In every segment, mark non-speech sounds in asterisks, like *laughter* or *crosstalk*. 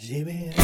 Lleve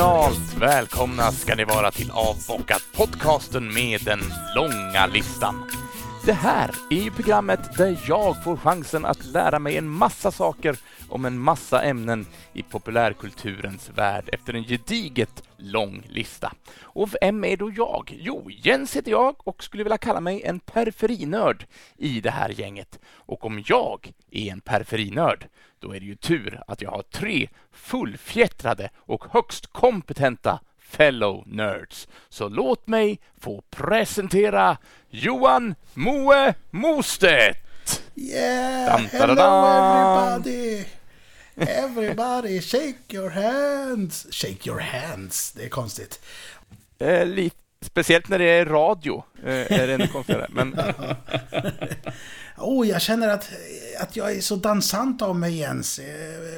Fenomenalt välkomna ska ni vara till Avbockat, podcasten med den långa listan. Det här är ju programmet där jag får chansen att lära mig en massa saker om en massa ämnen i populärkulturens värld efter en gediget lång lista. Och vem är då jag? Jo, Jens heter jag och skulle vilja kalla mig en periferinörd i det här gänget. Och om jag är en periferinörd, då är det ju tur att jag har tre fullfjättrade och högst kompetenta fellow nerds. Så låt mig få presentera Johan Moe Mostedt! Yeah! Dun, Hello everybody! Everybody shake your hands! Shake your hands, det är konstigt. Eh, lite, speciellt när det är radio eh, är det ännu konstigare. Men *laughs* Oh, jag känner att, att jag är så dansant av mig Jens. Eh,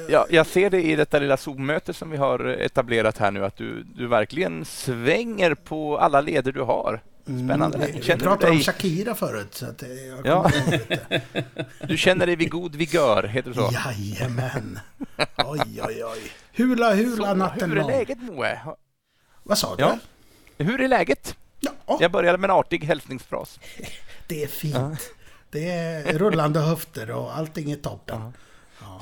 ja, jag ser det i detta lilla Zoom-möte som vi har etablerat här nu att du, du verkligen svänger på alla leder du har. Spännande. Mm, Vi, vi pratade om dig, Shakira förut. Så att jag Ja. *laughs* du känner dig vid god vigör, heter det så? Jajamän. *laughs* Oj, oj, oj. Hula, hula så natten hur är läget Moe? Vad sa du? Ja. Hur är läget? Ja, Jag började med en artig hälsningsfras. *laughs* det är fint. Det är rullande höfter och allting är toppen.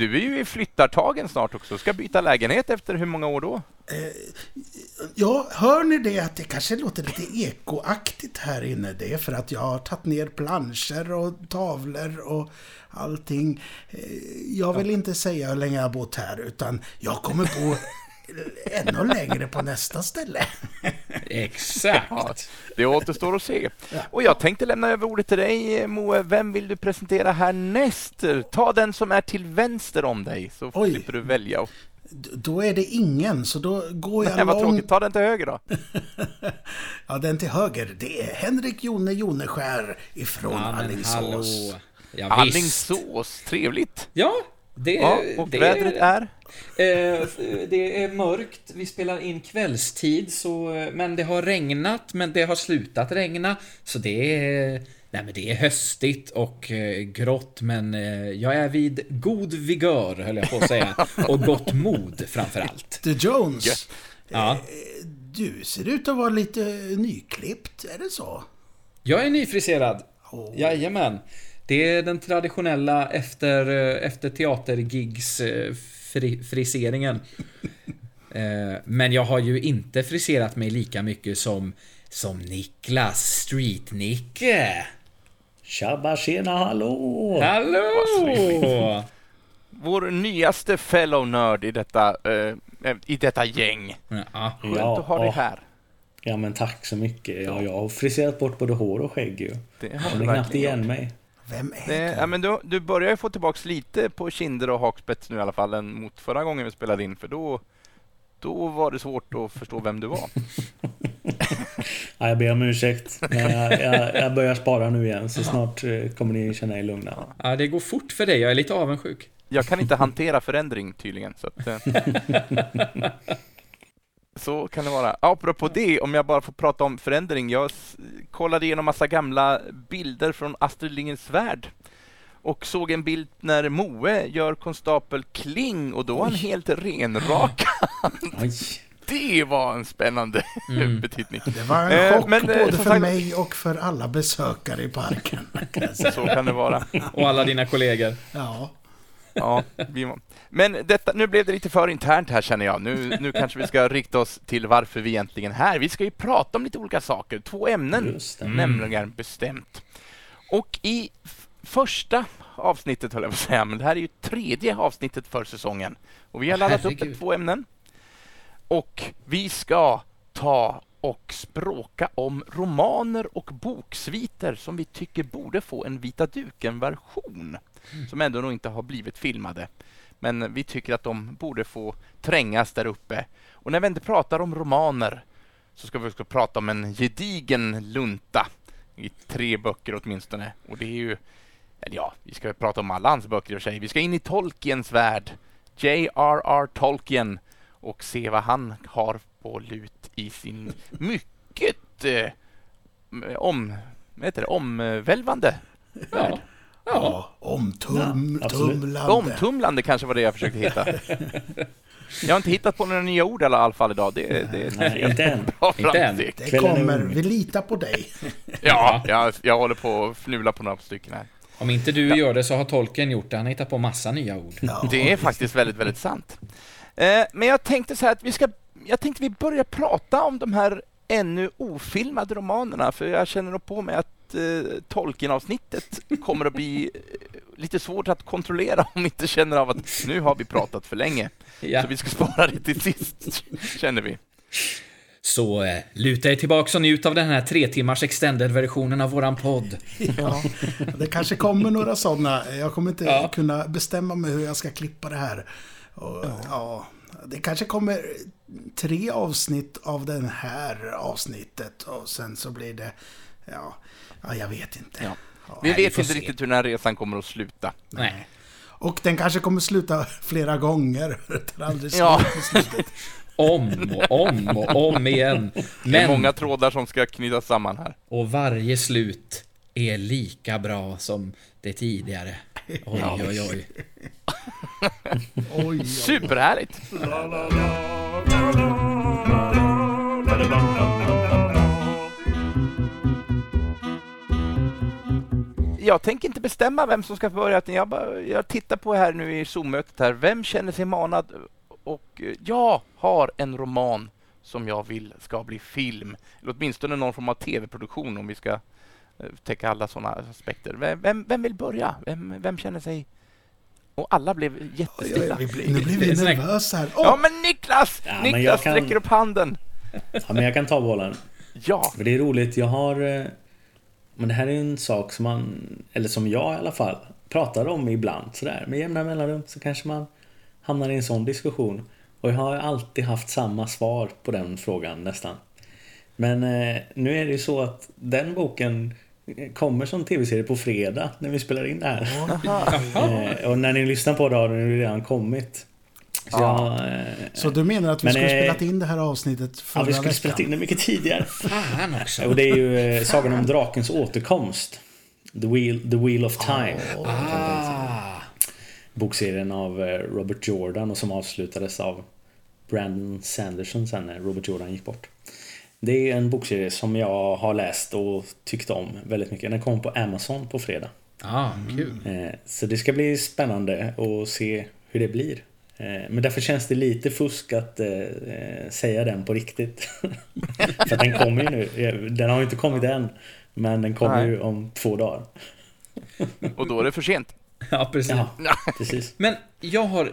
Du är ju i flyttartagen snart också. Ska byta lägenhet efter hur många år då? Ja, hör ni det att det kanske låter lite ekoaktigt här inne? Det är för att jag har tagit ner planscher och tavlor och allting. Eh, Jag vill inte säga hur länge jag har bott här, utan jag kommer bo *laughs* ännu längre på nästa ställe. Exakt. Ja, det återstår att se. Och jag tänkte lämna över ordet till dig, Moe. Vem vill du presentera härnäst? Ta den som är till vänster om dig, så Oj. slipper du välja. Då är det ingen, så då går jag Nej, vad långt... tråkigt. Ta den till höger då. *laughs* Ja, den till höger, det är Henrik Jone Joneskär ifrån Ja, men Alingsås. hallå. Ja. Alingsås, trevligt. Ja, det, Ja, och det, vädret är? Eh, det är mörkt, vi spelar in kvällstid, så, men det har regnat, men det har slutat regna. Så det är, nej, men det är höstigt och eh, grått, men eh, jag är vid god vigör, höll jag på att säga. *laughs* Och gott mod, framför allt. The Jones. Ja. du ser ut att vara lite nyklippt, är det så? Jag är nyfriserad. Åh. Jajamän. Det är den traditionella efter, eh, efter teatergigs eh, fri, friseringen. *laughs* Eh, Men jag har ju inte friserat mig lika mycket som, som Niklas Street-Nicke. Tjabba tjena hallå! Hallå! Vår nyaste fellow nörd i detta, eh, i detta gäng. Ja, Skönt att ha dig ja. här. Ja men tack så mycket. Ja, jag har friserat bort både hår och skägg ju. Det Jag har du känner knappt igen gjort. mig. Vem är Det, du? ja, men du, du börjar ju få tillbaks lite på kinder och hakspets nu i alla fall än mot förra gången vi spelade in för då, då var det svårt att förstå vem du var. *laughs* Ja, jag ber om ursäkt. Men jag, jag, jag börjar spara nu igen så snart eh, kommer ni känna er lugna. ja, det går fort för dig. Jag är lite avundsjuk. Jag kan inte hantera förändring tydligen. Så, att, eh. *laughs* så kan det vara. Apropå det, om jag bara får prata om förändring. Jag kollade igenom massa gamla bilder från Astrid Lindgrens Värld och såg en bild när Moe gör konstapel Kling och då var han helt renrakad. *laughs* Oj. Det var en spännande Mm. betittning. Det var en Eh, chock men, eh, både för sagt- mig och för alla besökare i parken. kan. Så kan det vara. Och alla dina kollegor. Ja, Ja, vi Men detta, nu blev det lite för internt här känner jag. Nu, nu kanske vi ska rikta oss till varför vi egentligen är här. Vi ska ju prata om lite olika saker, två ämnen nämligen bestämt. Och i första avsnittet höll jag på att säga, men det här är ju tredje avsnittet för säsongen. Och vi har laddat upp Herregud. ett, två ämnen. Och vi ska ta och språka om romaner och boksviter som vi tycker borde få en Vita duken-version. Som ändå nog inte har blivit filmade. Men vi tycker att de borde få trängas där uppe. Och när vi inte pratar om romaner så ska vi också prata om en gedigen lunta i tre böcker åtminstone. Och det är ju, eller ja, vi ska prata om alla hans böcker i och för sig. Vi ska in i Tolkiens värld, J.R.R. Tolkien och se vad han har på lut i sin mycket eh, om, vad heter det, omvälvande värld. Ja, omtum, Ja, absolut. tumlande. Omtumlande kanske var det jag försökte hitta. *laughs* Jag har inte hittat på några nya ord i alla fall idag. Det, det, Nej, inte än. Inte än. Det kommer, vi litar på dig. *laughs* Ja, jag, jag håller på att fnula på några stycken här. Om inte du gör det så har tolken gjort det. Han har hittat på massa nya ord. Ja. Det är faktiskt väldigt, väldigt sant. Eh, men jag tänkte så här att vi ska, jag tänkte vi börjar prata om de här ännu ofilmade romanerna, för jag känner på mig att eh, Tolkien-avsnittet kommer att bli eh, lite svårt att kontrollera om vi inte känner av att nu har vi pratat för länge. Ja. Så vi ska spara det till sist, känner vi. Så eh, luta er tillbaka och njut av den här tre timmars extended-versionen av våran podd. Ja, det kanske kommer några sådana. Jag kommer inte Ja. kunna bestämma mig hur jag ska klippa det här. Och, ja. det kanske kommer tre avsnitt av det här avsnittet och sen så blir det, ja, ja jag vet inte. Ja. Ja. Vi Nej, vi vet får inte se. riktigt hur den här resan kommer att sluta. Nej. Och den kanske kommer sluta flera gånger. Aldrig Ja. Om och om och om igen. Det är Men, många trådar som ska knytas samman här. och varje slut är lika bra som det tidigare. Oj, oj, oj. Oj, oj. Superhärligt! Jag tänker inte bestämma vem som ska börja. utan Jag, bara, jag tittar på här nu i Zoom-mötet här. Vem känner sig manad? Och eh, jag har en roman som jag vill ska bli film. Eller åtminstone någon form av tv-produktion om vi ska eh, täcka alla sådana aspekter. Vem, vem, vem vill börja? Vem, vem känner sig... Och alla blev jättestilla. Nu blir vi nervösa här. Åh, Ja, men Niklas! Ja, men Niklas jag kan- sträcker upp handen. Ja, men jag kan ta bollen. Ja, För det är roligt, jag har... Men det här är en sak som man, eller som jag i alla fall, pratar om ibland sådär. Med jämna mellanrum så kanske man hamnar i en sån diskussion. Och jag har alltid haft samma svar på den frågan nästan. Men eh, nu är det ju så att den boken kommer som tv-serie på fredag när vi spelar in det här. Eh, och när ni lyssnar på det har den redan kommit. Så Ja. jag, Så du menar att vi Men, skulle eh, spelat in det här avsnittet förra ja, vi skulle veckan? spelat in det mycket tidigare. Fan också. Och det är ju eh, Sagan om drakens återkomst. The Wheel, The Wheel of Time. Ah. Bokserien av eh, Robert Jordan och som avslutades av Brandon Sanderson sen när Robert Jordan gick bort. Det är en bokserie som jag har läst och tyckt om väldigt mycket. Den kom på Amazon på fredag. Ah, kul. Eh, Så det ska bli spännande att se hur det blir. Eh, Men därför känns det lite fusk att eh, eh, säga den på riktigt. *laughs* För den kommer ju nu. Den har ju inte kommit än. Men den kommer Nej. ju om två dagar. *laughs* och då är det för sent. Ja, precis. Ja, precis. Men jag har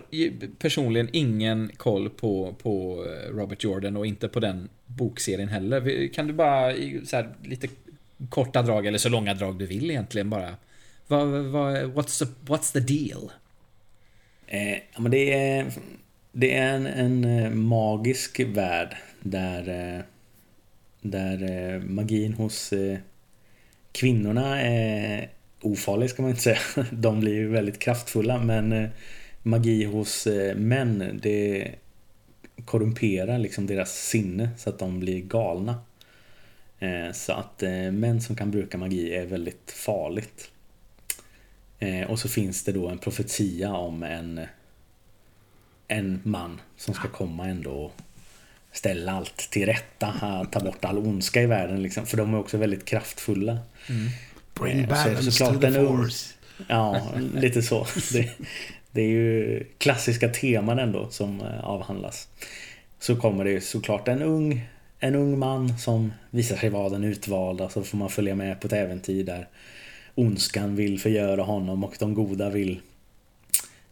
personligen ingen koll på, på Robert Jordan och inte på den bokserien heller. Kan du bara så här, lite korta drag, eller så långa drag du vill egentligen bara. Vad, vad, what's, the, what's the deal? Eh, ja, men det är, det är en, en eh, magisk värld där, eh, där eh, magin hos kvinnorna är ofarlig ska man inte säga. *laughs* De blir ju väldigt kraftfulla men magi hos män det korrumperar liksom deras sinne så att de blir galna. Så att män som kan bruka magi är väldigt farligt. Eh, och så finns det då en profetia om en en man som ska komma ändå och ställa allt till rätta, ta bort all ondska i världen liksom. För de är också väldigt kraftfulla. Bring Eh, så är det balance såklart to the force. Ja, lite så. Det, det är ju klassiska teman ändå som eh, avhandlas. Så kommer det ju såklart en ung, en ung man som visar sig vara den utvalda. Så får man följa med på ett äventyr där ondskan vill förgöra honom och de goda vill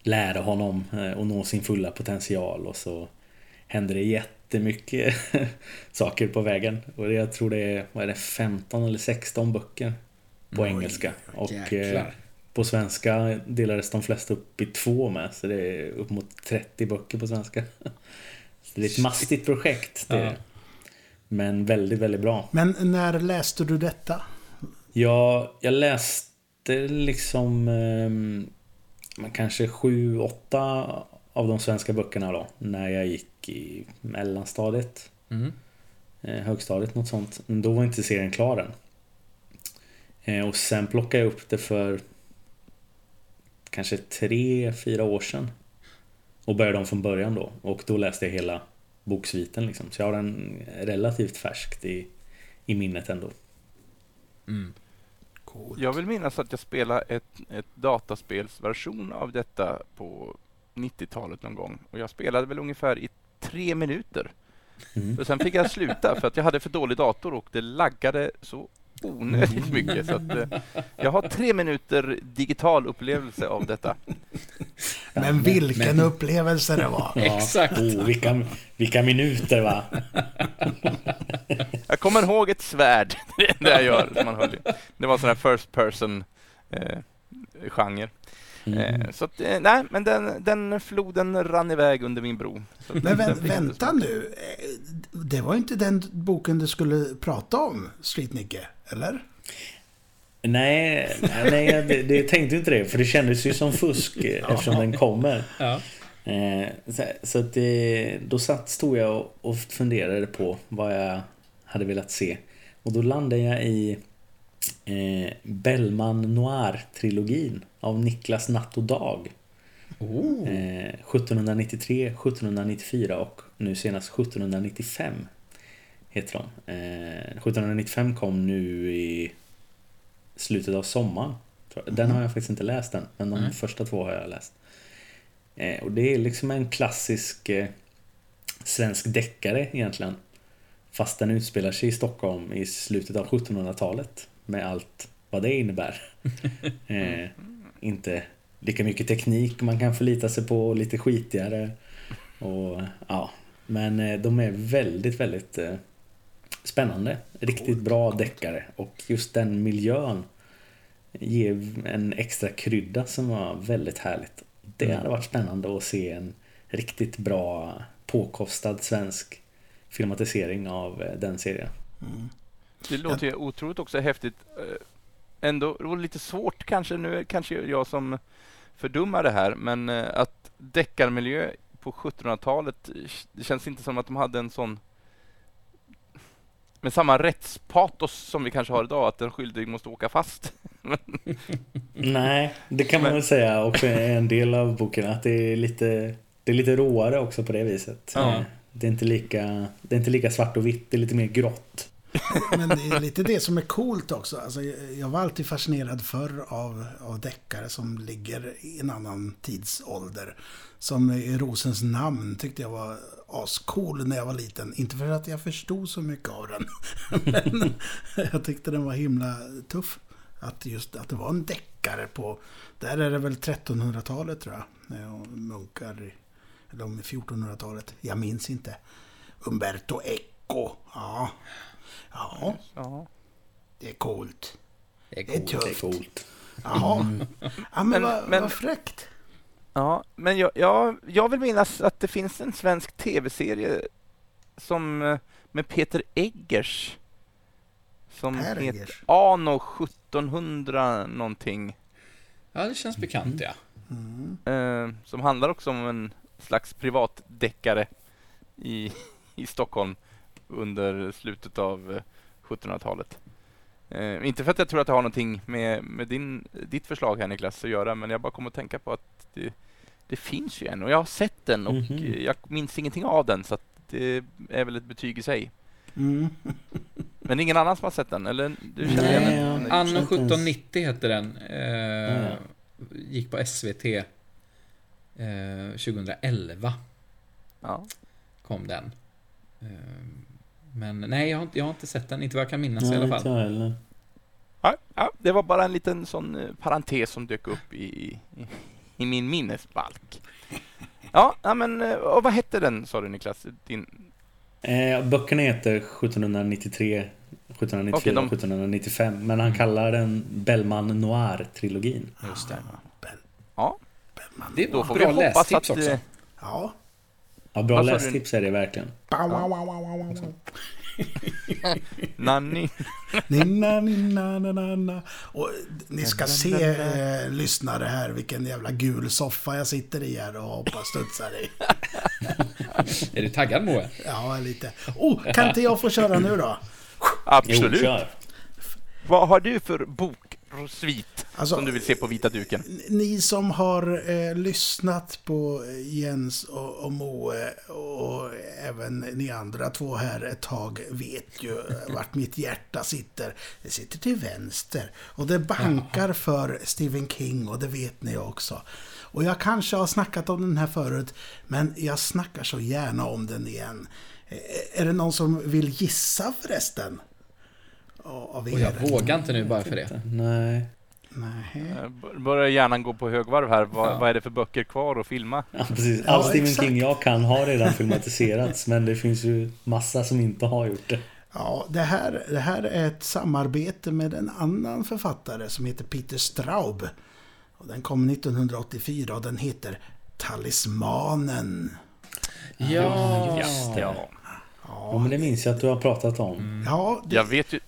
lära honom eh, att nå sin fulla potential. Och så händer det jättemycket *laughs* saker på vägen. Och jag tror det är, vad är det, 15 eller 16 böcker på Oj, engelska. Och eh, Jäklar. på svenska delades de flesta upp i två med. Så det är upp mot 30 böcker på svenska. *laughs* Så det är ett mastigt projekt. Det. Ja. Men väldigt, väldigt bra. Men när läste du detta? Jag, jag läste liksom eh, kanske sju, åtta av de svenska böckerna då. När jag gick i mellanstadiet. Mm. Eh, högstadiet, något sånt. Men då var inte serien klar än. Eh, och sen plockade jag upp det för kanske tre, fyra år sedan. Och började om från början då. Och då läste jag hela boksviten liksom. Så jag har den relativt färskt i, i minnet ändå. Mm. Cool. Jag vill minnas att jag spelade ett, ett dataspelsversion av detta på 90-talet någon gång. Och jag spelade väl ungefär i tre minuter. Mm. För sen fick jag sluta för att jag hade för dålig dator och det laggade så onödigt mycket. Så att, eh, jag har tre minuter digital upplevelse av detta. Men vilken upplevelse det var. Ja. Exakt. Oh, vilka, vilka minuter va? Jag kommer ihåg ett svärd. *laughs* Det jag gör. Man höll. Det var sån här first person eh, genre. Mm. Eh, så att, eh, nej, men den, den floden rann iväg under min bro. Men vä jag vänta nu. Eh, Det var inte den boken du skulle prata om, Street Nicke, eller? Nej, nej det, det tänkte inte det. För det kändes ju som fusk eftersom den kommer. Ja. Så så att det, då satt, stod jag och- och funderade på vad jag hade velat se. Och då landade jag i eh, Bellman Noir-trilogin av Niklas Natt och Dag. Oh. Eh, 1793, 1794 och nu senast 1795 heter de. Eh, 1795 kom nu i slutet av sommaren. Den har jag faktiskt inte läst än, men de Nej. första två har jag läst. Eh, och det är liksom en klassisk eh, svensk deckare egentligen. Fast den utspelar sig i Stockholm i slutet av 1700-talet. Med allt vad det innebär. *laughs* eh, inte lika mycket teknik man kan förlita sig på, lite skitigare. Och, ja. Men eh, de är väldigt, väldigt eh, spännande. Riktigt bra deckare. Och just den miljön ger en extra krydda som var väldigt härligt. Det Mm. hade varit spännande att se en riktigt bra påkostad svensk filmatisering av eh, den serien. Det låter ju otroligt också häftigt. Eh, Ändå lite svårt kanske, nu kanske jag som fördummar det här, men eh, att deckarmiljö på 1700-talet, eh, det känns inte som att de hade en sån med samma rättspatos som vi kanske har idag, att den skyldig måste åka fast. *laughs* Nej, det kan man väl säga också är en del av boken. Att det är lite, det är lite råare också på det viset. Ja. Eh, Det är, inte lika, det är inte lika svart och vitt, det är lite mer grått. Men det är lite det som är coolt också. Alltså, jag var alltid fascinerad förr av, av deckare som ligger i en annan tidsålder. Som i Rosens namn tyckte jag var ascool när jag var liten. Inte för att jag förstod så mycket av den. *laughs* Men jag tyckte den var himla tuff. Att just att det var en deckare på... Där är det väl 1300-talet tror jag. Munkar, i- eller om 1400-talet. Jag minns inte. Umberto Eco. Ja. Ja, Ja. det är coolt. Det är Det är coolt. Det är tufft. coolt. Jaha. Ja, men, Men- vad, men- vad fräckt. Ja, men jag, jag, jag vill minnas att det finns en svensk tv-serie som eh, med Peter Eggers som Per heter. Ano 1700 någonting. Ja, det känns bekant ja. Mm. Eh, som handlar också om en slags privatdeckare i, i Stockholm under slutet av eh, 1700-talet. Eh, inte för att jag tror att det har någonting med, med din, ditt förslag här Niklas att göra, men jag bara kom att tänka på att det, det finns ju en och jag har sett den och Mhm. eh, jag minns ingenting av den så att det är väl ett betyg i sig. Mm. Men ingen annan som har sett den? Eller du känner Nej, igen den? Anno inte ens- 1790 hette den. Eh, Ja. Gick på SVT. Eh, 2011 Ja. kom den. Men nej, jag har, inte, jag har inte sett den. Inte vad jag kan minnas i Nej, alla inte fall. jag heller. Ja, ja, det var bara en liten sån eh, parentes som dök upp i, i, i min minnesbalk. Ja, ja, men eh, och vad hette den sa du Niklas? Din, Eh, böckerna heter 1793, 1794 Okej, de- och 1795. Men han kallar den Bellman Noir-trilogin. Just det. ja, Bellman. Det är då får bra vi hoppas lästips att... också. eh, Ja. Ja, bra du? lästips är det verkligen. Wow. Nanni. Ninna, ninna, na, na, na. Och ni ska se, eh, lyssnare här, vilken jävla gul soffa jag sitter i här och hoppar studsar i. *laughs* Är du taggad Moe? Ja, lite. Oh, kan inte jag få köra nu då? Absolut. Jo. Vad har du för boksvit Alltså, som du vill se på vita duken? Ni som har eh, lyssnat på Jens och, och Moe och även ni andra två här ett tag vet ju *laughs* vart mitt hjärta sitter. Det sitter till vänster. Och det bankar för Stephen King och det vet ni också. Och jag kanske har snackat om den här förut, men jag snackar så gärna om den igen. Eh, Är det någon som vill gissa förresten? Av Och jag er? vågar inte nu bara för det. Nej. Nej. Eh, Börjar hjärnan gå på högvarv här. Vad, Ja. vad är det för böcker kvar att filma? Ja, precis. Ja, All Stephen exakt. King jag kan har redan filmatiserats men det finns ju massa som inte har gjort det. Ja, det här, det här är ett samarbete med en annan författare som heter Peter Straub. Och den kom 1984 och den heter Talismanen. Ja, just det. Ja. Ja, men det minns jag att du har pratat om. Ja, det, Jag vet ju...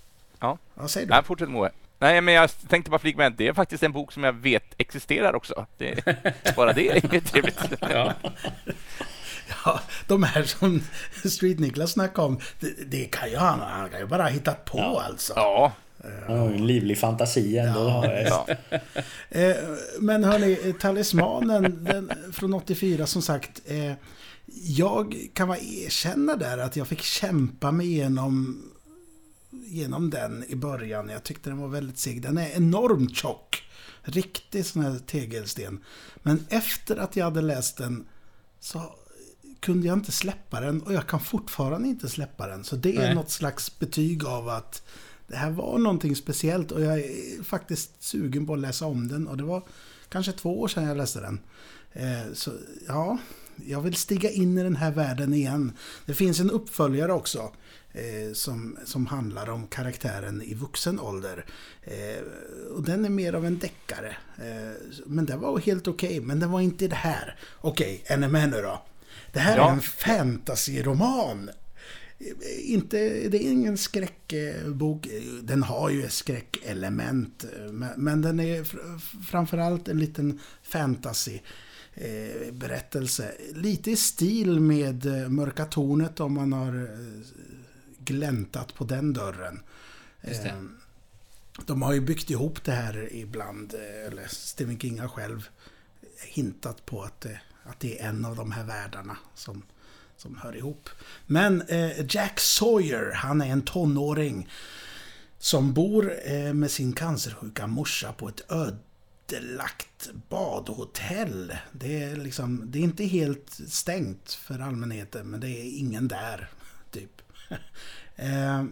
vad säger du? Nej, fortsätt Moe. Nej, men jag tänkte bara flika med att det är faktiskt en bok som jag vet existerar också. Det, *laughs* bara det är ju trevligt. ja. Ja, de här som Street Niklas snackade om, det, det kan ju han, han kan ju bara ha hittat på alltså. Ja, Han har ju en livlig fantasi ändå. jag. ja. *laughs* Eh, men hörni, Talismanen den, från 84 som sagt. Eh, jag kan bara erkänna där att jag fick kämpa mig igenom, genom den i början. Jag tyckte den var väldigt seg. Den är enormt tjock. Riktig sån här tegelsten. Men efter att jag hade läst den så kunde jag inte släppa den och jag kan fortfarande inte släppa den. Så det är Nej. något slags betyg av att det här var någonting speciellt och jag är faktiskt sugen på att läsa om den och det var kanske två år sedan jag läste den. Eh, så ja, jag vill stiga in i den här världen igen. Det finns en uppföljare också som, som handlar om karaktären i vuxen ålder. Eh, och den är mer av en deckare. Eh, men den var helt okej, men den var inte det här. Okej, är ni med nu då? Det här Ja. är en fantasyroman. Eh, Inte, det är ingen skräckbok. Den har ju ett skräckelement. eh, Men, men den är fr- framförallt en liten fantasy eh, berättelse. Lite i stil med eh, Mörka Tornet om man har eh, gläntat på den dörren. Eh, De har ju byggt ihop det här ibland, eh, eller Stephen King har själv hintat på att, det- att det är en av de här världarna som, som hör ihop. Men eh, Jack Sawyer, han är en tonåring som bor eh, med sin cancersjuka morsa på ett ödelagt badhotell. Det är, liksom, det är inte helt stängt för allmänheten, men det är ingen där, typ. *laughs* Eh,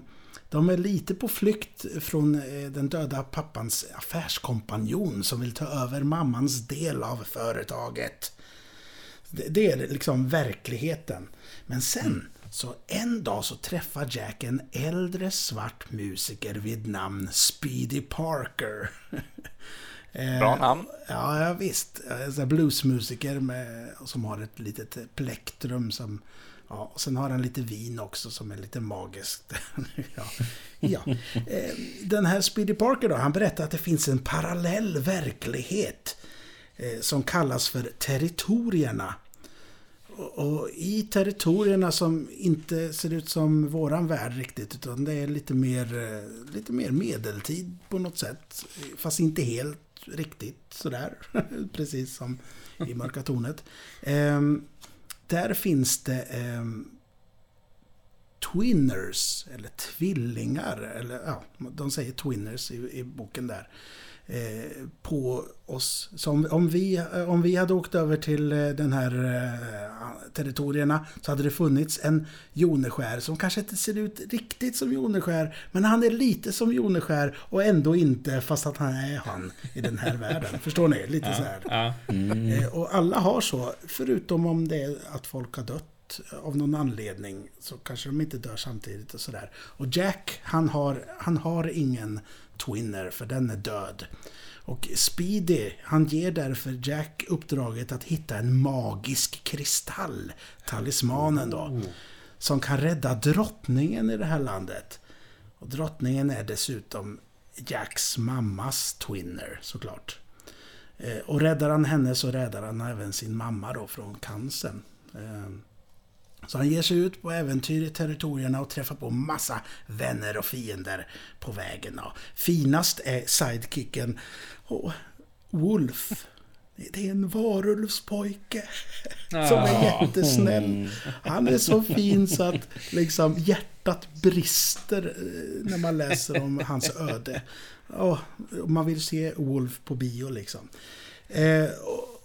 De är lite på flykt från eh, den döda pappans affärskompanjon som vill ta över mammans del av företaget. Det, är liksom verkligheten. Men sen, så en dag så träffar Jack en äldre svart musiker vid namn Speedy Parker. *laughs* Eh, Bra namn. Ja, ja visst. Bluesmusiker med, som har ett litet plektrum som... Ja, och sen har han lite vin också som är lite magiskt. *laughs* ja. Ja. Eh, den här Speedy Parker då, han berättar att det finns en parallell verklighet eh, som kallas för territorierna. Och- i territorierna som inte ser ut som våran värld riktigt, utan det är lite mer, eh, lite mer medeltid på något sätt. Fast inte helt riktigt sådär, *laughs* precis som i Mörka Tornet. Ehm, där finns det eh, twinners, eller tvillingar, eller ja, de säger twinners i, i boken där. Eh, på oss. Så om, om, vi, om vi hade åkt över till eh, den här eh, territorierna så hade det funnits en Joneskär som kanske inte ser ut riktigt som Joneskär men han är lite som Joneskär och ändå inte fast att han är han i den här världen. *laughs* Förstår ni? Lite så här. Ja. Eh, Och alla har så, förutom om det är att folk har dött av någon anledning så kanske de inte dör samtidigt och sådär. Och Jack, han har, han har ingen twinner för den är död. Och Speedy, han ger därför Jack uppdraget att hitta en magisk kristall, talismanen då. som kan rädda drottningen i det här landet. Och drottningen är dessutom Jacks mammas twinner såklart. Eh, och räddar han henne så räddar han även sin mamma då från cancern. Så han ger sig ut på äventyr i territorierna och träffar på massa vänner och fiender på vägen. Och finast är sidekicken oh, Wolf. Det är en varulvspojke som är jättesnäll. Han är så fin så att liksom hjärtat brister eh, när man läser om hans öde. Och man vill se Wolf på bio liksom. Eh,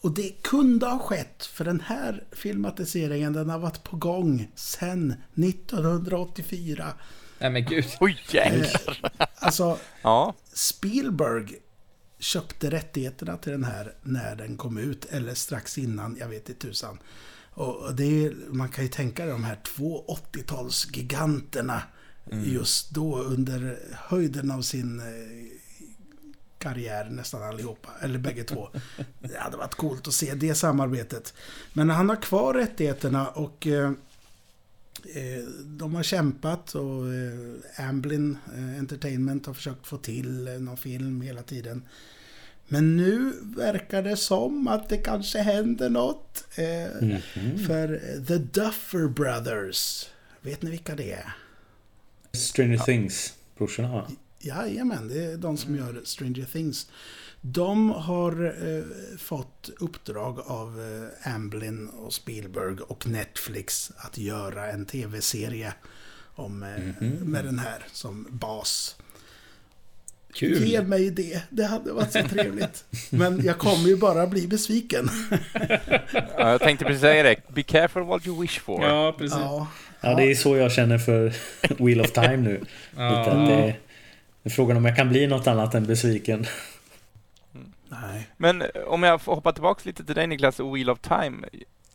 och det kunde ha skett, för den här filmatiseringen den har varit på gång sedan 1984. Nej men gud. Oj jäklar. Eh, alltså, *laughs* Ja. Spielberg köpte rättigheterna till den här när den kom ut, eller strax innan, jag vet inte tusan. Och det är, man kan ju tänka de här två 80-talsgiganterna just då under höjden av sin eh, karriär nästan allihopa, eller bägge två. Det hade varit coolt att se det samarbetet. Men han har kvar rättigheterna och eh, eh, de har kämpat och eh, Amblin eh, Entertainment har försökt få till eh, någon film hela tiden. Men nu verkar det som att det kanske händer något. Eh, Mhm. För eh, The Duffer Brothers, vet ni vilka det är? Stranger Things, brorsorna va? Jajamän, det är de som gör Stranger Things. De har eh, fått uppdrag av eh, Amblin och Spielberg och Netflix att göra en tv-serie om, eh, med den här som bas. Kul. Ge mig det, det hade varit så trevligt. Men jag kommer ju bara bli besviken. *laughs* Ja, jag tänkte precis säga det. Be careful what you wish for. Ja, precis. Ja, Ja, det är så jag känner för *laughs* Wheel of Time nu. Lite att det, det är frågan om jag kan bli något annat än besviken. nej. Men eh, om jag får hoppa tillbaka lite till dig Niklas och Wheel of Time.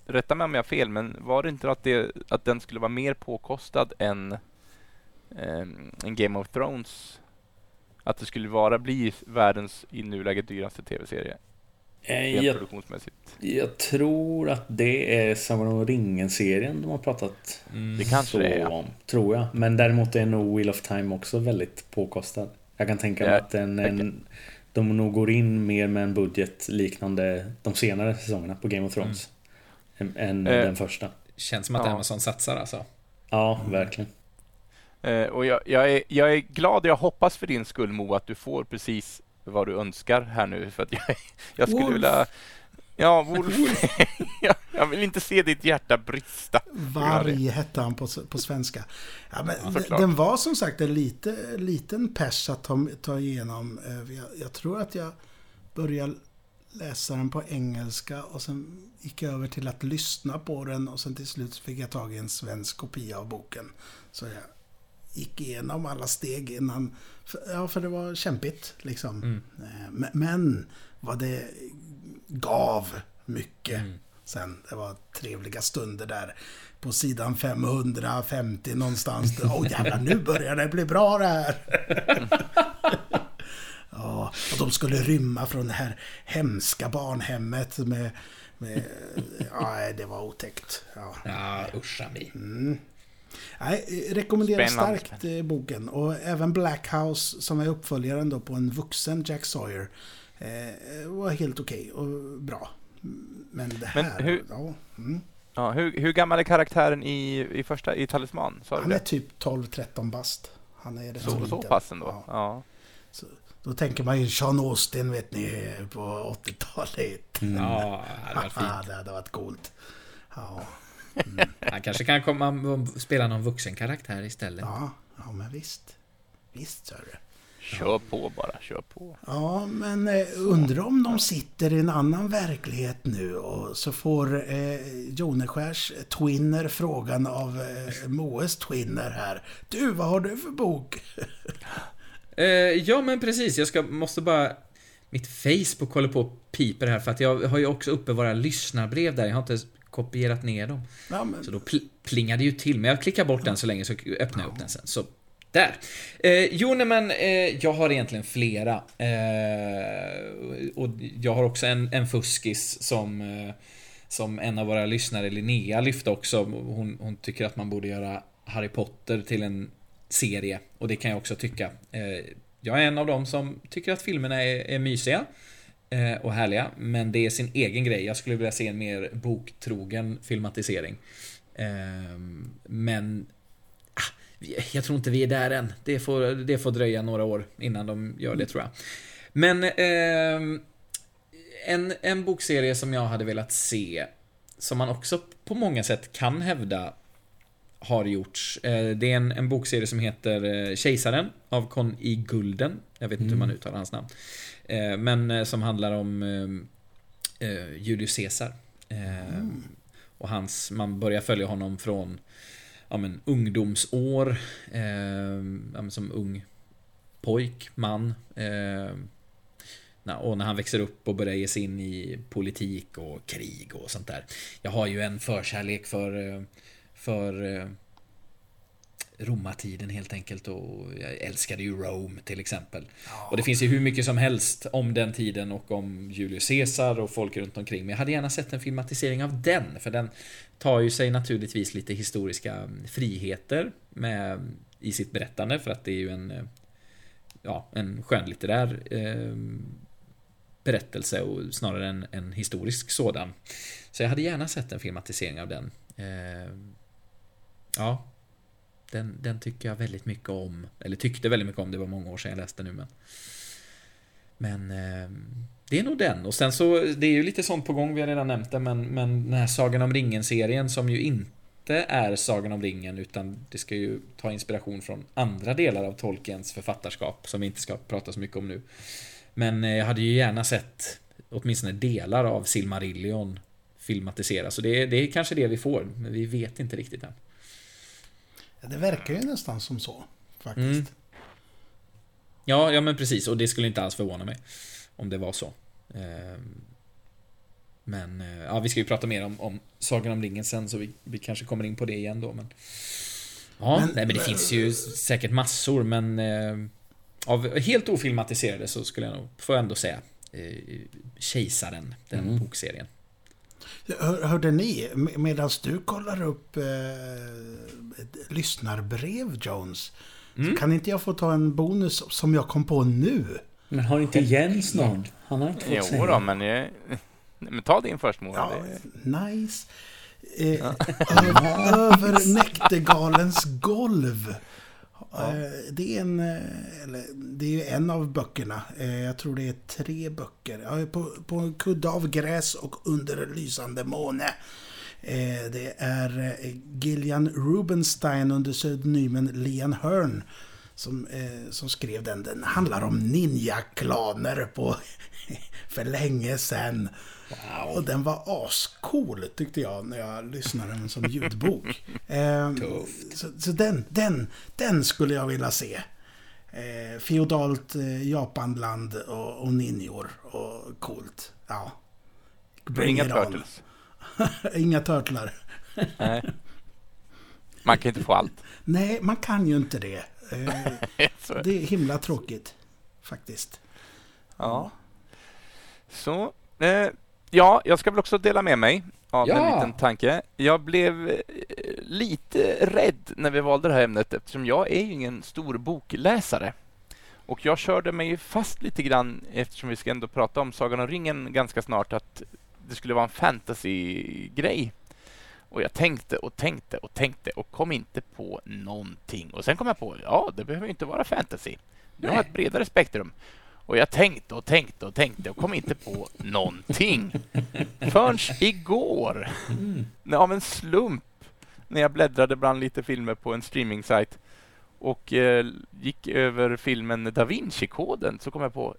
Rätta mig om jag har fel, men var det inte att, det, att den skulle vara mer påkostad än en Game of Thrones? Att det skulle vara bli världens i nuläget dyraste tv-serie, Eh, Jag, produktionsmässigt. jag tror att det är Sagan om ringen-serien de har pratat Mm. Det kanske så det är, ja. om. Tror jag. Men däremot är nog Wheel of Time också väldigt påkostad. Jag kan tänka mig Ja, att en, en, de nog går in mer med en budget liknande de senare säsongerna på Game of Thrones. Än, än Eh. den första. Känns som att Ja. Amazon satsar alltså. Ja, verkligen. Eh, och jag, jag, är, jag är glad och jag hoppas för din skull Mo att du får precis vad du önskar här nu. För att jag, *laughs* jag skulle Wolf. vilja... Ja, Wolf. *laughs* jag, jag vill inte se ditt hjärta brista. Varg hette han på, på svenska. Ja, men Ja, den var som sagt en lite, liten pers att ta, ta igenom. Eh, Jag, jag tror att jag började läsa den på engelska och sen gick jag över till att lyssna på den och sen till slut fick jag tag i en svensk kopia av boken. Så jag gick igenom alla steg innan. För, ja, för det var kämpigt liksom. Mm. Eh, Men, men vad det gav mycket Mm. sen. Det var trevliga stunder där på sidan 550 någonstans. Åh oh, *laughs* jävlar, nu börjar det bli bra det här. *laughs* ja, och de skulle rymma från det här hemska barnhemmet med... med ja, det var otäckt. Ja. Ja, uscha mig. Nej, rekommenderar Spännande. starkt eh, boken. Och även Black House som är uppföljaren då på en vuxen Jack Sawyer. Eh, var helt okej och bra. Men det Men här... hur- Ja, mm. Ja, hur, hur gammal är karaktären i, i första i Talisman? Sa du Han är typ 12-13 bast. Han är rätt Så, så liten. pass ändå? Ja. Ja. Så, då tänker man ju Sean Austin vet ni på 80-talet. Ja, det hade varit *laughs* fint. det hade varit coolt. Ja, *laughs* Han kanske kan komma och spela någon vuxen karaktär istället. ja, ja men visst. Visst, så det. Kör på bara, kör på. Ja, men eh, undrar om de sitter i en annan verklighet nu och så får eh, Joneskärs twinner frågan av eh, Moes twinner här. Du, vad har du för bok? *laughs* Eh, ja, men precis. Jag ska, måste bara... Mitt Facebook håller på och piper här för att jag har ju också uppe våra lyssnarbrev där. Jag har inte kopierat ner dem. Ja, men, Så då pl- plingade ju till. Men jag klickar bort den så länge så öppnar jag upp den sen. Så där. Eh, jo, nej men eh, jag har egentligen flera. Eh, och jag har också en, en fuskis som, eh, som en av våra lyssnare, Linnea, lyfte också. Hon, hon tycker att man borde göra Harry Potter till en serie. Och det kan jag också tycka. Eh, jag är en av dem som tycker att filmerna är, är mysiga och härliga. Men det är sin egen grej. Jag skulle vilja se en mer boktrogen filmatisering. Ehm, men ah, jag tror inte vi är där än. Det får, det får dröja några år innan de gör det tror jag. Men eh, en, en bokserie som jag hade velat se, som man också på många sätt kan hävda har gjorts. Eh, det är en, en bokserie som heter eh, Kejsaren av Con I. Gulden. Jag vet inte mm. hur man mm. uttalar hans namn. Eh, men som handlar om Julius Caesar. Mm. Och hans, man börjar följa honom från ja, men, ungdomsår, ja, som ung pojk, man. Och när han växer upp och börjar ge sig in i politik och krig och sånt där. Jag har ju en förkärlek för för eh, romartiden helt enkelt och jag älskade ju Rome till exempel. Ja. Och det finns ju hur mycket som helst om den tiden och om Julius Caesar och folk runt omkring. Men jag hade gärna sett en filmatisering av den, för den tar ju sig naturligtvis lite historiska friheter med, i sitt berättande för att det är ju en, eh, ja, en skönlitterär eh, berättelse och snarare en, en historisk sådan. Så jag hade gärna sett en filmatisering av den. Eh, Ja. Den, den tycker jag väldigt mycket om. Eller tyckte väldigt mycket om. Det var många år sedan jag läste nu men. Men eh, det är nog den. Och sen så, det är ju lite sånt på gång, vi har redan nämnt det, men, men den här Sagan om ringen-serien som ju inte är Sagan om ringen, utan det ska ju ta inspiration från andra delar av Tolkiens författarskap, som vi inte ska prata så mycket om nu. Men eh, jag hade ju gärna sett åtminstone delar av Silmarillion filmatiseras, och det, det är kanske det vi får, men vi vet inte riktigt än. Det verkar ju nästan som så, faktiskt. Mm. Ja, ja men precis. Och det skulle inte alls förvåna mig. Om det var så. Ehm, men, eh, ja, vi ska ju prata mer om, om Sagan om ringen sen, så vi, vi kanske kommer in på det igen då, men... Ja, men, nej, men det finns ju säkert massor, men... Eh, av helt ofilmatiserade så skulle jag nog, får jag ändå säga, eh, Kejsaren, den mm. bokserien. Hör, hörde ni, medan du kollar upp eh, ett lyssnarbrev, Jones, mm. kan inte jag få ta en bonus som jag kom på nu? Men har inte Jens någon? Han har inte fått jo. Jo då, men, jag, men ta din först, Moa. Ja, nice. Eh, ja. över Näktergalens golv Ja. Eh, det är en, eh, eller, det är en av böckerna. Eh, jag tror det är tre böcker. På, på en kudde av gräs och under lysande måne. Det är Gillian Rubenstein under pseudonymen Lian Hearn som, som skrev den. Den handlar om ninjaklaner på *laughs* för länge sedan. Wow. Och den var ascool tyckte jag när jag lyssnade den som ljudbok. *laughs* eh, så, så den, den, den skulle jag vilja se. Eh, feodalt eh, Japanland och, och ninjor och coolt. Ja. Bring Inga turtles. *laughs* Inga turtlar. Nej. Man kan inte få allt. *laughs* Nej, man kan ju inte det. Eh, det är himla tråkigt. Faktiskt. Ja. Så. Eh, Ja, jag ska väl också dela med mig av ja. en liten tanke. Jag blev eh, lite rädd när vi valde det här ämnet eftersom jag är ju ingen stor bokläsare. Och jag körde mig fast lite grann eftersom vi ska ändå prata om Sagan om ringen ganska snart att det skulle vara en fantasy-grej. Och jag tänkte och tänkte och tänkte och kom inte på någonting. Och sen kom jag på, ja, det behöver inte vara fantasy. Du har ett bredare spektrum. Och jag tänkte och tänkte och tänkte och kom inte på någonting. Förrän igår, mm. av en slump, när jag bläddrade bland lite filmer på en streaming-sajt och eh, gick över filmen Da Vinci-koden så kom jag på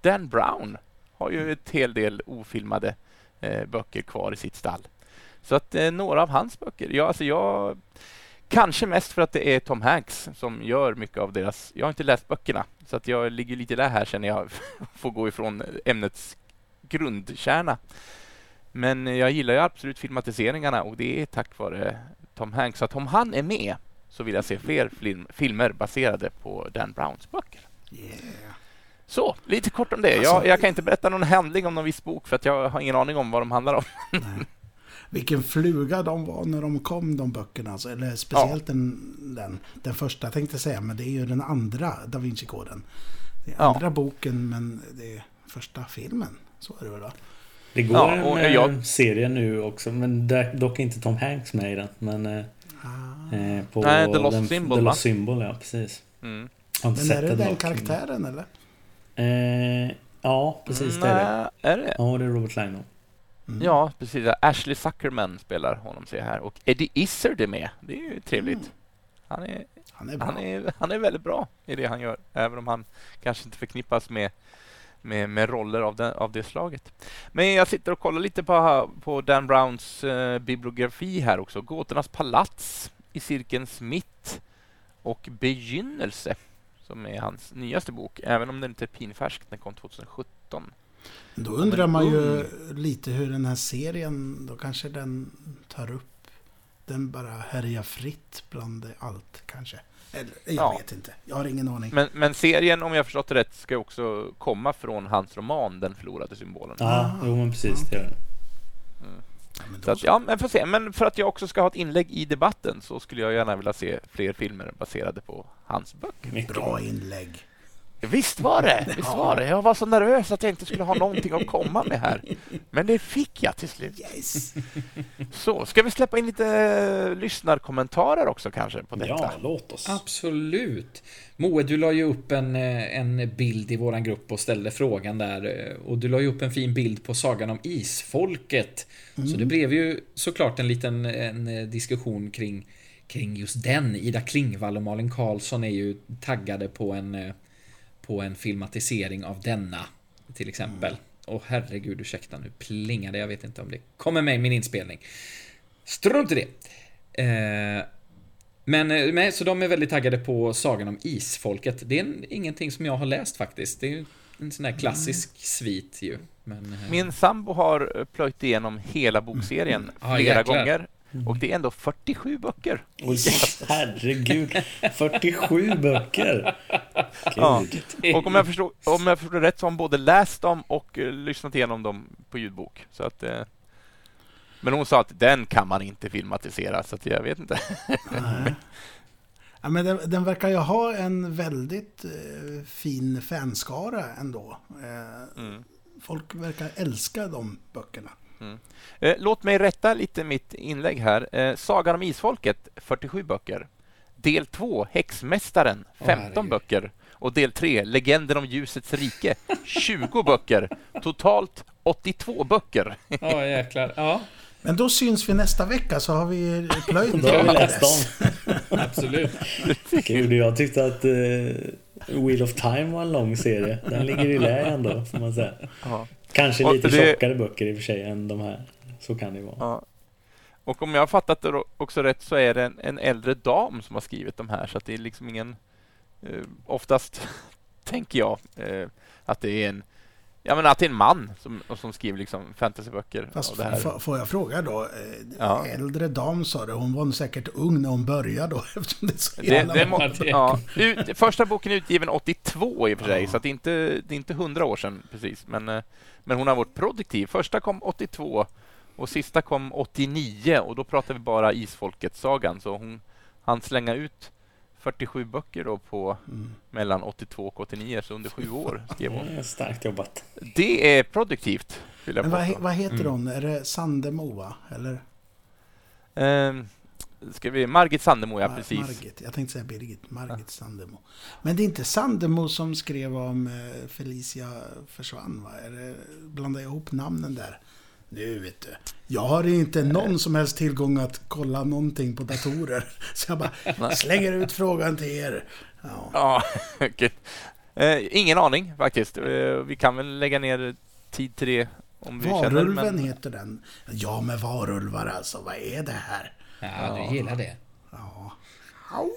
Dan Brown har ju ett hel del ofilmade eh, böcker kvar i sitt stall. Så att eh, några av hans böcker, ja, alltså jag Kanske mest för att det är Tom Hanks som gör mycket av deras... Jag har inte läst böckerna, så att jag ligger lite där här känner jag, *laughs* får gå ifrån ämnets grundkärna. Men jag gillar ju absolut filmatiseringarna och det är tack vare Tom Hanks. Så att om han är med så vill jag se fler film, filmer baserade på Dan Browns böcker. Yeah. Så, lite kort om det. Jag, Alltså- jag kan inte berätta någon handling om någon viss bok för att jag har ingen aning om vad de handlar om. Vilken fluga de var när de kom, de böckerna. Alltså, eller speciellt den, den, den första tänkte jag säga, men det är ju den andra Da Vinci-koden. Det är Ja. andra boken, men det är första filmen. Så är det väl va? Det går Ja, en och eh, jag- serie nu också, men där, dock inte Tom Hanks med i den. Men eh, Ah. eh, på Nej, The Lost den, Symbol, The? Lost Symbol, ja precis. Mm. Men är det den dock. karaktären eller? Eh, ja, precis det är det. Är det? Ja, det är Robert Lino. Mm. Ja, precis. Ashley Zuckerman spelar honom, ser jag här. Och Eddie Izzard är med. Det är ju trevligt. Mm. Han är, Han är bra. han, är, han är väldigt bra i det han gör, även om han kanske inte förknippas med, med, med roller av, den, av det slaget. Men jag sitter och kollar lite på, på Dan Browns eh, bibliografi här också. Gåtornas palats i cirkelns mitt och Begynnelse, som är hans nyaste bok, även om den inte är pinfärsk. Den kom 2017. Då undrar man ju Mm. lite hur den här serien, då kanske den tar upp, den bara härjar fritt bland allt kanske. Eller, jag Ja. vet inte. Jag har ingen aning. Men, men serien, om jag förstått det rätt, ska också komma från hans roman Den förlorade symbolen. Ja, Ah, jo men precis det gör den. Ja, Så att, ja, men får se. Men för att jag också ska ha ett inlägg i debatten så skulle jag gärna vilja se fler filmer baserade på hans böcker. Mycket Bra inlägg. Visst var det! Visst var det! Jag var så nervös att jag inte skulle ha någonting att komma med här. Men det fick jag till slut. Yes! Så, ska vi släppa in lite eh, lyssnarkommentarer också kanske på detta? Ja, låt oss. Absolut. Moe, du la ju upp en, eh, en bild i våran grupp och ställde frågan där. eh, Och du la ju upp en fin bild på sagan om isfolket. Så det blev ju såklart en liten en diskussion kring, kring just den. Ida Klingvall och Malin Karlsson är ju taggade på en, på en filmatisering av denna. Till exempel. Och herregud, ursäkta nu plingade. Jag vet inte om det kommer med i min inspelning. Strunt i det. Eh, men, eh, så de är väldigt taggade på sagan om isfolket. Det är en, ingenting som jag har läst faktiskt. Det är en sån här klassisk svit ju. Men, eh, Min sambo har plöjt igenom hela bokserien Ja, flera jäklar. gånger. Och det är ändå 47 böcker. Oj, herregud. 47 böcker. *laughs* Ja. Och om jag förstår, om jag förstår rätt så har hon både läst dem och eh, lyssnat igenom dem på ljudbok. Så att, eh, men hon sa att den kan man inte filmatisera, så att jag vet inte. Nej. Ja, men den, den verkar ju ha en väldigt eh, fin fanskara ändå. Eh, Mm. Folk verkar älska de böckerna. Eh, Låt mig rätta lite mitt inlägg här. Eh, Sagan om Isfolket, 47 böcker. Del 2, Häxmästaren, Åh, 15 herregud. böcker. Och del 3, Legenden om ljusets rike, 20 böcker. Totalt 82 böcker. Ja, jäklar. Ja, Men då syns vi nästa vecka så har vi plöjt *laughs* Då har vi dem läst dess. om. absolut. Gud, jag tyckte att eh, Wheel of Time var en lång serie. Den ligger i lä ändå, får man säga. Ja. Kanske Och lite det- tjockare böcker i och för sig än de här. Så kan det vara. Ja. Och om jag har fattat det också rätt så är det en, en äldre dam som har skrivit de här, så att det är liksom ingen... Eh, oftast *laughs* tänker jag eh, att det är en Ja men att det är en man som, som skriver liksom fantasyböcker Fast får jag fråga då? Eh, Ja. Äldre dam sa det, hon var nog säkert ung när hon började då *laughs* eftersom det är så Det, det många. må, ja, ut, första boken är utgiven 82 i och för sig, Ja. så att det, är inte, det är inte 100 år sedan precis. Men, eh, men hon har varit produktiv. Första kom 82 och sista kom 89 och då pratar vi bara Isfolket-sagan. Så hon hann slänga ut 47 böcker då på Mm. mellan 82 och 89, så under sju år skrev hon. Det är starkt jobbat. Det är produktivt, vill jag Men vad, vad heter Mm. hon? Är det Sandemo va? Eller? Ehm, ska vi, Margit Sandemo, ja Mar- precis. Margit. Jag tänkte säga Birgit. Margit Sandemo. Men det är inte Sandemo som skrev om eh, Felicia försvann va? Är det, blandar jag ihop namnen där? Nu vet du. Jag har inte någon som helst tillgång att kolla någonting på datorer. Så jag bara slänger ut frågan till er. Ja. Ja, *laughs* okej. Eh, ingen aning faktiskt. Eh, vi kan väl lägga ner tid till det om vi känner. Varulven Men, heter den. Ja, med varulvar alltså. Vad är det här? Ja, du gillar det. Ja.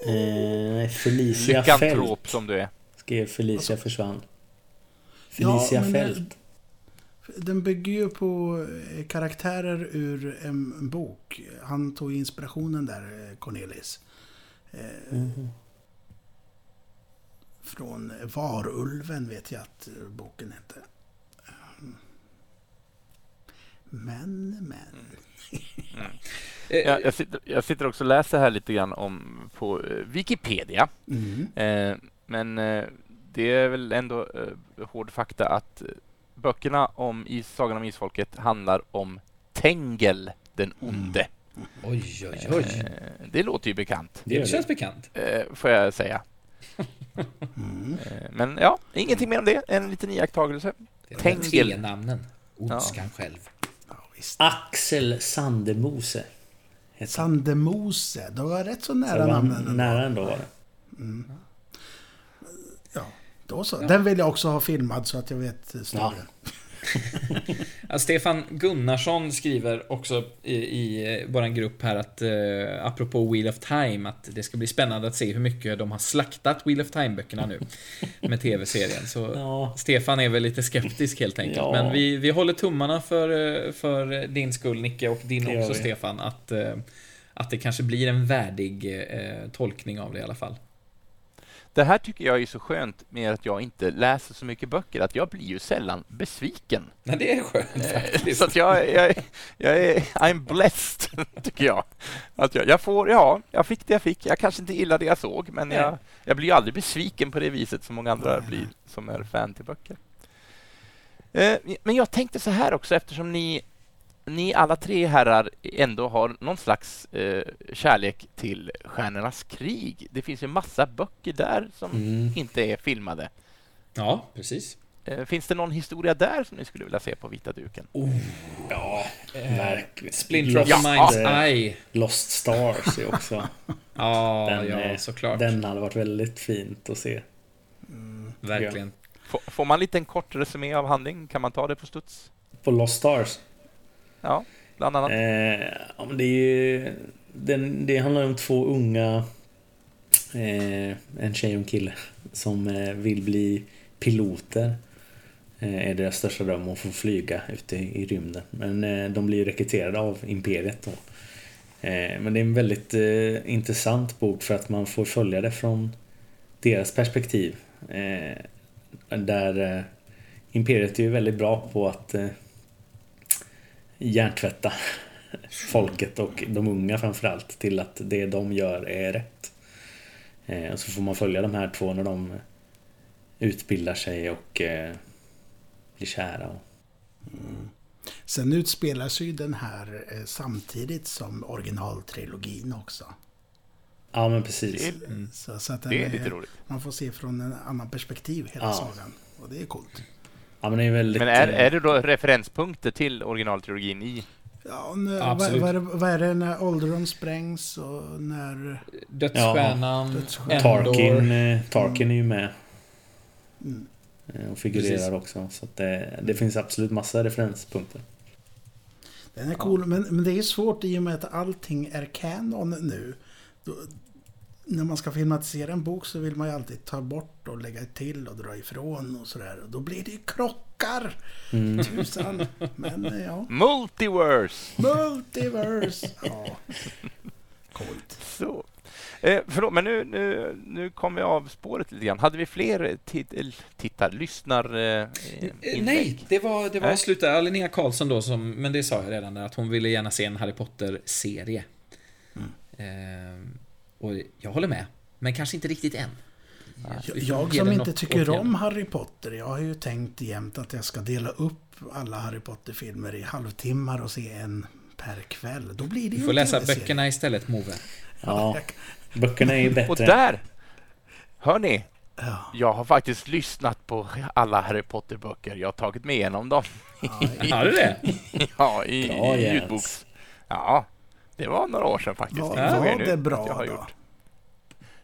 Eh, Felicia lyckantrop Fält som du är. skrev Felicia försvann. Ja, Felicia men, eh, Fält. Den bygger ju på eh, karaktärer ur en bok. Han tog inspirationen där, eh, Cornelis. Mhm. Från Varulven vet jag att boken hette. Mm. Men, men. *laughs* Eh, Jag, jag, sitter, jag sitter också och läser här lite grann om på Wikipedia. Mm. Eh, men det är väl ändå eh, hård fakta att böckerna om is, Sagan om Isfolket handlar om Tengel den onde. Oj, oj, oj. Eh, det låter ju bekant, Det känns bekant. eh, får jag säga. *laughs* Mm. Eh, men ja, ingenting mer om det. En liten iakttagelse. Det är Tengel. T-namnen. Ondskan själv. Ja, visst. Axel Sandemose. Sandemose, det var rätt så nära Så namnen. nära ändå var det. Ja, då så. Den vill jag också ha filmad så att jag vet storyn. *laughs* Ja, Stefan Gunnarsson skriver också i, i vår grupp här att eh, apropå Wheel of Time att det ska bli spännande att se hur mycket de har slaktat Wheel of Time-böckerna nu med tv-serien. Så *laughs* Ja. Stefan är väl lite skeptisk helt enkelt. Ja. Men vi, vi håller tummarna för, eh, för din skull Nicke och din Det också. Stefan att, eh, att det kanske blir en värdig eh, tolkning av det i alla fall. Det här tycker jag är så skönt med att jag inte läser så mycket böcker, att jag blir ju sällan besviken. Men det är skönt faktiskt. Så att jag, jag, jag är, I'm blessed, *laughs* tycker jag. Att jag, jag får, ja, jag fick det jag fick. Jag kanske inte gillar det jag såg, men jag, jag blir ju aldrig besviken på det viset som många andra blir som är fan till böcker. Eh, Men jag tänkte så här också, eftersom ni, ni alla tre herrar ändå har någon slags eh, kärlek till Stjärnornas krig. Det finns ju massa böcker där som Mm. inte är filmade. Ja, precis. Eh, Finns det någon historia där som ni skulle vilja se på vita duken? Ja, verkligen. Splinter of Lost, Mind's eh, Eye. Lost Stars är också... *laughs* Ja, Den, ja, eh, såklart. Den hade varit väldigt fint att se. Verkligen. Får, får man en liten kort resumé av handling? Kan man ta det på studs? På Lost Stars. Ja, bland annat. Eh, ja, men det, är ju, den, det handlar om två unga, eh, en tjej och en kille, som eh, vill bli piloter. Eh, är deras största dröm att få flyga ute i, i rymden. Men eh, de blir rekryterade av Imperiet då. Eh, men det är en väldigt eh, intressant bok för att man får följa det från deras perspektiv. Eh, där eh, Imperiet är ju väldigt bra på att eh, hjärntvätta *laughs* folket och de unga framförallt till att det de gör är rätt. Eh, och så får man följa de här två när de utbildar sig och eh, blir kära. Och, Sen utspelar sig ju den här eh, samtidigt som originaltrilogin också. ja men Det precis. är, Så, så att den det är lite roligt. Man får se från en annan perspektiv hela Ja. sagan. Och det är coolt. Ja men det är väldigt... Men är, eh, är det då referenspunkter till originaltrilogin i? Ja, vad, Absolut. vad, är det, vad är det när Oldron sprängs och när... Dödsstjärnan, Dödsstjärnan. Tarkin, eh, Tarkin är ju med. Mm. eh, Och figurerar Precis. också. Så att det, det finns absolut massa referenspunkter. Den är cool, men, men det är svårt i och med att allting är canon nu. Då, när man ska filmatisera en bok så vill man ju alltid ta bort och lägga till och dra ifrån och sådär. Och Då blir det ju krockar! Mm. Tusan! Men eh, ja, Multiverse! multiverse! Ja. Coolt. Så. Eh, förlåt, men nu, nu, nu kom vi av spåret lite grann. Hade vi fler tittar, lyssnar eh, Eh, inlägg? Nej, det var, det var slutet. Ja, Linnea Karlsson då, som, men det sa jag redan, att hon ville gärna se en Harry Potter-serie. Ehm, och jag håller med, men kanske inte riktigt än. Jag, jag som inte tycker återigen. om Harry Potter, jag har ju tänkt jämt att jag ska dela upp alla Harry Potter-filmer i halvtimmar och se en per kväll. Då blir det Du får läsa böckerna istället, Move. Ja, böckerna är ju bättre. Och där, hör ni, Ja. jag har faktiskt lyssnat på alla Harry Potter-böcker. Jag har tagit med igenom dem. Har du det? *laughs* ja, i, Bra, i ljudboks... Ja, det var några år sedan faktiskt. Var, jag var det bra jag har då? gjort.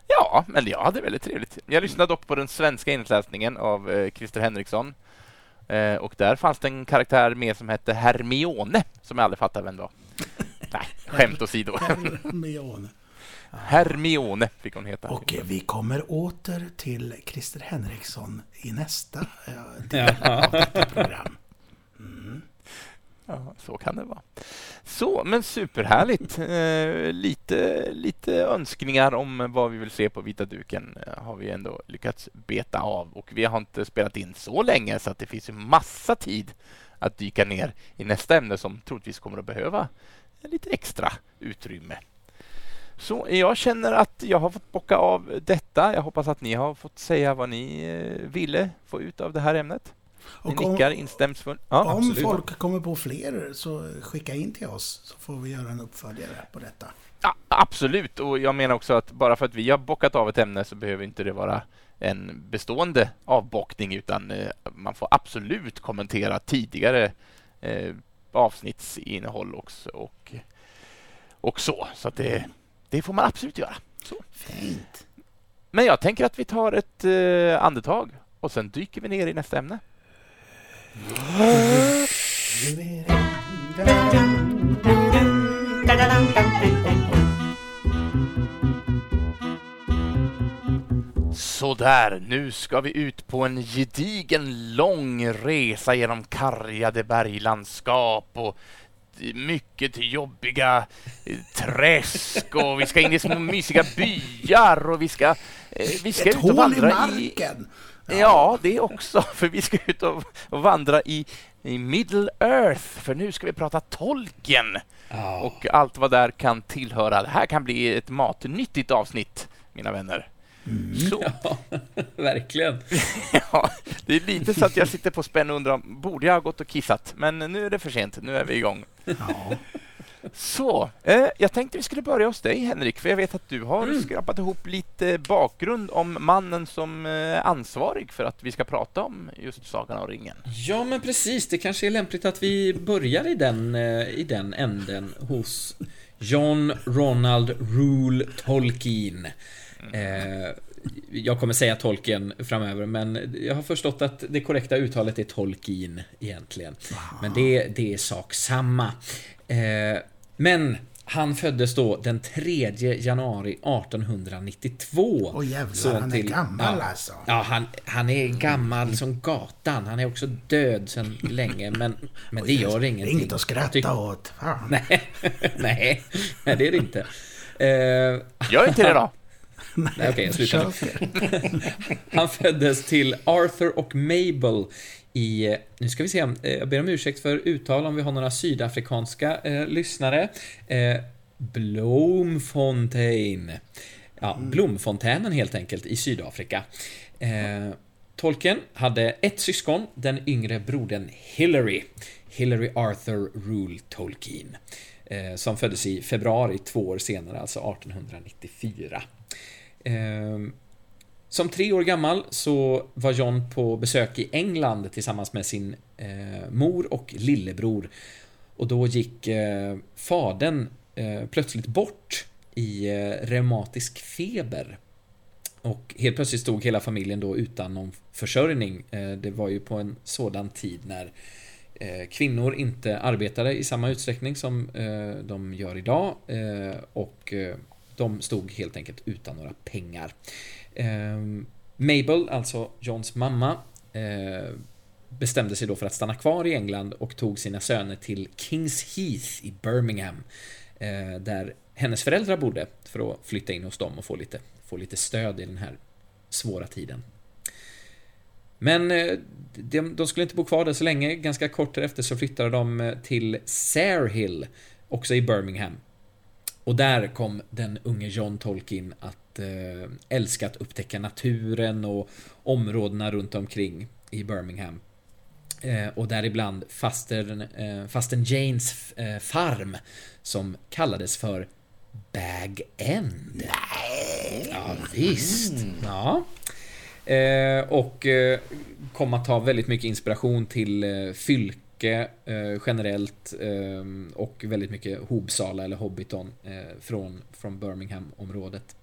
Ja, men jag hade väldigt trevligt. Jag lyssnade dock på den svenska inläsningen av eh, Christer Henriksson. Eh, och där fanns det en karaktär med som hette Hermione, som jag aldrig fattade vem det var. *laughs* Nej, skämt åsido. Hermione. *laughs* Hermione fick hon heta. Och eh, vi kommer åter till Christer Henriksson i nästa eh, del Ja. av detta program. Ja, så kan det vara. Så, men superhärligt. *laughs* Eh, lite, lite önskningar om vad vi vill se på vita duken eh, har vi ändå lyckats beta av och vi har inte spelat in så länge så att det finns massa tid att dyka ner i nästa ämne som troligtvis kommer att behöva lite extra utrymme. Så jag känner att jag har fått bocka av detta. Jag hoppas att ni har fått säga vad ni eh, ville få ut av det här ämnet. Ni Och om- nickar instämsfullt. Ja, Om absolut. folk kommer på fler så skicka in till oss så får vi göra en uppföljare på detta. Ja, absolut, och jag menar också att bara för att vi har bockat av ett ämne så behöver inte det vara en bestående avbockning utan eh, man får absolut kommentera tidigare eh, avsnittsinnehåll också och, och så. Så det, det får man absolut göra. Så. Fint. Men jag tänker att vi tar ett eh, andetag och sen dyker vi ner i nästa ämne. Sådär, nu ska vi ut på en gedigen lång resa genom kargade berglandskap och mycket jobbiga eh, träsk och vi ska in i små mysiga byar och vi ska, eh, vi ska Ett ut och hål i marken. Ja, det också, *laughs* för vi ska ut och, och vandra i, i Middle Earth, för nu ska vi prata Tolkien Ja. och allt vad där kan tillhöra. Det här kan bli ett matnyttigt avsnitt, mina vänner. Så, Ja, *laughs* verkligen. *laughs* ja, det är lite så att jag sitter på spänn och undrar, borde jag ha gått och kissat? Men nu är det för sent, nu är vi igång. Ja. Så, eh, jag tänkte vi skulle börja hos dig Henrik, för jag vet att du har skrapat ihop lite bakgrund om mannen som är ansvarig för att vi ska prata om just Sagan om ringen. Ja, men precis. Det kanske är lämpligt att vi börjar i den, eh, i den änden hos John Ronald Rule Tolkien. Eh, jag kommer säga Tolkien framöver, men jag har förstått att det korrekta uttalet är Tolkien egentligen. Men det, det är sak samma. Eh, men han föddes då den 3 januari 1892. Åh jävlar, Så han är gammal ja. alltså. Ja, han, han är gammal som gatan. Han är också död sedan länge, men, men det gör Det är ingenting. inget att skratta åt. Fan. Nej, *laughs* nej, nej, det är det inte. Eh, Gör inte det då! *laughs* nej, okej, jag slutar nu. *laughs* Han föddes till Arthur och Mabel i, nu ska vi se, eh, jag ber om ursäkt för uttal om vi har några sydafrikanska eh, lyssnare. Eh, Bloemfontein. Ja, Blomfontänen helt enkelt i Sydafrika. Eh, Tolkien hade ett syskon, den yngre brodern Hillary. Hillary Arthur Rule Tolkien. Eh, som föddes i februari två år senare, alltså 1894. Som tre år gammal så var John på besök i England tillsammans med sin eh, mor och lillebror. Och då gick eh, fadern eh, plötsligt bort i eh, reumatisk feber. Och helt plötsligt stod hela familjen då utan någon försörjning. Eh, det var ju på en sådan tid när eh, kvinnor inte arbetade i samma utsträckning som eh, de gör idag. Eh, och eh, de stod helt enkelt utan några pengar. Eh, Mabel, alltså Johns mamma, eh, bestämde sig då för att stanna kvar i England och tog sina söner till Kings Heath i Birmingham. Eh, där hennes föräldrar bodde för att flytta in hos dem och få lite, få lite stöd i den här svåra tiden. Men eh, de, de skulle inte bo kvar där så länge. Ganska kort därefter så flyttade de eh, till Sarehill, också i Birmingham. Och där kom den unge John Tolkien att eh, älska att upptäcka naturen och områdena runt omkring i Birmingham. Eh, och däribland fasten, eh, fasten Janes eh, farm som kallades för Bag End. Ja, visst. Ja. Eh, och eh, kom att ta väldigt mycket inspiration till eh, mycket eh, generellt eh, och väldigt mycket Hobsala eller Hobbiton eh, från, från Birmingham-området.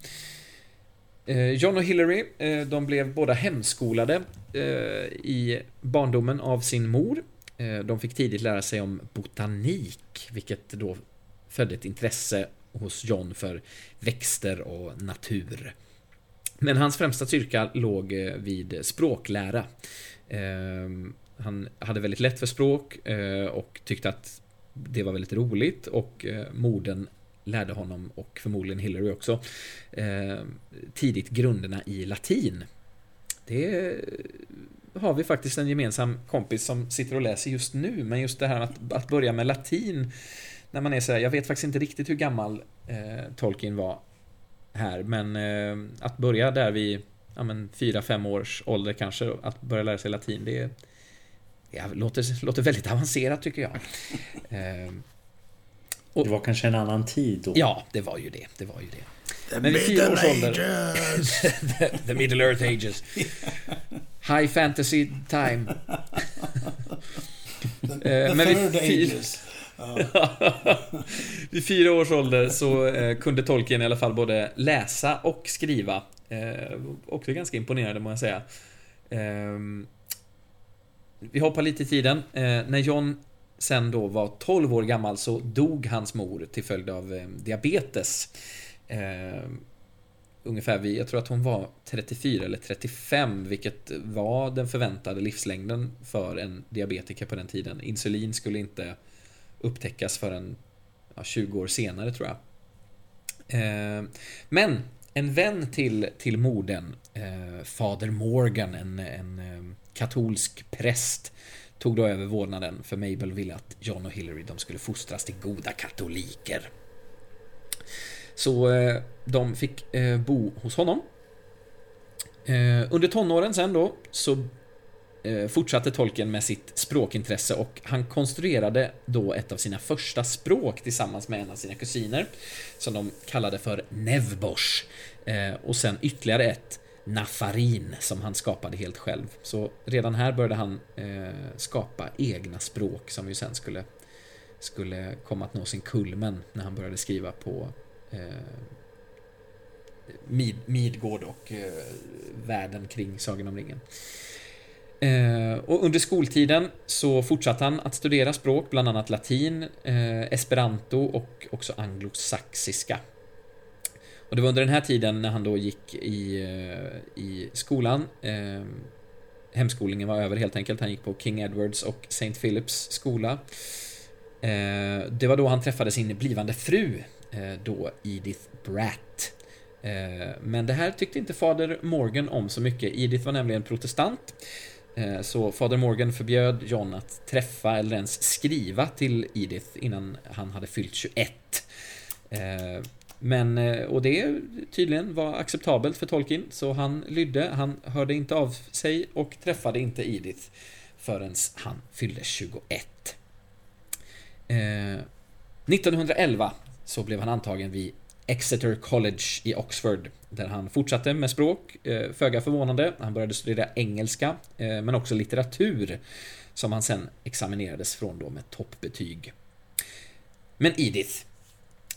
Eh, John och Hillary, eh, de blev båda hemskolade eh, i barndomen av sin mor. Eh, de fick tidigt lära sig om botanik, vilket då födde ett intresse hos John för växter och natur. Men hans främsta styrka låg eh, vid språklära. Eh, han hade väldigt lätt för språk eh, och tyckte att det var väldigt roligt och eh, morden lärde honom och förmodligen Hillary också eh, tidigt grunderna i latin. Det har vi faktiskt en gemensam kompis som sitter och läser just nu, men just det här att, att börja med latin när man är så här, jag vet faktiskt inte riktigt hur gammal eh, Tolkien var här, men eh, att börja där vid ja, men, 4-5 års ålder kanske, att börja lära sig latin, det, ja, låter, låter väldigt avancerat tycker jag. *laughs* Eh, och, det var kanske en annan tid då? Ja, det var ju det. Det var ju det. The Men middle ages! the, *laughs* the, middle earth ages. *laughs* High fantasy time. the, the men third ages. Vid fyra års ålder så eh, kunde Tolkien i alla fall både läsa och skriva. Eh, också ganska imponerande må jag säga. Vi hoppar lite i tiden. Eh, när John sen då var 12 år gammal så dog hans mor till följd av eh, diabetes. Eh, ungefär vid, jag tror att hon var 34 eller 35, vilket var den förväntade livslängden för en diabetiker på den tiden. Insulin skulle inte upptäckas förrän ja, 20 år senare tror jag. Eh, men en vän till, till morden, eh, Fader Morgan, en, en eh, katolsk präst, tog då över vårdnaden för Mabel ville att John och Hillary de skulle fostras till goda katoliker. Så eh, de fick eh, bo hos honom. Eh, under tonåren sen då så fortsatte tolken med sitt språkintresse och han konstruerade då ett av sina första språk tillsammans med en av sina kusiner som de kallade för Nevbosch och sen ytterligare ett Nafarin som han skapade helt själv. Så redan här började han eh, skapa egna språk som ju sen skulle, skulle komma att nå sin kulmen när han började skriva på eh, Mid, Midgård och eh, världen kring Sagan om ringen. Eh, och under skoltiden så fortsatte han att studera språk, bland annat latin, eh, esperanto och också anglosaxiska. Och det var under den här tiden när han då gick i, eh, i skolan. Eh, hemskolningen var över helt enkelt. Han gick på King Edwards och St. Philips skola. Eh, det var då han träffade sin blivande fru, eh, då Edith Bratt. Eh, men det här tyckte inte fader Morgan om så mycket. Edith var nämligen protestant. Ehm, så fader Morgan förbjöd John att träffa eller ens skriva till Edith innan han hade fyllt 21. Men, eh, och det tydligen var acceptabelt för Tolkien, så han lydde, han hörde inte av sig och träffade inte Edith förrän han fyllde 21. Eh, 1911 så blev han antagen vid Exeter College i Oxford, där han fortsatte med språk, eh, föga förvånande. Han började studera engelska, eh, men också litteratur, som han sen examinerades från då med toppbetyg. Men Edith,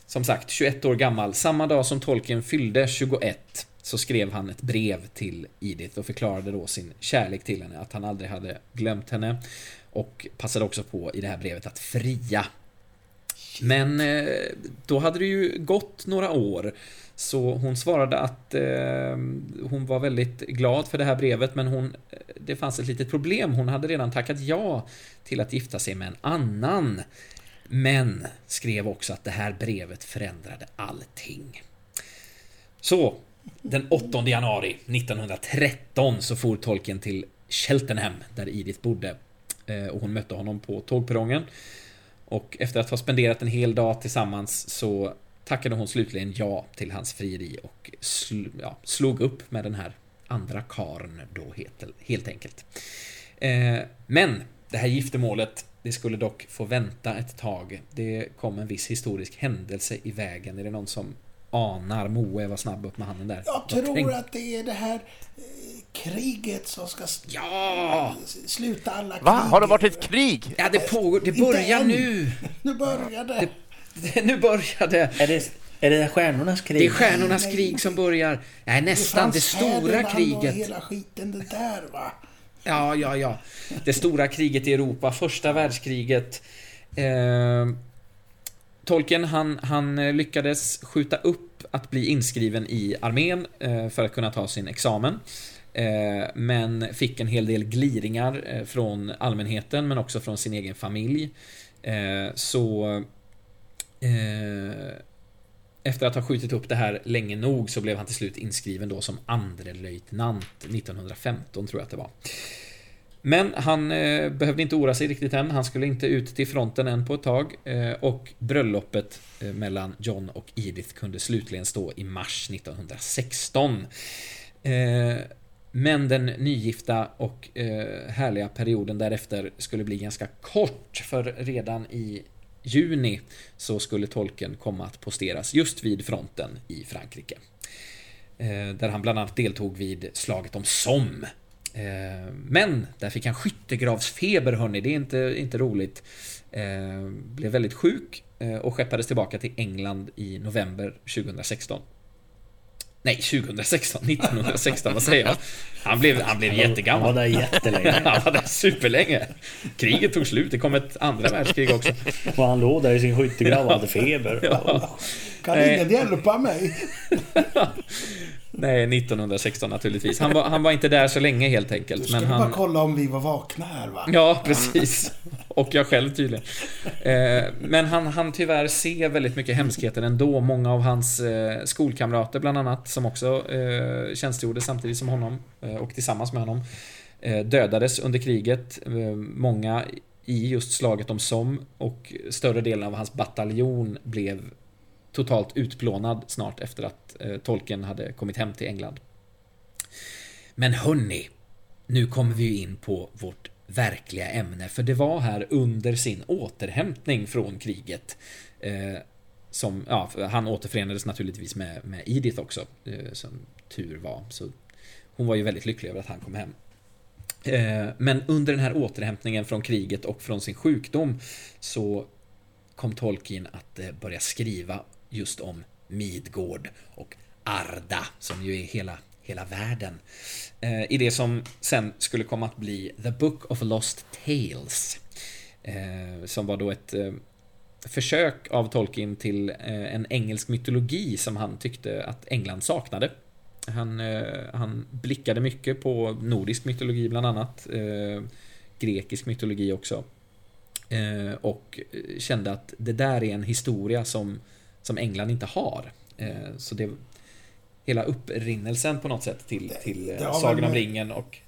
som sagt, 21 år gammal. Samma dag som Tolkien fyllde 21 så skrev han ett brev till Edith och förklarade då sin kärlek till henne, att han aldrig hade glömt henne. Och passade också på i det här brevet att fria. Men eh, då hade det ju gått några år. Så hon svarade att eh, hon var väldigt glad för det här brevet men hon, eh, det fanns ett litet problem. Hon hade redan tackat ja till att gifta sig med en annan. Men skrev också att det här brevet förändrade allting. Så, den 8 januari 1913 så for Tolkien till Cheltenham, där Edith bodde. Eh, och hon mötte honom på tågperrongen. Och efter att ha spenderat en hel dag tillsammans så tackade hon slutligen ja till hans frieri och sl ja, slog upp med den här andra karn då helt, helt enkelt. Eh, men det här giftermålet det skulle dock få vänta ett tag. Det kom en viss historisk händelse i vägen. Är det någon som anar? Moe var snabb upp med handen där. Jag tror tänk... att det är det här eh, kriget som ska ja! sluta alla krig. Va? Har det varit ett krig? Ja, det pågår. Det börjar nu. *laughs* Nu börjar det. det. Nu börjar det. Är det är det stjärnornas krig? Det är stjärnornas krig som börjar. Nej, nästan. Det, det stora kriget. Och hela skiten det där, va? Ja, ja, ja. Det stora kriget i Europa, första världskriget. Eh, Tolkien, han, han lyckades skjuta upp att bli inskriven i armén eh, för att kunna ta sin examen. Eh, men fick en hel del gliringar eh, från allmänheten men också från sin egen familj. Eh, så eh, efter att ha skjutit upp det här länge nog så blev han till slut inskriven då som andre löjtnant 1915 tror jag att det var. Men han eh, behövde inte oroa sig riktigt än. Han skulle inte ut till fronten än på ett tag. Eh, och bröllopet eh, mellan John och Edith kunde slutligen stå i mars 1916. Eh, men den nygifta och eh, härliga perioden därefter skulle bli ganska kort, för redan i juni så skulle tolken komma att posteras just vid fronten i Frankrike. Eh, där han bland annat deltog vid slaget om Somme. Eh, men där fick han skyttegravsfeber hörni, det är inte, inte roligt. Eh, blev väldigt sjuk och skeppades tillbaka till England i november 2016. Nej, 2016. 1916, vad säger jag? Han blev, han blev jättegammal. Han var där jättelänge. *laughs* han var där superlänge. Kriget tog slut, det kom ett andra världskrig också. Och han låg där i sin skyttegrav och hade feber. Ja. Kan ingen hjälpa mig? *laughs* Nej, 1916 naturligtvis. Han var, han var inte där så länge helt enkelt. Du ska men han... bara kolla om vi var vakna här va? Ja, precis. Och jag själv tydligen. Eh, men han han tyvärr se väldigt mycket hemskheter ändå. Många av hans eh, skolkamrater bland annat, som också eh, tjänstgjorde samtidigt som honom och tillsammans med honom, dödades under kriget. Många i just slaget om Somme och större delen av hans bataljon blev totalt utplånad snart efter att eh, tolken hade kommit hem till England. Men hörni, nu kommer vi ju in på vårt verkliga ämne, för det var här under sin återhämtning från kriget eh, som, ja, han återförenades naturligtvis med, med Edith också, eh, som tur var. Så hon var ju väldigt lycklig över att han kom hem. Eh, men under den här återhämtningen från kriget och från sin sjukdom så kom Tolkien att eh, börja skriva just om Midgård och Arda, som ju är hela, hela världen. Eh, I det som sen skulle komma att bli The Book of Lost Tales. Eh, som var då ett eh, försök av Tolkien till eh, en engelsk mytologi som han tyckte att England saknade. Han, eh, han blickade mycket på nordisk mytologi bland annat. Eh, grekisk mytologi också. och kände att det där är en historia som som England inte har. Eh, så det hela upprinnelsen på något sätt till, till eh, Sagan om ringen och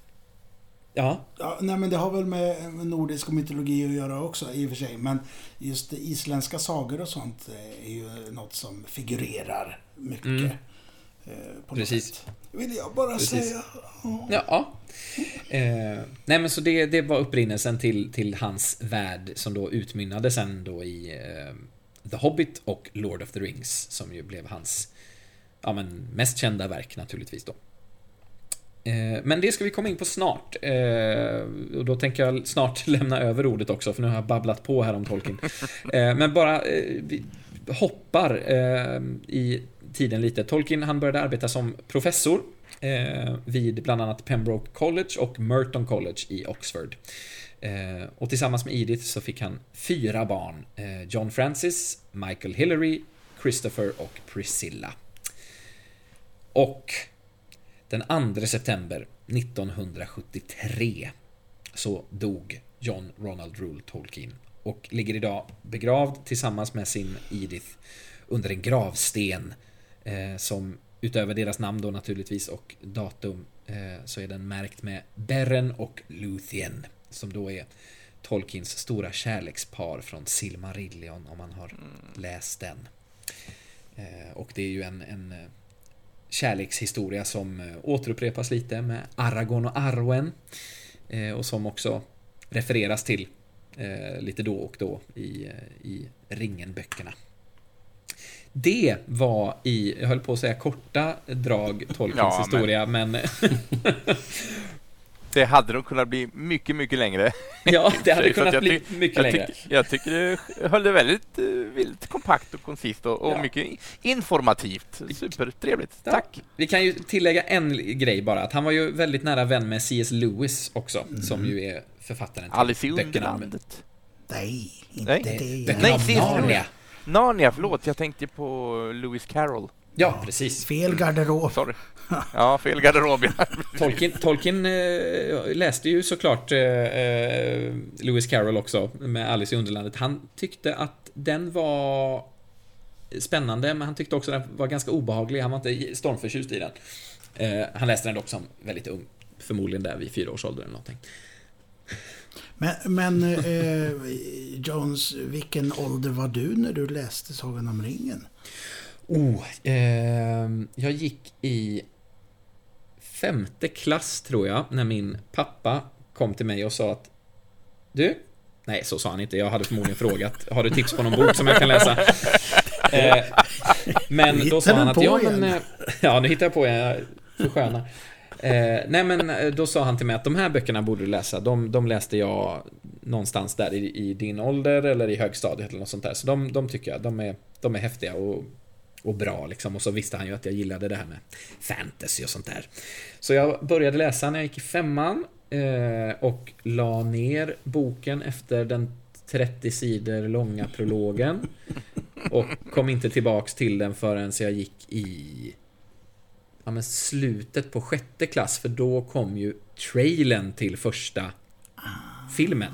Ja. ja. Nej men det har väl med nordisk mytologi att göra också i och för sig. Men just isländska sagor och sånt är ju något som figurerar mycket. Mm. Eh, på Precis. Sätt. Vill jag bara Precis. säga. Oh. Ja. Eh, nej men så det, det var upprinnelsen till, till hans värld som då utmynnade sen då i eh, The Hobbit och Lord of the Rings som ju blev hans ja, men mest kända verk naturligtvis då. Eh, men det ska vi komma in på snart. Eh, och då tänker jag snart *laughs* lämna över ordet också, för nu har jag babblat på här om Tolkien. *laughs* Eh, men bara vi hoppar i tiden lite. Tolkien han började arbeta som professor vid bland annat Pembroke College och Merton College i Oxford. Eh, och tillsammans med Edith så fick han fyra barn. Eh, John Francis, Michael Hillary, Christopher och Priscilla. Och den 2 september 1973 så dog John Ronald Rule Tolkien och ligger idag begravd tillsammans med sin Edith under en gravsten eh, som utöver deras namn då naturligtvis och datum eh, så är den märkt med Beren och Luthien som då är Tolkiens stora kärlekspar från Silmarillion om man har mm. läst den. Eh, och det är ju en, en eh, kärlekshistoria som eh, återupprepas lite med Aragorn och Arwen. Och som också refereras till lite då och då i, i Ringenböckerna. Det var i, jag höll på att säga korta drag, Tolkiens ja, historia, men... men *laughs* Det hade nog kunnat bli mycket, mycket längre. *laughs* Ja, det hade *laughs* kunnat bli mycket jag längre. Tyck, jag tycker du höll det väldigt, väldigt kompakt och koncist och, och ja. mycket informativt. Supertrevligt. Ja. Tack! Vi kan ju tillägga en grej bara, att han var ju väldigt nära vän med C.S. Lewis också, mm. som ju är författaren till Alice i Underlandet. Nej, inte Nej. det. Nej, Narnia. Narnia, förlåt. Jag tänkte på Lewis Carroll. Ja, precis. Fel garderob. Sorry. Ja, fel garderob. Tolkien, Tolkien eh, läste ju såklart eh, eh, Lewis Carroll också med Alice i Underlandet. Han tyckte att den var spännande, men han tyckte också att den var ganska obehaglig. Han var inte stormförtjust i den. Eh, han läste den dock som väldigt ung. Förmodligen där vid fyra års ålder eller någonting. Men, men eh, Jones, vilken ålder var du när du läste Sagan om ringen? Oh, eh, jag gick i femte klass tror jag, när min pappa kom till mig och sa att Du? Nej, så sa han inte. Jag hade förmodligen *laughs* frågat. Har du tips på någon bok som jag kan läsa? *laughs* Eh, men då sa han att ja, men... eh, Ja, nu hittar jag på igen. Jag förskönar. Eh, nej, men eh, då sa han till mig att de här böckerna borde du läsa. De, de läste jag någonstans där i, i din ålder eller i högstadiet eller något sånt där. Så de, de tycker jag, de är, de är häftiga och, och bra liksom. Och så visste han ju att jag gillade det här med fantasy och sånt där. Så jag började läsa när jag gick i femman eh, och la ner boken efter den 30 sidor långa prologen. Och kom inte tillbaks till den förrän jag gick i ja, men slutet på sjätte klass, för då kom ju trailern till första filmen.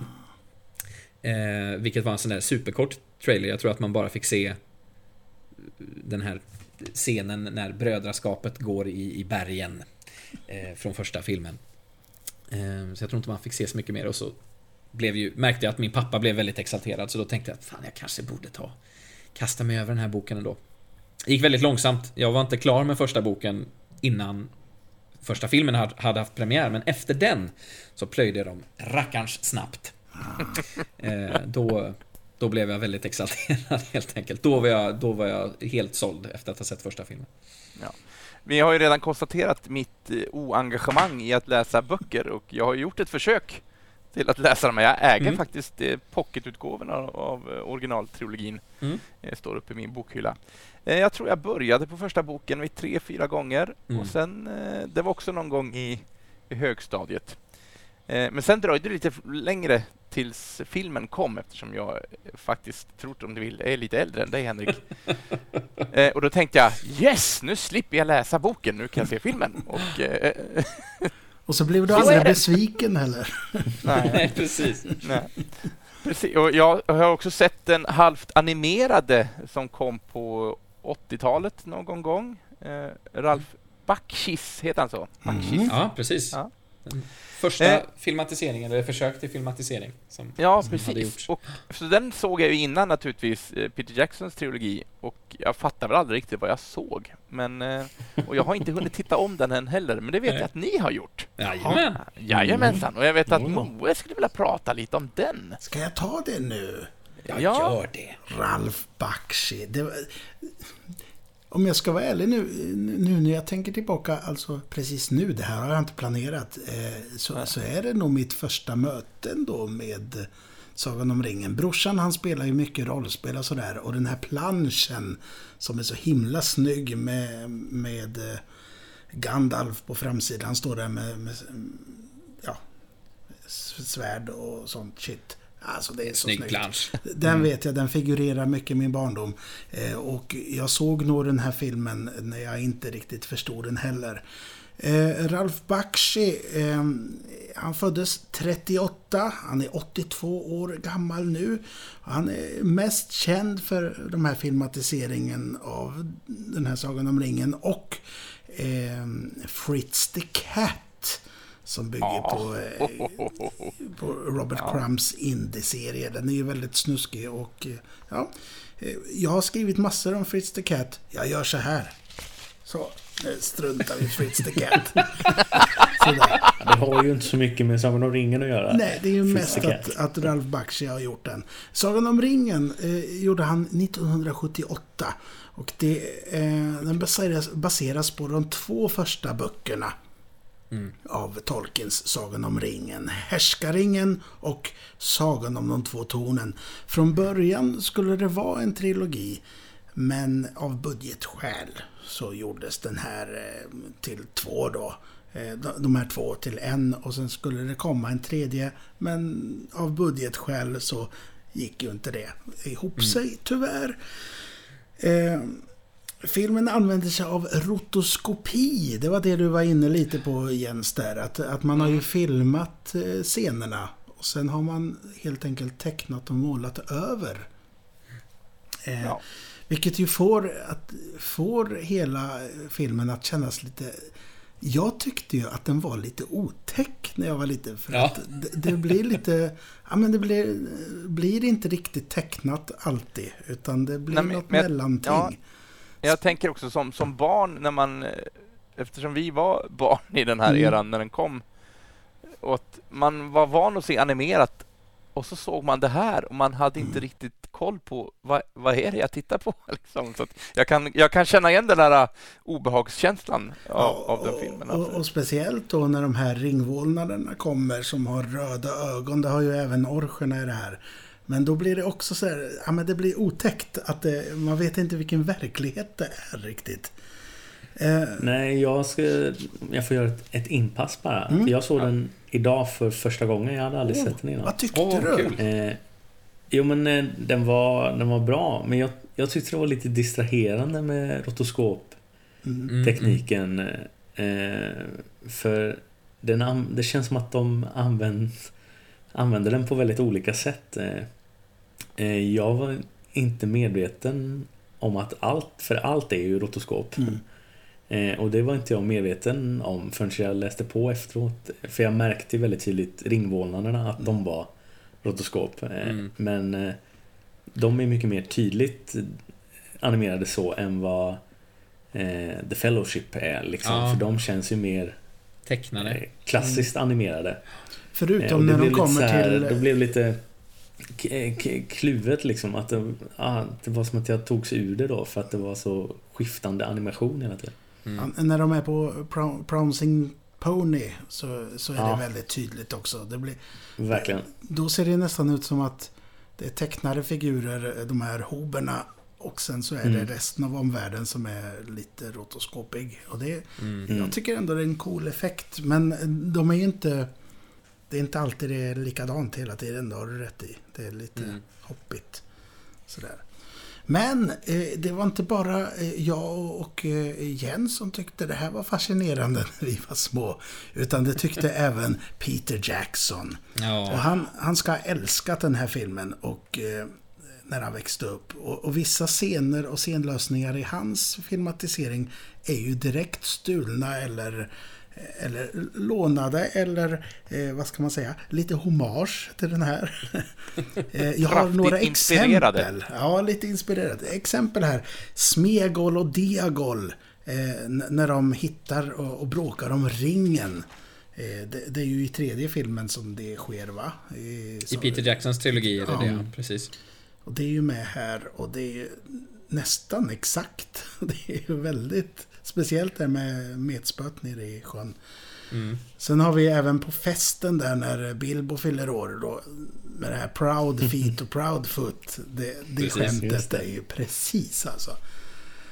Eh, vilket var en sån där superkort trailer. Jag tror att man bara fick se den här scenen när brödraskapet går i, i bergen eh, från första filmen. Eh, så jag tror inte man fick se så mycket mer och så blev ju, märkte jag att min pappa blev väldigt exalterad så då tänkte jag att fan jag kanske borde ta kasta mig över den här boken ändå. Det gick väldigt långsamt. Jag var inte klar med första boken innan första filmen hade haft premiär, men efter den så plöjde de rackarns snabbt. Eh, då, då blev jag väldigt exalterad *laughs* helt enkelt. Då var, jag, då var jag helt såld efter att ha sett första filmen. Vi har ju redan konstaterat mitt eh, oengagemang i att läsa böcker och jag har gjort ett försök till att läsa dem. Jag äger Mm. faktiskt eh, pocketutgåvorna av eh, originaltrilogin. Mm. Eh, står uppe i min bokhylla. Jag tror jag började på första boken vid tre, fyra gånger Mm. och sen, det var också någon gång i, högstadiet. Men sen dröjde det lite längre tills filmen kom eftersom jag eh, faktiskt, trott om du vill, är lite äldre än dig Henrik. *laughs* Eh, Och då tänkte jag yes, nu slipper jag läsa boken, nu kan jag se filmen. Och, eh, *laughs* Och så blev du aldrig besviken heller. *laughs* nej. Nej, precis. Nej. Precis. Och jag har också sett den halvt animerade som kom på 80-talet någon gång. Eh, Ralf Bakshis, heter han så? Mm. Ja, precis. Ja. Den första Eh. filmatiseringen, eller försök till filmatisering. Som, Ja, som precis. Och, så den såg jag ju innan naturligtvis, eh, Peter Jacksons trilogi. Och jag fattar väl aldrig riktigt vad jag såg. Men, eh, och jag har inte hunnit titta om den än heller, men det vet Nej. jag att ni har gjort. Jajamän. Jajamensan, och jag vet att Ja. Moe skulle vilja prata lite om den. Ska jag ta det nu? Ja, Ja. gör det. Ralf Bakshi. Det var... Om jag ska vara ärlig nu, nu när jag tänker tillbaka, alltså precis nu, det här har jag inte planerat, eh, så, så är det nog mitt första möte då med Sagan om ringen. Brorsan han spelar ju mycket rollspel och sådär och den här planschen som är så himla snygg med, med eh, Gandalf på framsidan. Han står där med, med ja, svärd och sånt shit. Alltså det är så Snygg snyggt. plansch. Den vet jag, den figurerar mycket i min barndom. Eh, och jag såg nog den här filmen när jag inte riktigt förstod den heller. Eh, Ralf Bakshi, eh, han föddes 38, han är 82 år gammal nu. Han är mest känd för de här filmatiseringen av den här Sagan om ringen och eh, Fritz the Cat. Som bygger på, eh, på Robert Crumbs indie-serie. Den är ju väldigt snuskig och eh, ja. eh, Jag har skrivit massor om Fritz the Cat. Jag gör så här. Så, nu struntar vi i Fritz the Cat. *laughs* Ja, Det har ju inte så mycket med Sagan om ringen att göra. Nej, det är ju mest att, att Ralf Bakshi har gjort den. Sagan om ringen eh, gjorde han 1978. Och det, eh, den baseras, baseras på de två första böckerna av Tolkiens Sagan om ringen. Härskaringen och Sagan om de två tornen. Från början skulle det vara en trilogi, men av budgetskäl så gjordes den här eh, till två då. Eh, de- De här två till en och sen skulle det komma en tredje, men av budgetskäl så gick ju inte det ihop sig tyvärr. Filmen använder sig av rotoskopi. Det var det du var inne lite på Jens där. Att, att man har ju filmat eh, scenerna. Och sen har man helt enkelt tecknat och målat över. Eh, Ja. Vilket ju får, att, får hela filmen att kännas lite... Jag tyckte ju att den var lite otäck när jag var liten. För Ja. att det, det blir lite... Ja men det blir, blir inte riktigt tecknat alltid. Utan det blir Nej, något men mellanting. ja. Jag tänker också som, som barn när man, eh, eftersom vi var barn i den här Mm. eran när den kom, att man var van att se animerat och så såg man det här och man hade Mm. inte riktigt koll på vad, vad är det jag tittar på. *laughs* Liksom. Så jag, kan, jag kan känna igen den där eh, obehagskänslan av, av den filmen. Och, och, och speciellt då när de här ringvålnaderna kommer som har röda ögon. Det har ju även orcherna i det här. Men då blir det också så här, ja men det blir otäckt att det, man vet inte vilken verklighet det är riktigt. Eh, Nej, jag ska... Jag får göra ett, ett inpass bara. Mm. Jag såg den idag för första gången. Jag hade aldrig oh, sett den innan. vad tyckte Åh, du? kul. Eh, jo, men eh, den var, den var bra. Men jag, jag tyckte det var lite distraherande med rotoskoptekniken. Mm. Mm. Eh, för den, det känns som att de använd, använder den på väldigt olika sätt. Eh, jag var inte medveten om att allt, för allt är ju rotoskop. Mm. Eh, och det var inte jag medveten om förrän jag läste på efteråt. För jag märkte väldigt tydligt ringvålnaderna att de var rotoskop. Eh, Mm. Men eh, de är mycket mer tydligt animerade så än vad The Fellowship är. Liksom. Ja. För de känns ju mer Tecknade. klassiskt animerade. Eh, Förutom när de kommer här, till... Det blev lite kluvet liksom. Att det, ah, det var som att jag togs ur det då för att det var så skiftande animation hela tiden. Mm. Ja, När de är på Pouncing Pony så, så är Ja. det väldigt tydligt också. Det blir, Verkligen. då ser det nästan ut som att det är tecknade figurer, de här hoberna. Och sen så är Mm. det resten av omvärlden som är lite rotoskopig. Och det, Mm. Jag tycker ändå det är en cool effekt. Men de är ju inte... Det är inte alltid det är likadant hela tiden, det har du rätt i. Det är lite Mm. hoppigt. Sådär. Men eh, det var inte bara eh, jag och eh, Jens som tyckte det här var fascinerande *laughs* när vi var små. Utan det tyckte *laughs* även Peter Jackson. Och Ja. han, han ska ha älskat den här filmen och eh, när han växte upp. Och, och vissa scener och scenlösningar i hans filmatisering är ju direkt stulna eller, eller lånade eller eh, vad ska man säga, lite hommage till den här. *laughs* eh, jag har några inspirerade. exempel. Ja, lite inspirerade. Exempel här. Smegol och Diagol. Eh, när de hittar och, och bråkar om ringen. Eh, det, det är ju i tredje filmen som det sker va? I, I så- Peter Jacksons trilogi är det Ja. det, ja. Precis. Och det är ju med här och det är ju nästan exakt. *laughs* Det är ju väldigt speciellt det med metspöet nere i sjön. Mm. Sen har vi även på festen där när Bilbo fyller år då. Med det här Proud *laughs* Feet och Proud Foot. Det, det Precis, skämtet det. är ju precis alltså.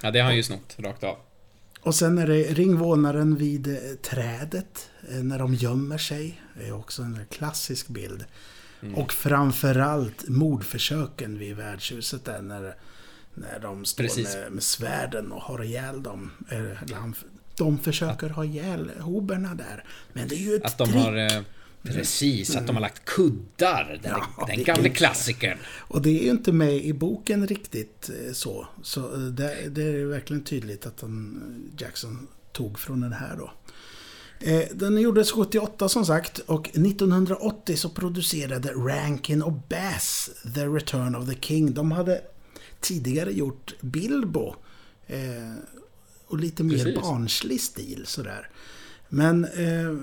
Ja, det har han ju snott rakt av. Och sen är det ringvålnaren vid eh, trädet. eh, När de gömmer sig. Det är också en klassisk bild. Mm. Och framförallt mordförsöken vid värdshuset där när, när de står Precis. med, med svärden och har ihjäl dem. Eh, Eller han, de försöker ha ihjäl hoberna där. Men det är ju ett Att de trick. har... eh, Precis, att de har lagt kuddar. Den, Ja, den är- klassikern. Och det är ju inte med i boken riktigt eh, så. Så det, det är verkligen tydligt att han, Jackson tog från den här då. Eh, Den gjordes 78 som sagt och 1980 så producerade Rankin och Bass The Return of the King. De hade tidigare gjort Bilbo eh, och lite mer Precis. barnslig stil sådär. Men eh,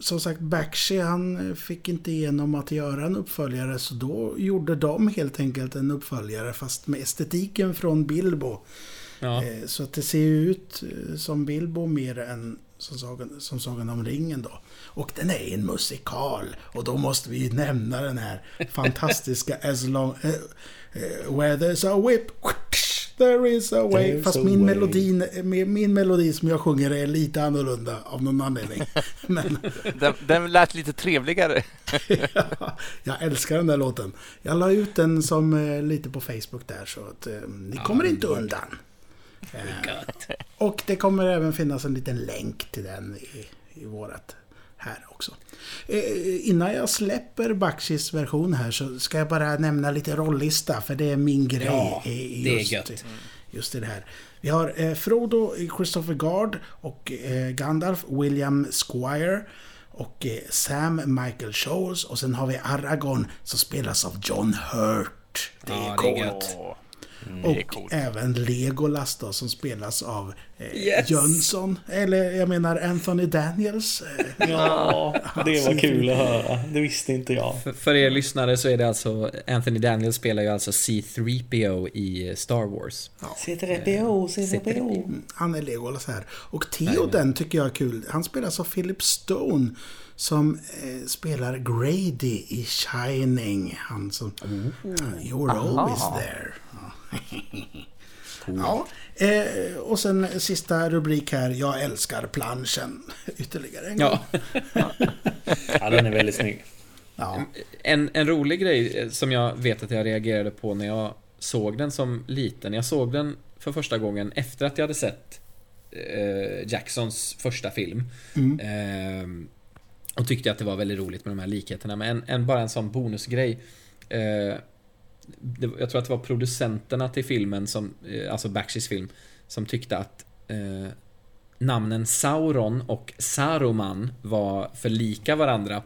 som sagt Bakshi han fick inte igenom att göra en uppföljare så då gjorde de helt enkelt en uppföljare fast med estetiken från Bilbo. Ja. Eh, Så att det ser ut eh, som Bilbo mer än som Sagan, som Sagan om ringen då. Och den är en musikal. Och då måste vi ju nämna den här fantastiska *laughs* As long... eh, eh, where there's a whip, there is a way. There's Fast a min way. melodi, min, min melodi som jag sjunger är lite annorlunda av någon anledning. *laughs* Men Den, den lät lite trevligare. *laughs* jag älskar den där låten. Jag la ut den som eh, lite på Facebook där så att eh, ni kommer Ja, inte undan. Gött. Och det kommer även finnas en liten länk till den i, i vårat här också. Eh, innan jag släpper Bakshis version här så ska jag bara nämna lite rollista för det är min grej. Ja, i det är just, gött. Just i det här. Vi har eh, Frodo, Christopher Gard och eh, Gandalf, William Squire och eh, Sam Michael Scholes och sen har vi Aragorn som spelas av John Hurt. Det är Ja, coolt. Åh, Och även Legolas då som spelas av eh, Yes! Jönsson. Eller jag menar Anthony Daniels. Eh, *laughs* Ja, det var kul att höra. Det visste inte jag. För- För er lyssnare så är det alltså Anthony Daniels spelar ju alltså C3PO i Star Wars. C3PO, C3PO. han är Legolas här. Och Theoden tycker jag är kul. Han spelas av Philip Stone. Som eh, spelar Grady i Shining. Han som... You're always there. Ja. Eh, och sen sista rubrik här. Jag älskar planschen. *laughs* Ytterligare en gång. Ja. *laughs* Ja, den är väldigt snygg. Ja. En, en rolig grej eh, som jag vet att jag reagerade på när jag såg den som liten. Jag såg den för första gången efter att jag hade sett eh, Jacksons första film. Eh, och tyckte att det var väldigt roligt med de här likheterna. Men en, en, bara en sån bonusgrej. Eh, det, jag tror att det var producenterna till filmen, som, eh, alltså Bakshis film, som tyckte att eh, namnen Sauron och Saruman var för lika varandra.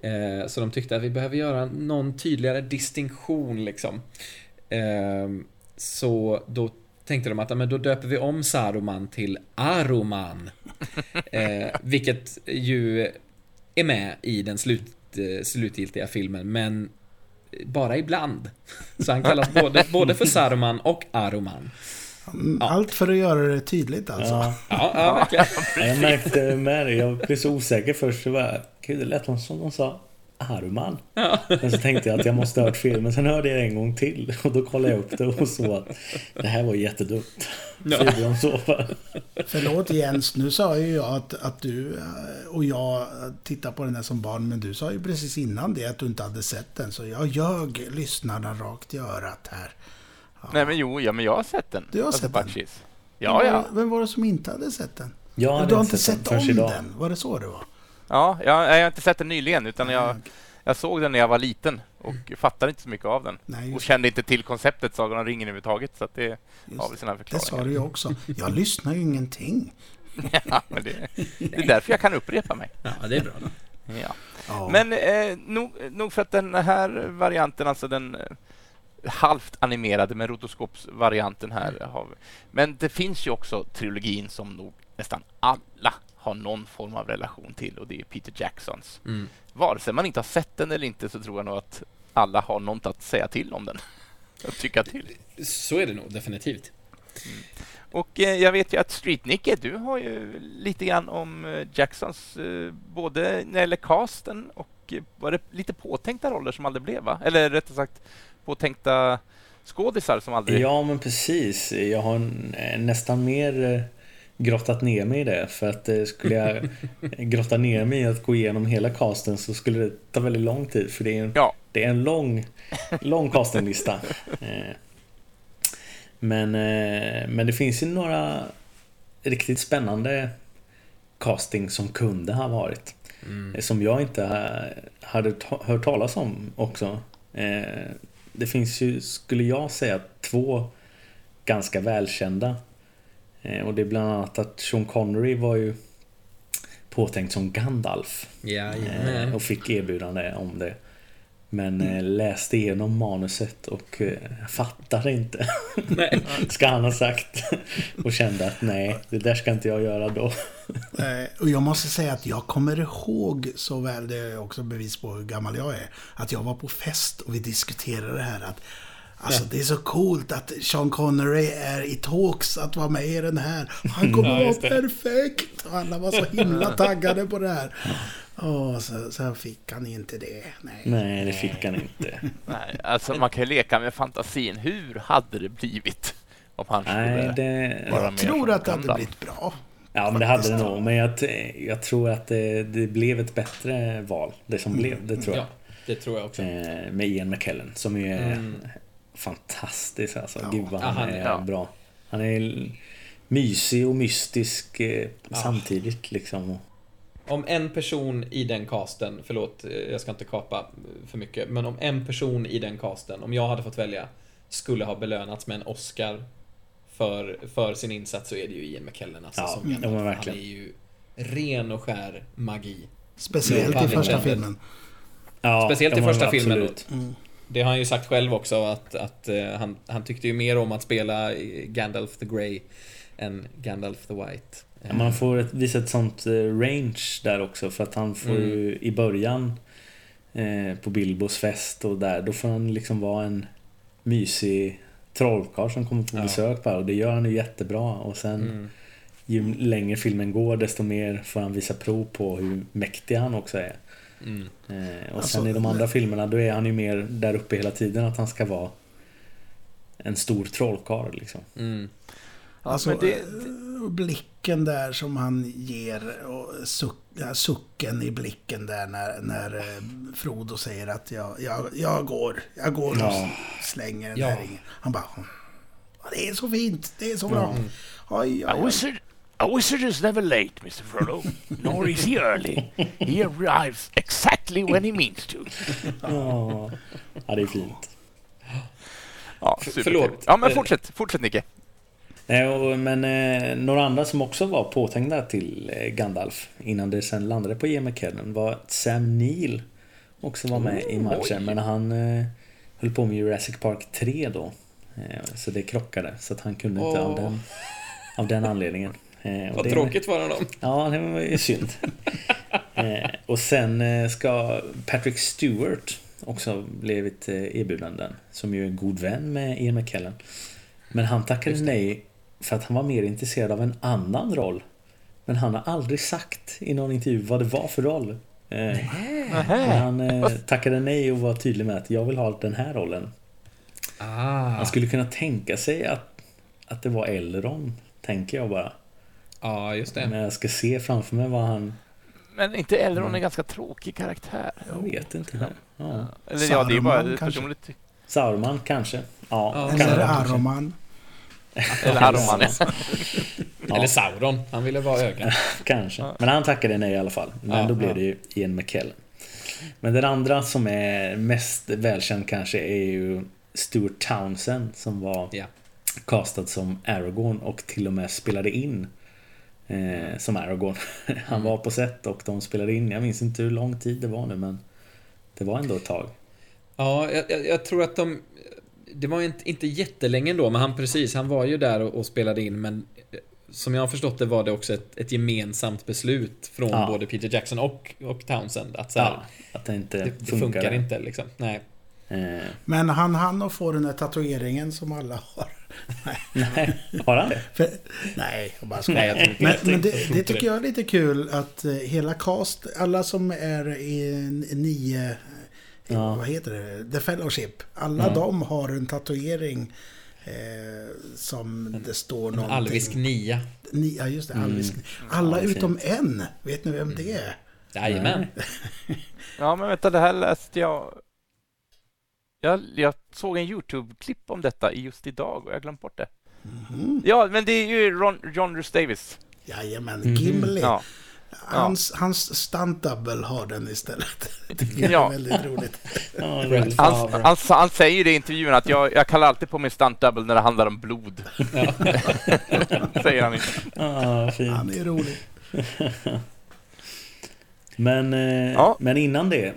Eh, så de tyckte att vi behöver göra någon tydligare distinktion liksom. Eh, så då tänkte de att men då döper vi om Saruman till Aruman. *laughs* Eh, vilket ju är med i den slut, eh, slutgiltiga filmen, men bara ibland. Så han kallas *laughs* både, både för Saruman och Aruman. Mm, Allt för att göra det tydligt alltså. Ja, Ja, ja verkligen. jag märkte med det. Jag blev så osäker först. Så bara, Gud, det lät som de sa Aruman. Men så tänkte jag att jag måste ha hört fel. Men sen hörde jag det en gång till. Och då kollade jag upp det och såg att det här var jättedumt. Ja. De så. Förlåt Jens, nu sa ju jag att, att du eh, och jag tittar på den här som barn, men du sa ju precis innan det att du inte hade sett den. Så jag ljög lyssnarna rakt i örat här. Nej men jo, ja, men jag har sett den. Du har Alltså, sett den? Bakshis. Ja, ja. Vem var det som inte hade sett den? Jag hade du har inte den sett förrän om idag. den? Var det så det var? Ja, jag, jag har inte sett den nyligen utan jag, Mm. jag såg den när jag var liten och fattade inte så mycket av den. Nej, Och just, kände inte till konceptet Sagan om ringen överhuvudtaget så att det har väl just, sina det förklaringar. sa du ju också. Jag lyssnar ju ingenting. *laughs* ja, men det, det är därför jag kan upprepa mig. Ja, det är bra. Ja. Ja. Men eh, nog, nog för att den här varianten, alltså den eh, halvt animerade med rotoskopsvarianten här. Har vi. Men det finns ju också trilogin som nog nästan alla har någon form av relation till och det är Peter Jacksons. Mm. Vare sig man inte har sett den eller inte så tror jag nog att alla har något att säga till om den. *laughs* Att tycka till. Så är det nog definitivt. Och eh, jag vet ju att Street-Nicke, du har ju lite grann om eh, Jacksons, eh, både när det gäller casten och eh, var det lite påtänkta roller som aldrig blev va? Eller rättare sagt påtänkta skådisar som aldrig... Ja, men precis. Jag har eh, nästan mer grottat ner mig i det. För att eh, skulle jag *laughs* grotta ner mig i att gå igenom hela casten så skulle det ta väldigt lång tid. För det är en, Ja. det är en lång, lång castinglista. *laughs* Eh, Men, eh, men det finns ju några riktigt spännande casting som kunde ha varit. Mm. Eh, Som jag inte ha- hade ta- hört talas om också. Eh, Det finns ju, skulle jag säga, två ganska välkända. Eh, Och det är bland annat att Sean Connery var ju påtänkt som Gandalf. Eh, Jajamän. Och fick erbjudande om det. Men eh, läste igenom manuset och eh, fattade inte. *laughs* Nej. ska han ha sagt. Och kände att nej, det där ska inte jag göra då. *laughs* Eh, och jag måste säga att jag kommer ihåg så väl, det är också bevis på hur gammal jag är, att jag var på fest och vi diskuterade det här att Alltså det är så coolt att Sean Connery är i talks att vara med i den här. Han kommer Ja, vara perfekt! Och alla var så himla *laughs* taggade på det här. Åh, så, så fick han inte det. Nej. Nej, det fick han inte. *laughs* Nej, alltså man kan ju leka med fantasin. Hur hade det blivit om han Nej, skulle det... vara Jag med tror att det hade blivit bra. Ja, men det hade det nog. Men jag, jag tror att det, det blev ett bättre val. Det som blev, det tror jag. Ja, det tror jag också. Mm. Eh, med Ian McKellen som ju är fantastisk alltså. Ja. Gud vad Ja, han han- är ja. bra. Han är mysig och mystisk eh, samtidigt liksom. Om en person i den casten, förlåt, eh, jag ska inte kapa för mycket, men om en person i den casten, om jag hade fått välja, skulle ha belönats med en Oscar för, för sin insats så är det ju Ian McKellen alltså, Ja, som ja, men Gandalf. Han verkligen. är ju ren och skär magi. Speciellt i första filmen. Ja, Speciellt i ja, första filmen. absolut. Det har han ju sagt själv också att, att eh, han, han tyckte ju mer om att spela Gandalf the Grey än Gandalf the White. Man får ett, visa ett sånt eh, range där också för att han får Mm. ju i början eh, på Bilbos fest och där, då får han liksom vara en mysig trollkarl som kommer på besök bara och det gör han ju jättebra och sen Mm. ju längre filmen går desto mer får han visa prov på hur mäktig han också är. Mm. Eh, och Alltså, sen i de andra filmerna då är han ju mer där uppe hela tiden att han ska vara en stor trollkarl liksom. Mm. Alltså, men det, eh, blicken där som han ger och suck, ja, sucken i blicken där när, när eh, Frodo säger att jag, jag, jag går, jag går och Ja. slänger den Ja. där ringen. Han bara, "Ja, det är så fint, det är så bra. Oj, oj, A oj. A wizard is never late, Mr. Frodo. Nor is he early. He arrives exactly when he means to. Ja, ja det är fint. Ja, förlåt. Ja, men fortsätt, fortsätt Nicke. Nej, men eh, några andra som också var påtänkta till eh, Gandalf innan det sen landade på Ian McKellen var Sam Neill också var med i matchen. oj. Men han eh, höll på med Jurassic Park 3 då. Eh, så det krockade. Så att han kunde inte av, den, av den anledningen. Eh, Vad det- tråkigt för honom. *laughs* Ja, det var ju synd. *laughs* eh, och sen eh, ska Patrick Stewart också blivit eh, erbjuden den. Som ju är en god vän med Ian McKellen. Men han tackade det. nej för att han var mer intresserad av en annan roll. Men han har aldrig sagt i någon intervju vad det var för roll. Eh, men han tackade nej och var tydlig med att jag vill ha den här rollen. Ah. Han skulle kunna tänka sig att, att det var Elrond, tänker jag bara. Ja, just det. Men jag ska se framför mig vad han... Men inte Elrond en ganska tråkig karaktär? Jag vet inte. Ja. Eller ja, det är bara Saruman, kanske? personligt. Sauron kanske. Ja, Ja. kan det Eller kanske. Aroman. *laughs* Eller Haruman. *laughs* Ja. Eller Sauron. Han ville vara ögat. *laughs* Kanske. Men han tackade nej i alla fall. Men Ja, då blev ja. det ju Ian McKellen. Men den andra som är mest välkänd kanske är ju Stuart Townsend som var Ja. castad som Aragorn och till och med spelade in eh, som Aragorn. *laughs* Han Mm. var på set och de spelade in. Jag minns inte hur lång tid det var nu men det var ändå ett tag. Ja, jag, jag, tror att de... Det var inte, inte jättelänge ändå, men han precis, han var ju där och, och spelade in, men eh, som jag har förstått det var det också ett, ett gemensamt beslut från Ja. både Peter Jackson och, och Townsend att så här, Ja, att det inte det, det funkar. funkar inte liksom. Nej. Eh, Men han hann att få den där tatueringen som alla har. Nej, har han det? För, nej, jag bara Nej, jag skojar. tror inte Men, det. men det, Jag det tycker jag är lite kul att eh, hela cast, alla som är i nio, Ja. vad heter det, The Fellowship. Alla Ja. de har en tatuering eh, som det står En någonting. alvisk nia. Ni, ja, just det. Mm. Alvisk. Alla Ja, utom en. Vet ni vem det är? Jajamän. Ja, men vänta, det här läste jag... Jag, jag såg en YouTube-klipp om detta i just idag och jag har glömt bort det. Mhm. Ja, men det är ju Ron, John Rhys Davis. Jajamän, Mhm. Gimli. Ja. Hans, hans stunt double har den istället. *laughs* Det jag Ja. är väldigt roligt. *laughs* Ja, är. Han, han, han säger det i intervjun att jag, jag kallar alltid på min stunt double när det handlar om blod. *laughs* säger han inte. Ja, fint. Han är rolig. Men, eh, Ja. men innan det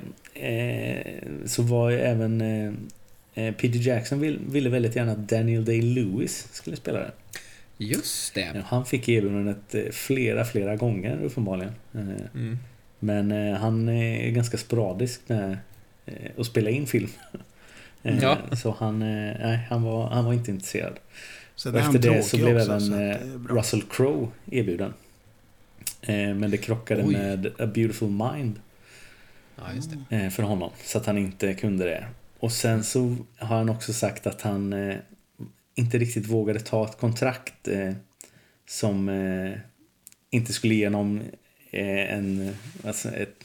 så var ju även eh, eh, Peter Jackson vill, ville väldigt gärna att Daniel Day-Lewis skulle spela det. Just det. Ja, han fick erbjudandet eh, flera, flera gånger uppenbarligen. Eh, Mm. Men eh, han är ganska sporadisk med eh, att spela in film. *laughs* Eh, Ja. Så han, eh, nej, han, var, han var inte intresserad. Är han efter det så blev också, även så det eh. Russell Crowe erbjuden. Eh, Men det krockade Oj. med A Beautiful Mind Ja, eh, för honom. Så att han inte kunde det. Och sen så har han också sagt att han eh, inte riktigt vågade ta ett kontrakt eh, som eh, inte skulle ge honom en, alltså ett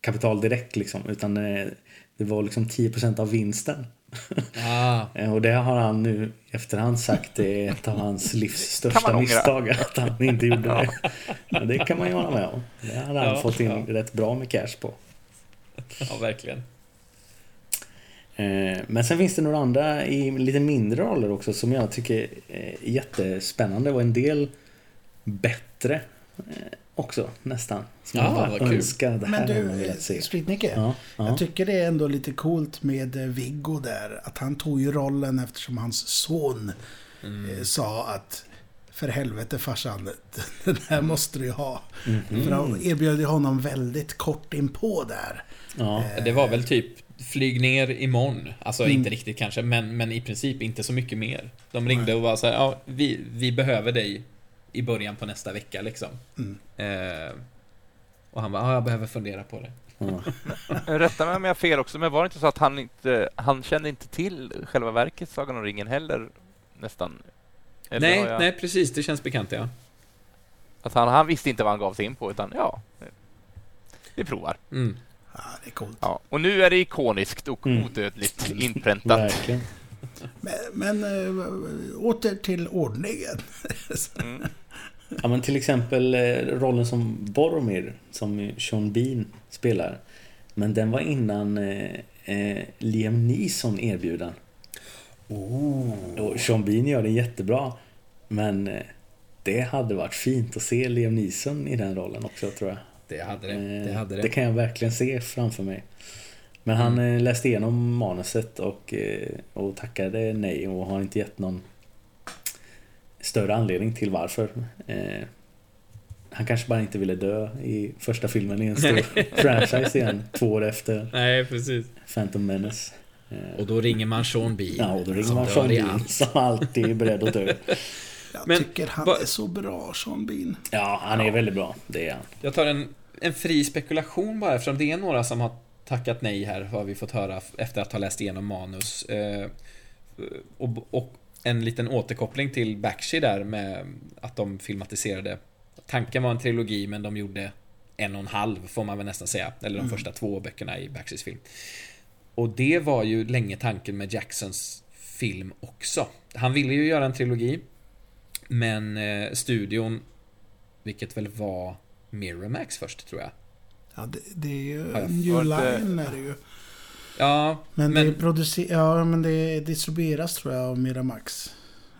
kapital direkt liksom. Utan det var liksom 10% av vinsten *laughs* Ah, Och det har han nu efterhand sagt är ett av hans *laughs* livs största misstag. Att han inte gjorde *laughs* det. Ja, det kan man ju hålla med om. Det hade han Ja, fått in ja. rätt bra med cash på. *laughs* ja, verkligen. Eh, Men sen finns det några andra i lite mindre roller också som jag tycker är jättespännande och en del bättre eh, också nästan. Som Ja, jag bara vad kul. önskar det här Men du. Streetnicke. Ja, ja. Jag tycker det är ändå lite coolt med eh, Viggo där. Att han tog ju rollen eftersom hans son Mm. sa att för helvete farsan, *laughs* den här måste du ju ha. Mhm. För han erbjöd ju honom väldigt kort inpå där. Ja. Det var väl typ flyg ner imorgon. Alltså Mm. inte riktigt kanske, men, men i princip inte så mycket mer. De ringde och var så här, ja, vi, vi behöver dig i början på nästa vecka liksom. Mm. Eh, och han bara, ja, jag behöver fundera på det. ja. *laughs* Rätta mig om jag har fel också, men var det inte så att han inte, han kände inte till själva verket Sagan om ringen heller nästan? Eller nej, jag- nej, precis. Det känns bekant, ja. Att han, han visste inte vad han gav sig in på, utan ja, vi provar. Mm. Det är coolt. Ja, och nu är det ikoniskt och Mm. odödligt inpräntat. Verkligen. Men, men äh, åter till ordningen. *laughs* Mm. Ja, men till exempel eh, rollen som Boromir, som Sean Bean spelar. Men den var innan eh, eh, Liam Neeson erbjudan. Och Sean Bean gör det jättebra. Men det hade varit fint att se Liam Neeson i den rollen också tror jag. Det hade det. Eh, Det hade det. det kan jag verkligen se framför mig. Men han eh, läste igenom manuset och, eh, och tackade nej och har inte gett någon större anledning till varför. Han kanske bara inte ville dö i första filmen i en stor *laughs* franchise igen, två år efter Nej, precis. Phantom Menace. Och då ringer man Sean Bean. ja, och då ringer man Sean Bean allt. som alltid är beredd att dö. *laughs* Jag Men tycker han vad- är så bra, Sean Bean. Ja, han är väldigt bra. Det är han. Jag tar en, en fri spekulation bara eftersom det är några som har tackat nej här har vi fått höra efter att ha läst igenom manus. Eh, och, och en liten återkoppling till Bakshi där med att de filmatiserade. Tanken var en trilogi men de gjorde en och en halv får man väl nästan säga. Eller de första två böckerna i Bakshis film. Och det var ju länge tanken med Jacksons film också. Han ville ju göra en trilogi. Men eh, studion, vilket väl var Miramax först tror jag. Ja, det, det är ju New inte- Line är det ju. Ja, Men, Men- det, producer- ja, men det distribueras tror jag av Miramax.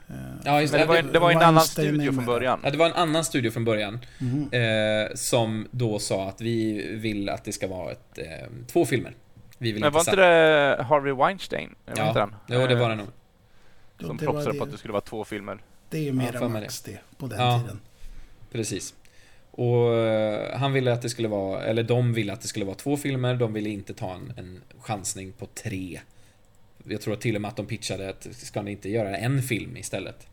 Eh, ja, just Men det var, det. en- det var en annan studio från början. Ja, det var en annan studio från början. mhm. Eh, som då sa att vi vill att det ska vara ett, eh, två filmer. Vi vill Men var inte det Harvey Weinstein? Var Ja. inte han? Jo, det var det nog. Som det var propsade på det. att det skulle vara två filmer. Det är ju Ja, Miramax det, på den Ja. tiden. Precis. Och eh, han ville att det skulle vara, eller de ville att det skulle vara två filmer, de ville inte ta en, en chansning på tre. Jag tror till och med att de pitchade att ska ni inte göra en film istället?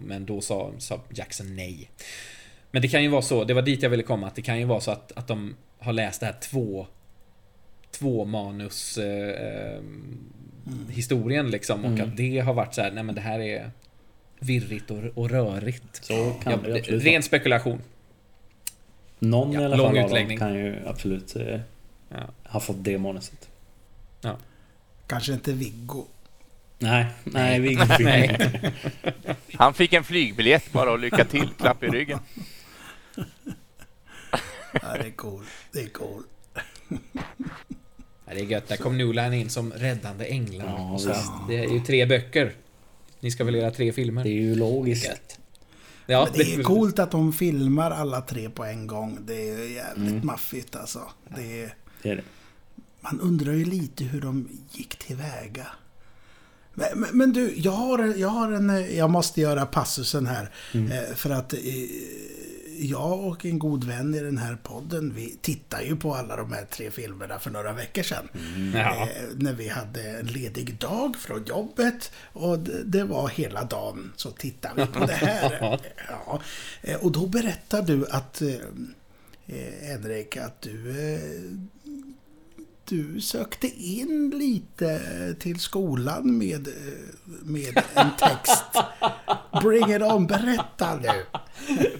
Men då sa, sa Jackson nej. Men det kan ju vara så, det var dit jag ville komma, att det kan ju vara så att, att de har läst det här två två manus eh, eh, historien liksom och Mm. att det har varit så här, nej men det här är virrigt och, och rörigt. Så kan Ja, det absolut vara. ren spekulation. Någon Ja, i alla lång fall utläggning. kan ju absolut eh, Ja. ha fått det manuset. Kanske inte Viggo. Nej, nej, vi Nej. *laughs* Han fick en flygbiljett bara och lycka till, klapp i ryggen. *laughs* Ja, det är cool. Det är cool. Ja, det är gött. Där kom Nulan in som räddande änglar. Ja, det är ju tre böcker. Ni ska väl göra tre filmer? Det är ju logiskt. Gött. Ja, Men det är coolt att de filmar alla tre på en gång. Det är jävligt Mm. maffigt alltså. Det är, Det är det. man undrar ju lite hur de gick tillväga. Men, men, men du, jag har, jag har en... Jag måste göra passusen här. Eh, för att eh, jag och en god vän i den här podden, vi tittar ju på alla de här tre filmerna för några veckor sedan. Ja. Eh, när vi hade en ledig dag från jobbet och det, det var hela dagen så tittade vi på det här. *laughs* ja. Eh, Och då berättar du att eh, eh, Henrik, att du eh, du sökte in lite till skolan med, eh, med en text *laughs* Bring it on, berätta nu.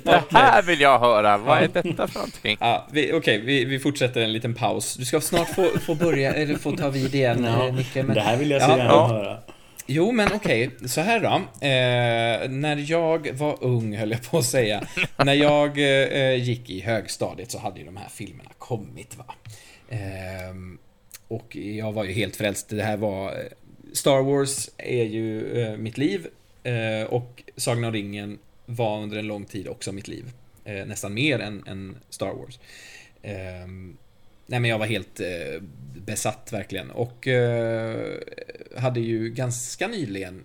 Det här vill jag höra. Vad är detta för någonting? Ja, vi, Okej, vi, vi fortsätter en liten paus. Du ska snart få, få börja, eller få ta vid igen, Ja, eh, Nicke. Men... Det här vill jag så Ja, gärna ja. höra. Jo, men okej, så här då. Eh, när jag var ung, höll jag på att säga. *laughs* när jag eh, gick i högstadiet så hade ju de här filmerna kommit, va. Ehm, och jag var ju helt frälst. Det här var... eh, Star Wars är ju eh, mitt liv. Eh, och Sagan om ringen var under en lång tid också mitt liv. Eh, nästan mer än, än Star Wars. Ehm, nej men jag var helt eh, besatt verkligen. Och eh, hade ju ganska nyligen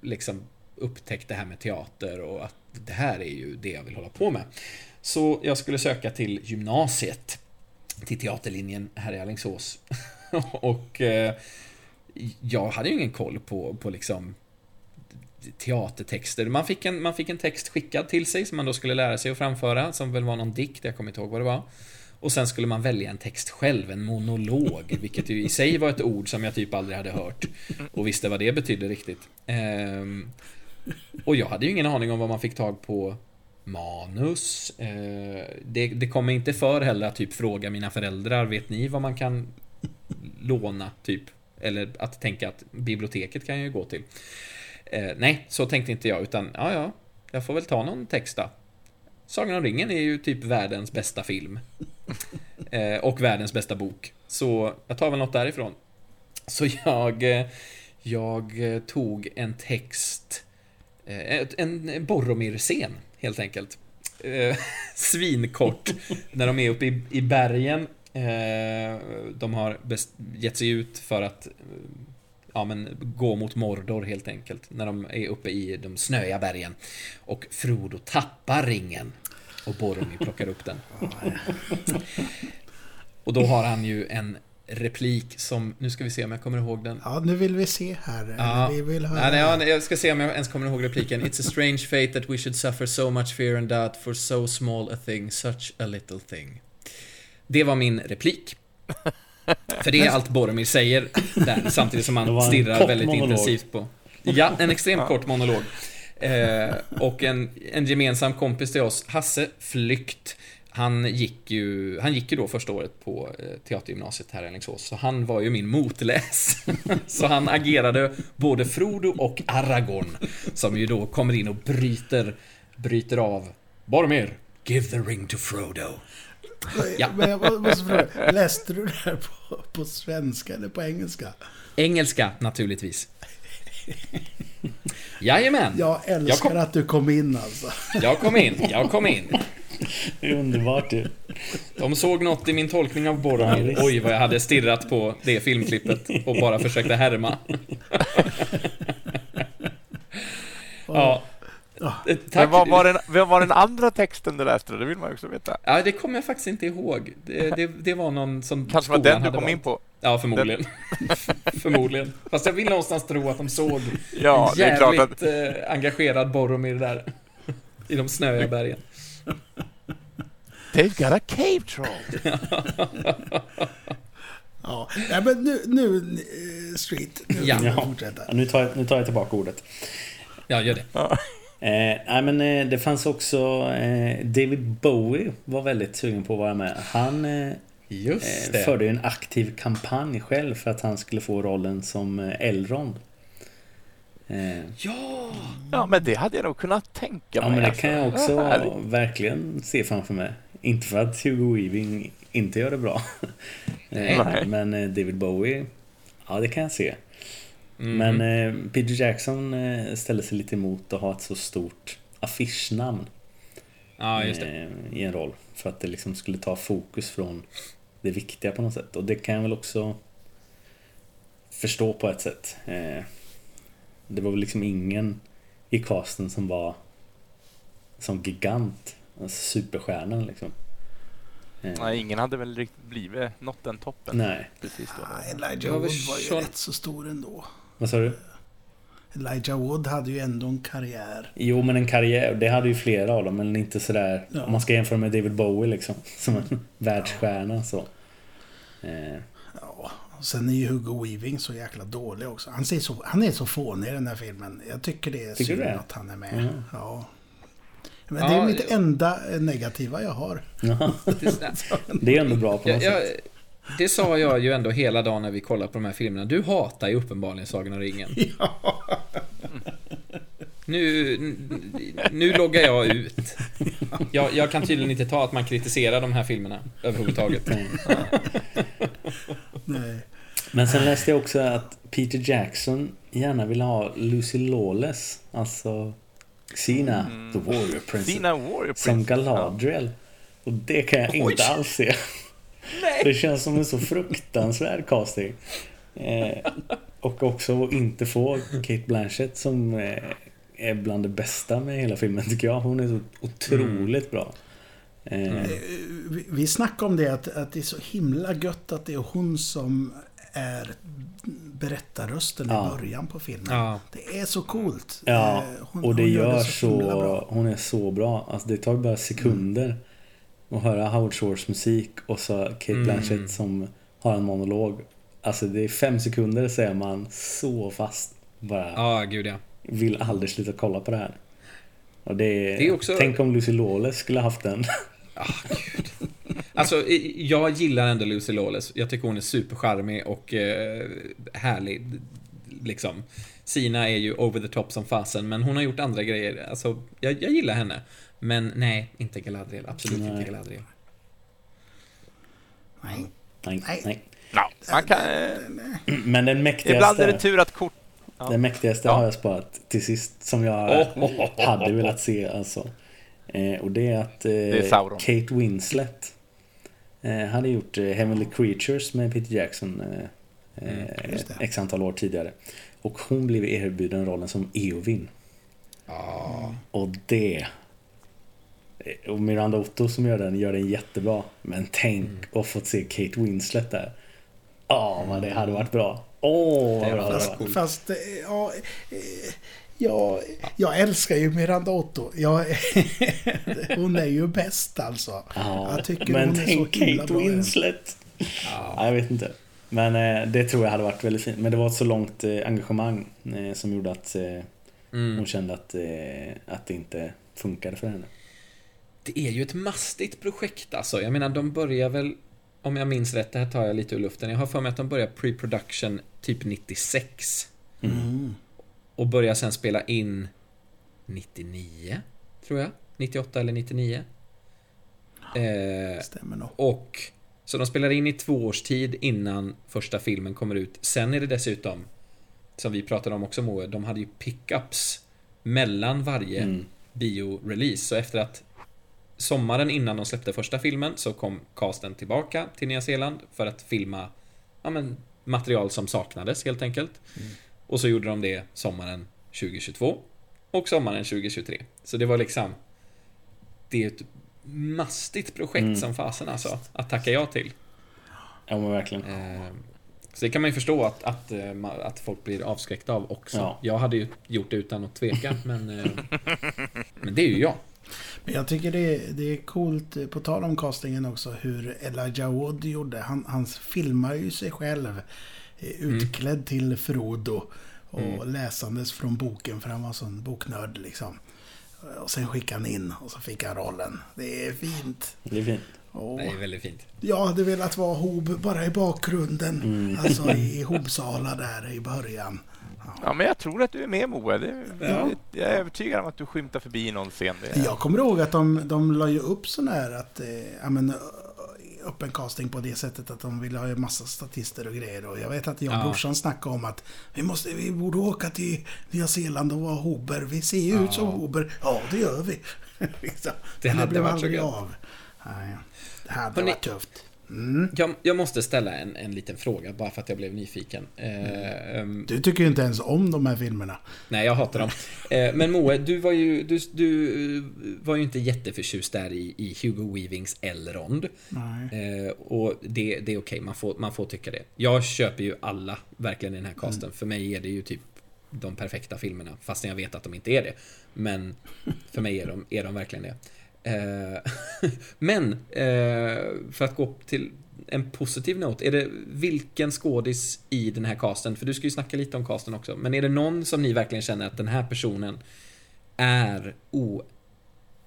liksom upptäckt det här med teater och att det här är ju det jag vill hålla på med. Så jag skulle söka till gymnasiet. Till teaterlinjen här i Alingsås. *laughs* och eh, jag hade ju ingen koll på, på liksom teatertexter. Man fick, en, man fick en text skickad till sig som man då skulle lära sig att framföra, som väl var någon dikt, jag kommer inte ihåg vad det var. Och sen skulle man välja en text själv, en monolog, *laughs* vilket ju i sig var ett ord som jag typ aldrig hade hört och visste vad det betydde riktigt. Ehm, och jag hade ju ingen aning om vad man fick tag på manus. Eh, det, det kommer inte för heller att typ fråga mina föräldrar, vet ni vad man kan låna, typ? Eller att tänka att biblioteket kan jag ju gå till. Eh, nej, så tänkte inte jag, utan ja, ja, jag får väl ta någon text då. Sagan om ringen är ju typ världens bästa film. *laughs* Eh, och världens bästa bok. Så jag tar väl något därifrån. Så jag, eh, jag tog en text, eh, en Boromir-scen helt enkelt. Eh, *laughs* Svinkort, när de är uppe i, i bergen. De har gett sig ut för att ja, men, gå mot Mordor helt enkelt. När de är uppe i de snöiga bergen. Och Frodo tappar ringen. Och Boromir plockar upp den. *laughs* Och då har han ju en replik som, nu ska vi se om jag kommer ihåg den. Ja, nu vill vi se här. Ja. Vi vill höra. Nej, nej, ja, jag ska se om jag ens kommer ihåg repliken. It's a strange fate that we should suffer so much fear and doubt for so small a thing, such a little thing. Det var min replik. *laughs* För det är allt Boromir säger där, *laughs* samtidigt som han stirrar väldigt monolog. intensivt på... Ja, en extremt kort monolog. Eh, och en, en gemensam kompis till oss, Hasse Flykt, han gick ju, han gick ju då första året på eh, teatergymnasiet här i Alingsås, så han var ju min motläs. *laughs* så han agerade både Frodo och Aragorn, som ju då kommer in och bryter, bryter av Boromir, give the ring to Frodo. Ja. Men jag måste fråga, läste du det här på, på svenska eller på engelska? Engelska, naturligtvis. Jajamän, Jag älskar Jag kom- att du kom in alltså. jag kom in, jag kom in. Det är underbart ju. De såg något i min tolkning av Boromir. Oj, vad jag hade stirrat på det filmklippet och bara försökte härma. ja. Eh, Tack. Men vad var, den, vad var den andra texten du läste? Det vill man också veta. Ja, det kommer jag faktiskt inte ihåg. Det, det, det var någon som Kanske var den du kom valt. in på. Ja, förmodligen. *laughs* förmodligen. Fast jag vill någonstans tro att de såg Ja, en det är klart jävligt att... eh, engagerad Boromir där. I de snöiga bergen. They've got a cave troll. *laughs* Ja, ja men nu, nu eh, Street, nu Ja. vi Ja. fortsätta. Ja, Nu tar, jag, nu tar jag tillbaka ordet. Ja, gör det. Eh, nej, men eh, det fanns också... Eh, David Bowie var väldigt sugen på att vara med. Han eh, Just det. förde ju en aktiv kampanj själv för att han skulle få rollen som Elrond. Ja! Ja, men det hade jag nog kunnat tänka ja, mig. men det alltså. kan jag Ja, också *laughs* härligt. verkligen se framför mig. Inte för att Hugo Weaving inte gör det bra. *laughs* Men David Bowie, ja det kan jag se. Mhm. Men eh, Peter Jackson eh, ställer sig lite emot att ha ett så stort affischnamn det. eh, i en roll. För att det liksom skulle ta fokus från det viktiga på något sätt. Och det kan jag väl också förstå på ett sätt. Eh, det var väl liksom ingen i casten som var som gigant. Alltså superstjärnan liksom. Eh, Nej, ingen hade väl riktigt blivit nått den toppen. nej. Precis då. Ja, Elijah Wood väl var ju rätt så stor ändå. Vad sa du? Elijah Wood hade ju ändå en karriär. Jo men en karriär, det hade ju flera av dem men inte sådär Ja. Om man ska jämföra med David Bowie liksom *laughs* Som en världsstjärna så eh, Ja, Sen är ju Hugo Weaving så jäkla dålig också. Han, ser så, han är så fånig i den här filmen. Jag tycker det är Tycker synd det? att han är med. Mm. Ja. Men det är Ja, mitt ja. enda negativa jag har. Ja, Det, är ändå bra på något jag, jag, sätt. Det sa jag ju ändå hela dagen när vi kollade på de här filmerna. Du hatar ju uppenbarligen Sagan om ringen. *laughs* Nu, nu loggar jag ut. Jag, jag kan tydligen inte ta att man kritiserar de här filmerna överhuvudtaget. Nej. Men sen läste jag också att Peter Jackson gärna ville ha Lucy Lawless, alltså Sina, the Warrior Princess, Sina Warrior som Prince. Galadriel. Och det kan jag inte alls se. Det känns som en så fruktansvärd casting. Eh, och också att inte få Kate Blanchett som eh, är bland det bästa med hela filmen tycker jag. Hon är så otroligt bra. Eh, Eh, Vi, vi snackade om det att, att det är så himla gött att det är hon som är berättarrösten Ja. i början på filmen. Ja. Det är så coolt. Ja, Eh, hon- och det hon gör himla så... bra. Hon är så bra. Alltså det tar bara sekunder att höra Howard Shores musik och så Kate Mm. Blanchett som har en monolog. Alltså det är fem sekunder så är man så fast. Bara Ja, gud ja. vill aldrig sluta kolla på det här. Och det är... Det är också- Tänk om Lucy Lawless skulle haft den. Ah, gud. Alltså, jag gillar ändå Lucy Lawless. Jag tycker hon är supercharmig och eh, härlig. Liksom. Sina är ju over the top som fasen, men hon har gjort andra grejer. Alltså, jag, jag gillar henne. Men nej, inte Galadriel. Absolut Nej. inte Galadriel. Nej. Nej, Nej. nej. Ja, man kan, eh, Men den mäktigaste... ibland är det tur att kort... Ja. Den mäktigaste Ja. har jag sparat till sist som jag Oh, oh, oh, hade velat se alltså. Eh, och det är att eh, är Sauron. Kate Winslet eh, hade gjort eh, Heavenly Creatures med Peter Jackson eh, Mm, eh, det. x antal år tidigare. Och hon blev erbjuden rollen som Eowyn. Ja. Och det... eh, Och Miranda Otto som gör den, gör den jättebra. Men tänk Mm. att få se Kate Winslet där. Ja, vad det hade varit bra. Åh, vad var hade Fast, varit. fast eh, ja, eh, ja, jag älskar ju Miranda Otto. Jag, *laughs* hon är ju bäst alltså. Ja, Jag tycker men hon är tänk så himla Kate. Winslet. Ja. *laughs* Ja, jag vet inte. Men det tror jag hade varit väldigt fint. Men det var ett så långt engagemang som gjorde att Mm. hon kände att, att det inte funkade för henne. Det är ju ett mastigt projekt alltså. Jag menar, de börjar väl, om jag minns rätt, det här tar jag lite ur luften. Jag har för mig att de börjar pre-production typ 96. Mm. Och börjar sen spela in 99, tror jag. 98 eller 99. Eh, Stämmer nog. och så de spelar in i två års tid innan första filmen kommer ut. Sen är det dessutom, som vi pratade om också Moe, de hade ju pickups mellan varje Mm. bio-release. Så efter att sommaren innan de släppte första filmen så kom casten tillbaka till Nya Zeeland för att filma ja, men, material som saknades helt enkelt. Och så gjorde de det sommaren 2022 och sommaren 2023. Så det var liksom det är ett mastigt projekt Mm. som fasen alltså, att tacka ja till. Ja, men verkligen. Eh, Så det kan man ju förstå att, att, eh, att folk blir avskräckta av också. Ja. Jag hade ju gjort det utan att tveka, men, eh, *laughs* men det är ju jag. Men jag tycker det är, det är coolt, på tal om castingen också, hur Elijah Wood gjorde. Han, han filmar ju sig själv eh, utklädd till Frodo. Och läsandes från boken, för han var sån boknörd liksom. Och sen skickade han in och så fick han rollen. Det är fint. Det är fint. Och Det är väldigt fint. jag hade velat vara Hob bara i bakgrunden. Mm. Alltså i Hobsala där i början. Ja, men jag tror att du är med Moa. Det, Ja. Jag är övertygad om att du skymtar förbi någon scen. Det, Jag kommer ihåg att de, de la ju upp sån här att, eh, ja men, upp en casting på det sättet att de ville ha en massa statister och grejer. Och jag vet att jag och Ja. brorsan snackade om att vi, måste, vi borde åka till Nya Zeeland och vara Hober. Vi ser ju ut som Hober. Ja, det gör vi. Liksom. *laughs* Det hade blev varit så aldrig av. Nej, det hade Hörrni- varit tufft. Mm. Jag, jag måste ställa en, en liten fråga bara för att jag blev nyfiken. Eh, ehm, Du tycker ju inte ens om de här filmerna. nej, jag hatar dem. *laughs* Eh, men Moe, du var ju, du, du var ju inte jätteförtjust där i, i Hugo Weavings Elrond. Nej. Eh, och det, det är okej, man, får, man får tycka det. Jag köper ju alla verkligen i den här casten. För mig är det ju typ de perfekta filmerna, fastän jag vet att de inte är det. Men för mig är de, är de verkligen det. Eh, *laughs* men, eh, för att gå till en positiv not, är det vilken skådis i den här casten, för du ska ju snacka lite om casten också, men är det någon som ni verkligen känner att den här personen är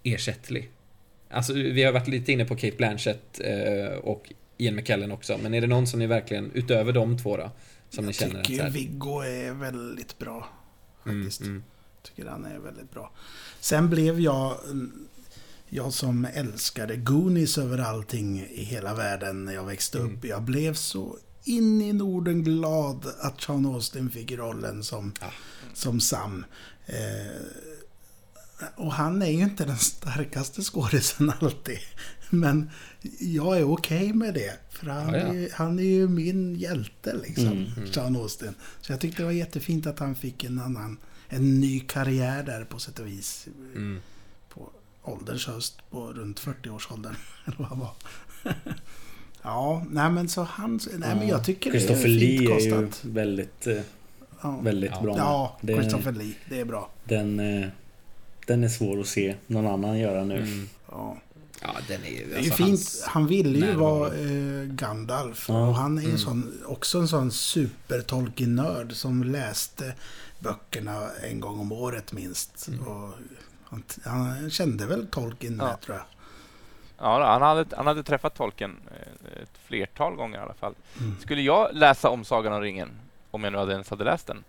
oersättlig? Alltså, vi har varit lite inne på Kate Blanchett eh, och Ian McKellen också, men är det någon som ni verkligen, utöver de två då, som jag ni känner tycker att så här, Viggo är väldigt bra. mm, Faktiskt. mm, Tycker han är väldigt bra. Sen blev jag, jag som älskade Goonies över allting i hela världen när jag växte Mm. upp. Jag blev så in i Norden glad att Sean Austin fick rollen som, Ja. som Sam. Eh, och han är ju inte den starkaste skådisen alltid. Men jag är okej med det. För han, Ja, ja. Är, han är ju min hjälte liksom, Mm, Sean Austin. Så jag tyckte det var jättefint att han fick en annan, en ny karriär där på sätt och vis. mm. På ålderns höst, på runt 40-årsåldern. *laughs* Eller vad han var. *laughs* ja, nej men så han, nej men jag tycker det är fint Lee är ju kostat. väldigt, eh, Ja, väldigt Ja. bra. ja Det- Christopher Lee, det är bra. Den, eh, den är svår att se någon annan göra nu. Mm. Ja. Ja, den är ju... Det är ju alltså, fint. Han ville ju vara eh, Gandalf. Ja. Och han är ju Mm. sån, också en sån super-Tolkien-nörd som läste böckerna en gång om året minst. Mm. Och han, han kände väl Tolkien Ja. med, tror jag. Ja, han hade, han hade träffat tolken eh, ett flertal gånger i alla fall. Mm. Skulle jag läsa om Sagan om ringen, om jag nu hade ens hade läst den,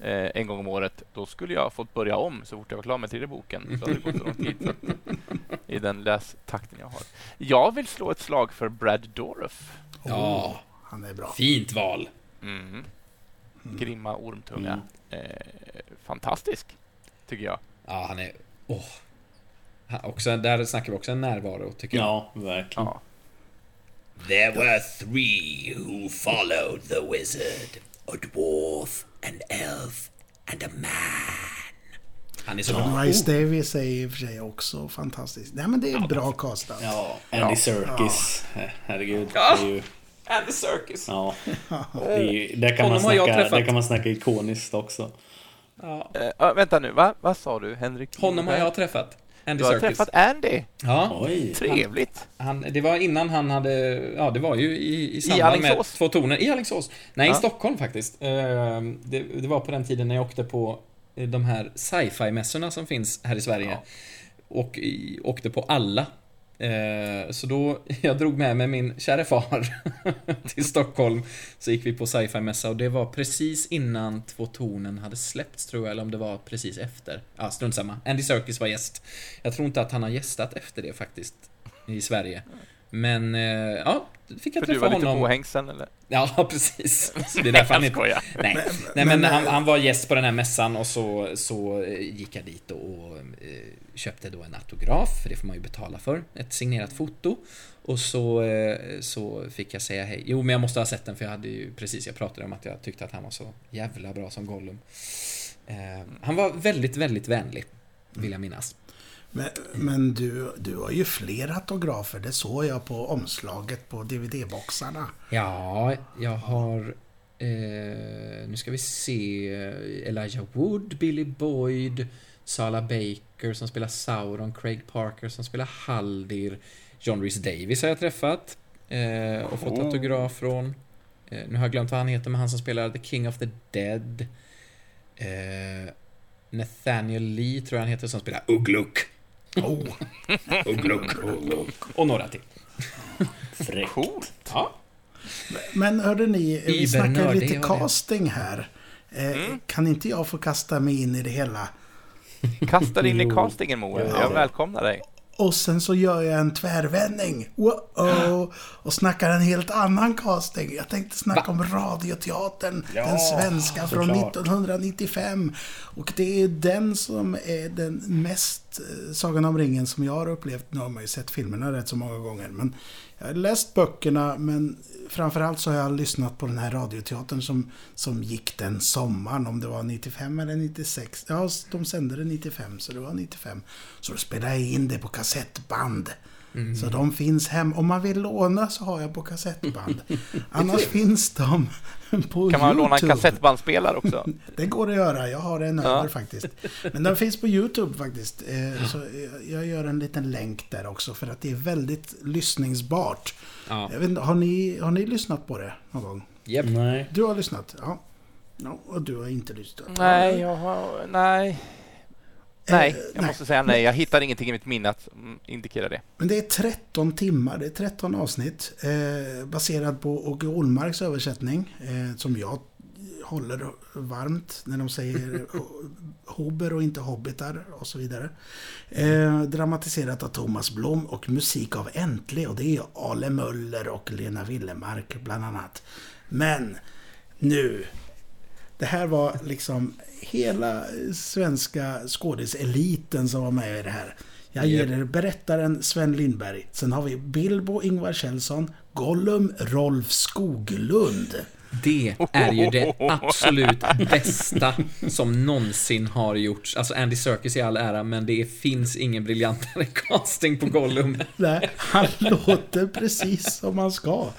eh, en gång om året, då skulle jag ha fått börja om så fort jag var klar med tredje boken. Så hade det gått så lång tid. Så att, I den lästakten jag har. Jag vill slå ett slag för Brad Dourif. Ja. Oh, han är bra. Fint val. Mm. Mm. Grimma ormtunga. Mm. Eh, fantastisk, tycker jag. Ja, han är... Han- Också, där snackar vi också en närvaro, tycker jag. Ja, verkligen. Ja. There were three who followed the wizard a dwarf, an elf, and a man. Han är så bra. Rice Davis är i och för sig också fantastisk. Nej men det är bra castat. Ja, Andy Serkis. Eh, Herregud. Ja. Det är ju, Andy Serkis. ja. *laughs* Det är ju, där, kan man snacka, där kan man snacka ikoniskt också. Ja. Ja, vänta nu, va? vad sa du Henrik? Honom har jag träffat. Andy Du har Serkis. träffat Andy. Ja. Oj. Trevligt. Han, det var innan han hade, ja det var ju i, i samband med Alingsås? Två toner. I Alingsås. Nej, Ja. i Stockholm faktiskt. Eh, Det, det var på den tiden när jag åkte på eh, de här sci-fi-mässorna som finns här i Sverige. Ja. Och i, åkte på alla. Eh, så då, *laughs* jag drog med mig min kära far *laughs* till Stockholm. Så gick vi på sci-fi-mässa och det var precis innan Två tornen hade släppts tror jag, eller om det var precis efter. Ja, strunt samma. Andy Serkis var gäst. Jag tror inte att han har gästat efter det faktiskt. I Sverige. Men, eh, ja, fick jag För du träffa var lite honom. påhängsen eller? Ja, *laughs* precis. Det är *laughs* därför han inte... Nej, nej men men, han, han var gäst på den här mässan och så, så eh, gick jag dit och eh, köpte då en autograf, för det får man ju betala för. Ett signerat foto. Och så, så fick jag säga hej. Jo, men jag måste ha sett den för jag hade ju precis, jag pratade om att jag tyckte att han var så jävla bra som Gollum. Han var väldigt, väldigt vänlig, vill jag minnas. Men, men du, du har ju fler autografer. Det såg jag på omslaget på DVD-boxarna. Ja, jag har... Eh, nu ska vi se. Elijah Wood, Billy Boyd, Sala Baker som spelar Sauron, Craig Parker som spelar Haldir, John Rhys Davis har jag träffat eh, och fått autograf från. Eh, nu har jag glömt vad han heter, men han som spelar The King of the Dead. Eh, Nathaniel Lee tror jag han heter som spelar Ugluk. Oh, Ugluk. Och några till. Fräckt. Coolt. Ja. men hörde ni, vi snackar Ibernördig lite casting här. Eh, Mm. Kan inte jag få kasta mig in i det hela? Kasta dig in i castingen Moe. Ja. Jag välkomnar dig. Och sen så gör jag en tvärvändning. Wow, *gasps* och snackar en helt annan casting. Jag tänkte snacka om Radioteatern, den svenska från såklart. 1995. Och det är den som är den mest eh, Sagan om ringen som jag har upplevt. Nu har man ju sett filmerna rätt så många gånger. Men jag har läst böckerna, men framförallt så har jag lyssnat på den här radioteatern som, som gick den sommaren, om det var 95 eller 96. Ja, de sände det 95, så det var 95. Så då spelade jag in det på kassettband. Så de finns hem. Om man vill låna så har jag på kassettband. Annars finns de på Kan man YouTube. låna en kassettbandspelare också? *laughs* Det går att göra. Jag har en Ja. över faktiskt. Men den finns på YouTube faktiskt. Eh, Så jag gör en liten länk där också för att det är väldigt lyssningsbart. Ja. Jag vet, inte, har, ni, har ni lyssnat på det någon gång? Japp. Nej. Du har lyssnat? Ja. ja och du har inte lyssnat? Nej, jag har... Nej. Nej, jag nej. måste säga nej. Jag hittar ingenting i mitt minne att mm, indikera det. Men det är 13 timmar, det är 13 avsnitt. Eh, baserad på Åke Olmarks översättning. Eh, som jag håller varmt när de säger *laughs* hober och inte hobbitar och så vidare. Eh, dramatiserat av Thomas Blom och musik av Äntlig och det är Ale Möller och Lena Willemark bland annat. Men nu det här var liksom hela svenska skådiseliten som var med i det här. Jag ger er berättaren Sven Lindberg. Sen har vi Bilbo Ingvar Kjellson, Gollum Rolf Skoglund. Det är ju det absolut bästa som någonsin har gjorts. Alltså Andy Serkis i all ära, men det finns ingen briljantare *laughs* casting på Gollum. Nej, han låter precis som han ska.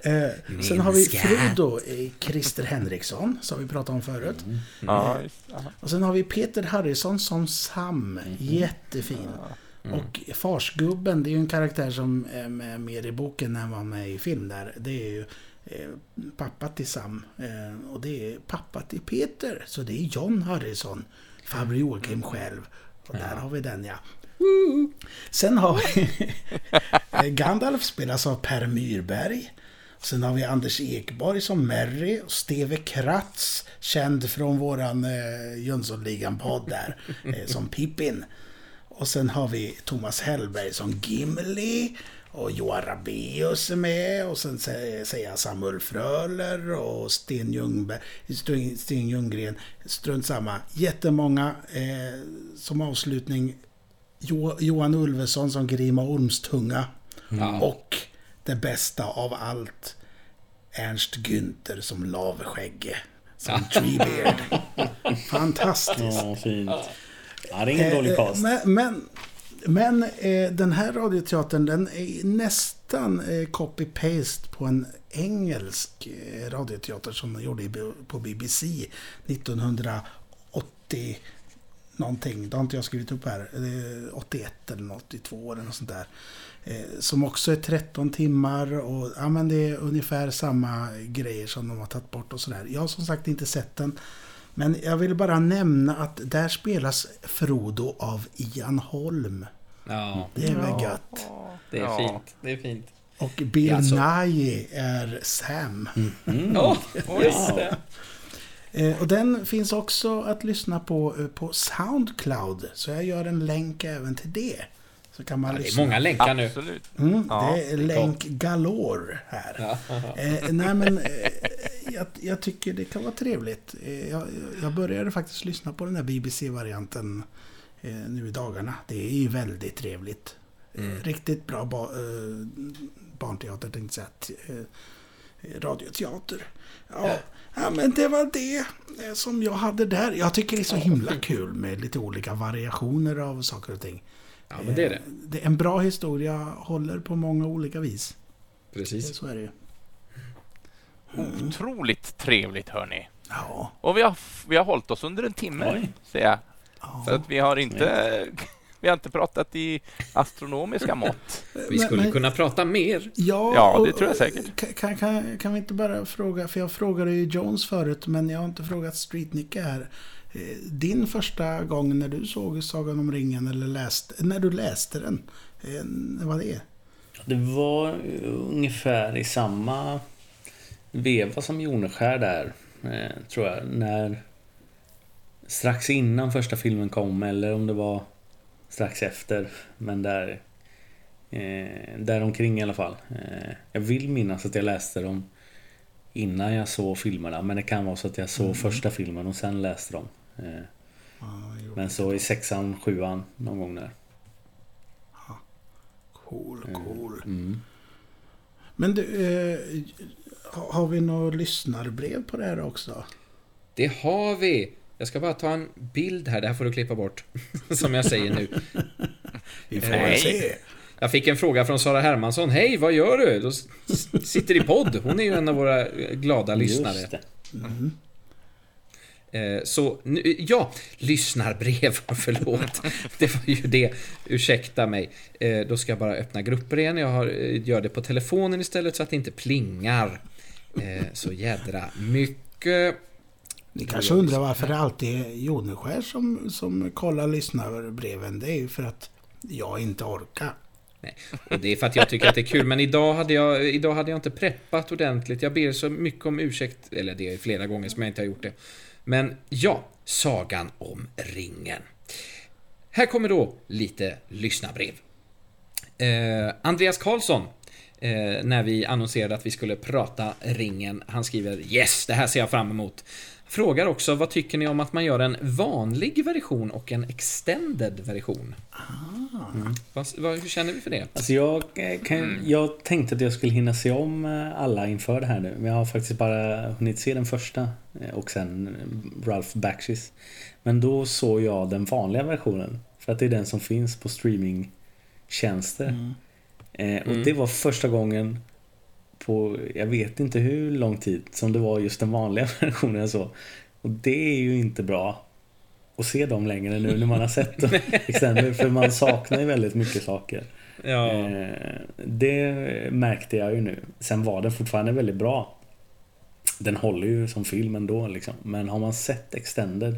Eh, sen har vi Frodo, eh, Christer Henriksson, som vi pratade om förut. Ja, just, aha. Och sen har vi Peter Harrison som Sam. Jättefin. Och Farsgubben, det är ju en karaktär som är med mer i boken än var med i film där. Det är ju eh, pappa till Sam. Eh, och det är pappa till Peter. Så det är John Harrison. Farbror Joakim själv. Och där har vi den ja. Sen har vi eh, *laughs* Gandalf spelas av Per Myrberg. Sen har vi Anders Ekborg som Merry och Steve Kratz, känd från våran eh, Jönssonligan-podd där, *laughs* eh, som Pippin. Och sen har vi Thomas Hellberg som Gimli. Och Johan Rabaeus är med. Och sen sä- säger jag Samuel Fröler och Sten, Ljungberg, Sten Ljunggren. Strunt samma. Jättemånga. Eh, som avslutning jo, Johan Ulveson som Grima Ormstunga. Och det bästa av allt. Ernst Günther som Lavskägge. Som Treebeard. *laughs* Fantastiskt. Ja, fint. Ja, det är ingen dålig Eh, cast. Men, men, men eh, den här radioteatern den är nästan eh, copy-paste på en engelsk eh, radioteater som de gjorde på BBC 1980 någonting. Det har inte jag skrivit upp här. Eh, 81 eller 82 eller något sånt där. Eh, som också är 13 timmar och ja, men det är ungefär samma grejer som de har tagit bort och sådär. Jag har som sagt inte sett den. Men jag vill bara nämna att där spelas Frodo av Ian Holm. Ja, Det är väl gött. det är Ja. fint. Det är fint. Och Bill Alltså. Nighy är Sam. *laughs* Ja, just det. Eh, och den finns också att lyssna på eh, på Soundcloud. Så jag gör en länk även till det. Så kan man Ja, det är många länkar nu. Absolut. Mm, Ja, det är länk galore här. *laughs* Eh, nej men, eh, jag, jag tycker det kan vara trevligt. Eh, jag, jag började faktiskt lyssna på den här BBC-varianten eh, nu i dagarna. Det är ju väldigt trevligt. Eh, riktigt bra ba, eh, barnteater tänkte jag säga. Eh, radioteater. Ja, ja, men det var det som jag hade där. Jag tycker det är så himla kul med lite olika variationer av saker och ting. Ja, men det är det. Eh, Det är en bra historia, håller på många olika vis. Precis. Så är det ju. Otroligt trevligt hörni. Ja. Och vi har, vi har hållit oss under en timme, Oj. ser jag. ja. Så att vi har inte... *laughs* Vi har inte pratat i astronomiska mått. *laughs* Vi skulle men- kunna prata mer. Ja, Ja, det och- tror jag säkert. Kan, kan, kan, vi inte bara fråga, för jag frågade ju Jones förut, men jag har inte frågat Street Nicke här. Eh, Din första gång när du såg Sagan om ringen, eller läste, när du läste den, när var det? Det var ungefär i samma veva som Joneskär där, eh, tror jag. När strax innan första filmen kom, eller om det var strax efter. Men där, eh, där omkring i alla fall. Eh, jag vill minnas att jag läste dem innan jag såg filmerna. Men det kan vara så att jag såg första filmen och sen läste dem. Eh, men så i sexan, sjuan någon gång där. Cool, cool. Mm. Men du, eh, ha- har vi några lyssnarbrev på det här också? Det har vi. Jag ska bara ta en bild här. Det här får du klippa bort. *laughs* Som jag säger nu. *laughs* Vi får väl se. Jag fick en fråga från Sara Hermansson. Hej, vad gör du? S- sitter i podd. Hon är ju en av våra eh, glada lyssnare. Eh, Så, nu, ja, lyssnarbrev, *laughs* förlåt. Det var ju det. Ursäkta mig. Eh, Då ska jag bara öppna grupper igen. Jag har, eh, gör det på telefonen istället så att det inte plingar. Eh, Så jädra mycket. Ni kanske undrar varför det alltid är Joneskär som, som kollar lyssnarbreven. Det är ju för att jag inte orkar. Nej. Och det är för att jag tycker att det är kul, men idag hade, jag, idag hade jag inte preppat ordentligt. Jag ber så mycket om ursäkt, eller det är flera gånger som jag inte har gjort det. Men ja, Sagan om ringen. Här kommer då lite lyssnarbrev. Eh, Andreas Karlsson, eh, när vi annonserade att vi skulle prata ringen, han skriver Yes, det här ser jag fram emot. Frågar också, vad tycker ni om att man gör en vanlig version och en extended version? Mm. Vad, vad, hur känner vi för det? Alltså jag, eh, kan, jag tänkte att jag skulle hinna se om eh, alla inför det här nu. Men jag har faktiskt bara hunnit se den första eh, och sen Ralph Bakshis. Men då såg jag den vanliga versionen. För att det är den som finns på streamingtjänster. Eh, och det var första gången på, jag vet inte hur lång tid, som det var just den vanliga *laughs* versionen såg. Och det är ju inte bra att se dem längre nu när man har sett dem *laughs* extended, för man saknar ju väldigt mycket saker. Ja, Eh, det märkte jag ju nu. Sen var den fortfarande väldigt bra. Den håller ju som film ändå liksom. Men har man sett Extended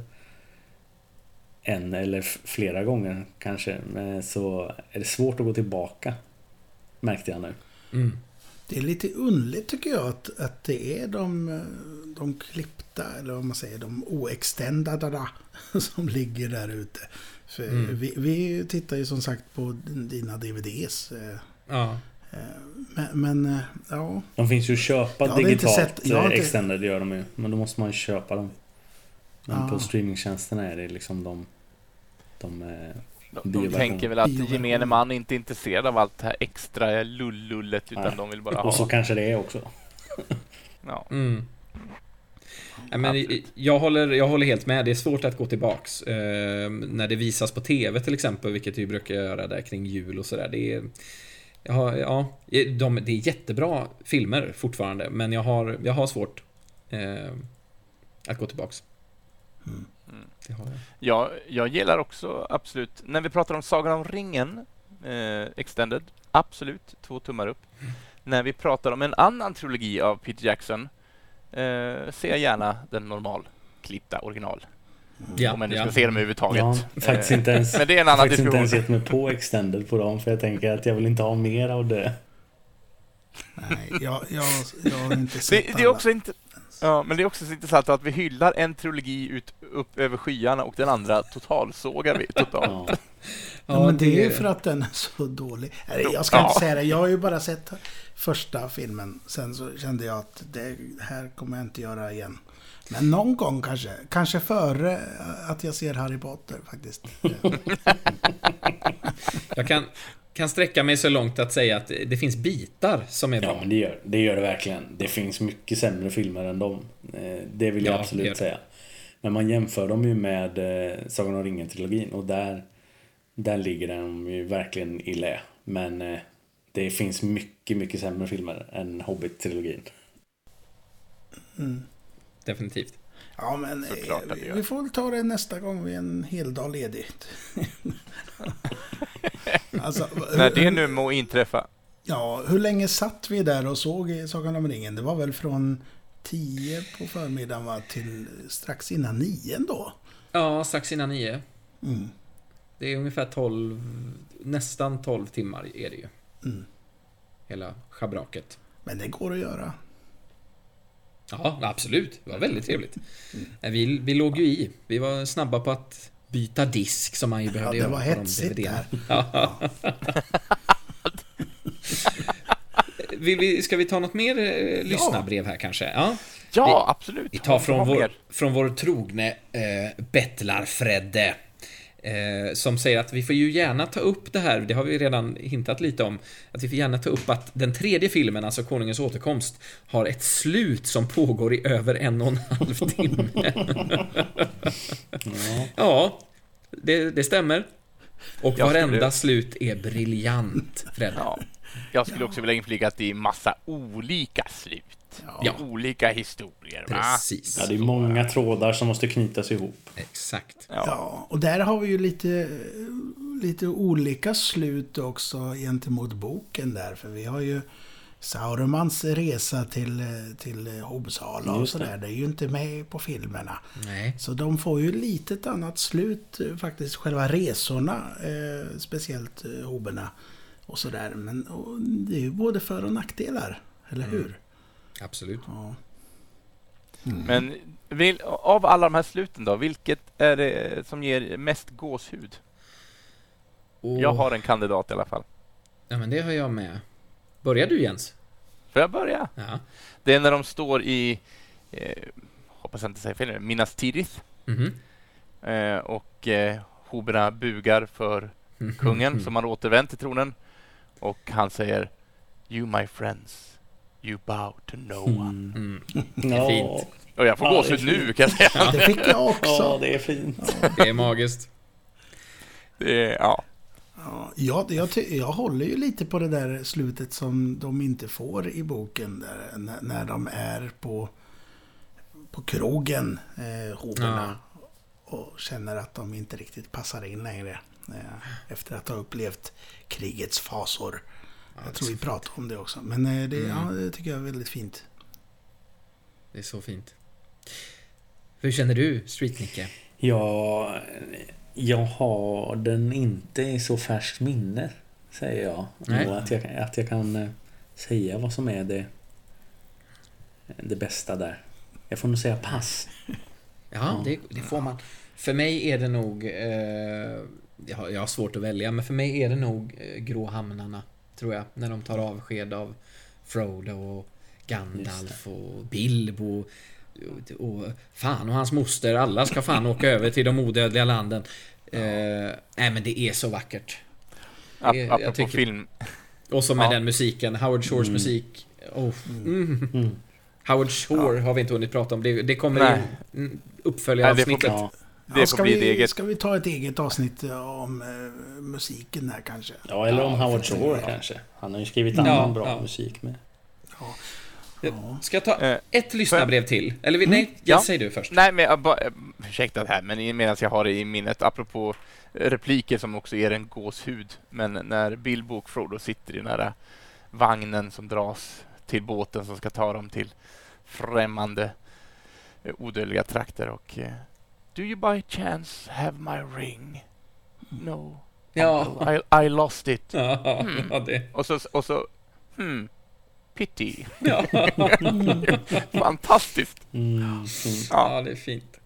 en eller flera gånger kanske eh, så är det svårt att gå tillbaka. Märkte jag nu. mm. Det är lite underligt tycker jag att, att det är de, de klippta, eller vad man säger, de oextendade *laughs* som ligger där ute. Mm. vi, vi tittar ju som sagt på dina DVDs. eh, ja. eh, Men, men eh, ja, De finns ju att köpa inte digitalt. sett- inte- Extended gör de ju. Men då måste man ju köpa dem. Men Ah. på streamingtjänsterna är det liksom de... De... De, tänker väl att gemene man inte är intresserad av allt det här extra lullullet utan Nej. de vill bara Och så ha... kanske det är också. Ja. Mm. Ja, men jag, håller, jag håller helt med, det är svårt att gå tillbaks. Eh, när det visas på TV till exempel, vilket vi brukar göra där kring jul och sådär. Det är, har, ja, de, det är jättebra filmer fortfarande, men jag har, jag har svårt eh, att gå tillbaks. Mm. Det har jag. Jag, jag gillar också absolut, när vi pratar om Sagan om ringen, eh, Extended, absolut, två tummar upp. När vi pratar om en annan trilogi av Peter Jackson, eh, ser jag gärna den normalklippta original. Ja, om jag nu ja. ska se dem överhuvudtaget. Jag har faktiskt Eh, inte ens, Men det är en annan faktiskt inte ens gett mig på Extended på dem. För jag tänker att jag vill inte ha mer av det. nej, jag, jag, jag har inte sett Det, det är alla. också inte... Ja, men det är också så intressant att vi hyllar en trilogi ut, upp över skyarna och den andra totalsågar vi totalt. Ja. *laughs* Ja, men det är ju för att den är så dålig. Jag ska Ja. inte säga det. Jag har ju bara sett första filmen. Sen så kände jag att det här kommer jag inte göra igen. Men någon gång kanske. Kanske före att jag ser Harry Potter faktiskt. *laughs* Jag kan, kan sträcka mig så långt att säga att det finns bitar som är Ja, bra. men det gör, det gör det verkligen. Det finns mycket sämre filmer än dem. Eh, Det vill jag Ja, absolut säga. Men man jämför dem ju med eh, Sagan om ringen-trilogin och där, där ligger den ju verkligen i lä. Men eh, det finns mycket, mycket sämre filmer än Hobbit-trilogin. Mm. Definitivt. Ja, men vi, vi får väl ta det nästa gång vi är en hel dag ledigt. *laughs* *laughs* alltså, När det nu må inträffa. Ja, hur länge satt vi där och såg i Sagan om ringen? Det var väl från 10 på förmiddagen va, till strax innan 9 då? Ja, strax innan nio. Mm. Det är ungefär 12, nästan 12 timmar är det ju. Mm. Hela schabraket. Men det går att göra. Ja, absolut. Det var väldigt trevligt. Eh, Vi, vi låg ju i. Vi var snabba på att byta disk som man ju Ja, behövde det göra var på de hetsigt DVD-erna. där. *laughs* Vill vi, ska vi ta något mer eh, lyssnarbrev här kanske? Ja. Ja, absolut. Vi tar från vår, från vår trogne eh, Bettlar-Fredde. Eh, som säger att vi får ju gärna ta upp det här, det har vi redan hintat lite om, att vi får gärna ta upp att den tredje filmen, alltså Konungens återkomst, har ett slut som pågår i över en och en halv timme. *laughs* Ja. ja, det, det stämmer. Och Jag varenda skulle- slut är briljant, Fred. Ja. Jag skulle också vilja inflika att det är massa olika slut. Ja. Olika historier. Va? Precis. Ja, det är många trådar som måste knytas ihop. Exakt. Ja. Ja, och där har vi ju lite, lite olika slut också gentemot boken där. För vi har ju Saurumans resa till, till Hobsala och Just det. sådär. Det är ju inte med på filmerna. Nej. Så de får ju lite ett annat slut eh, faktiskt, själva resorna. Eh, speciellt eh, hoberna och sådär. Men och, det är ju både för och nackdelar, eller hur? Absolut. Ja. Men vil, av alla de här sluten då, vilket är det som ger mest gåshud? Och, Jag har en kandidat i alla fall. Ja, men det har jag med. Börjar du Jens? Får jag börja? Ja. Det är när de står i, eh, hoppas jag inte säger fel nu, Minas Tirith Mhm. eh, och eh, hoberna bugar för kungen *laughs* som har återvänt till tronen och han säger You my friends, you bow to no one. Mm. *laughs* Det är fint. Och jag får Ja, gåshud nu kan jag säga. Det fick jag *laughs* också. Ja, det är fint. Det är magiskt. Det är, ja. Ja, jag, jag, ty- jag håller ju lite på det där slutet som de inte får i boken. Där, när, när de är på, på krogen, eh, hoberna. Och känner att de inte riktigt passar in längre. Eh, efter att ha upplevt krigets fasor. Jag tror vi pratade om det också. Men eh, det, ja, det tycker jag är väldigt fint. Det är så fint. Hur känner du, Street-Nicke? Ja, jag har den inte i så färskt minne, säger jag. Nej. Och att, jag att jag kan eh, säga vad som är det, det bästa där. Jag får nog säga pass. Ja, det, det får man. För mig är det nog... Eh, jag, har, jag har svårt att välja, men för mig är det nog eh, Grå hamnarna, tror jag. När de tar avsked av Frodo och Gandalf och Bilbo. Och, och fan och hans moster. Alla ska fan åka över till de odödliga landen. Eh, nej, men det är så vackert. Ap- jag apropå tycker- film. Och så med Ja. den musiken, Howard Shores Mm. musik. Oh. Mm. Mm. *laughs* Howard Shore har vi inte hunnit prata om. Det, det kommer Nej. i mm, uppföljaravsnittet. Ja, Det får ska, bli ett vi, eget. ska vi ta ett eget avsnitt om eh, musiken här kanske? ja, eller om Ja, Howard Shore ja. kanske. Han har ju skrivit Ja, annan bra ja. musik med. Ja. Ja. Ska jag ta Eh, ett lyssnarbrev till? Eller vi- nej, Ja. jag säger du först. Nej, men jag bara, eh, ursäkta det här, men medan jag har det i minnet, apropå eh, repliker som också ger en gåshud. Men när Bilbo och Frodo sitter i den här vagnen som dras till båten som ska ta dem till främmande eh, odödliga trakter och eh, Do you by chance have my ring? No. Ja. I, I lost it. Ja, Mm. ja, det. Och så, och så hmm, pity. Ja. *laughs* Fantastiskt. Mm. Ja. ja, det är fint.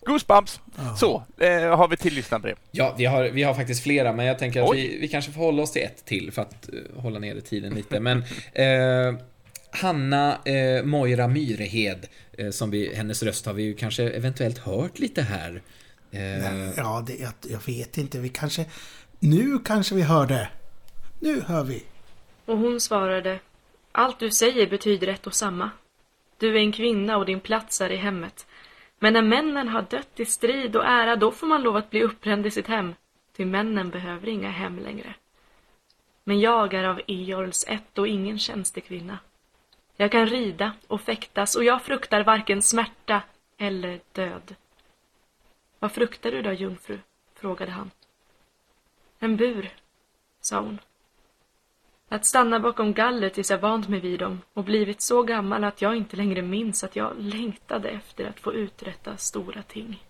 Goosebumps. Ja. Så, eh, har vi till lyssnarbrev. Ja, vi har, vi har faktiskt flera, men jag tänker att Oj. vi, vi kanske får hålla oss till ett till för att eh, hålla nere tiden lite. Men eh, Hanna eh, Moira Myrehed, eh, som vi, hennes röst har vi ju kanske eventuellt hört lite här. Eh, Ja, det, jag, jag vet inte. Vi kanske... Nu kanske vi hör det. Nu hör vi. Och hon svarade, allt du säger betyder ett och samma. Du är en kvinna och din plats är i hemmet. Men när männen har dött i strid och ära, då får man lov att bli uppbränd i sitt hem. Ty männen behöver inga hem längre. Men jag är av Eorls ett och ingen tjänstekvinna. Jag kan rida och fäktas och jag fruktar varken smärta eller död. Vad fruktar du då, jungfru? frågade han. En bur, sa hon. Att stanna bakom galler tills jag vant mig vid dem och blivit så gammal att jag inte längre minns att jag längtade efter att få uträtta stora ting.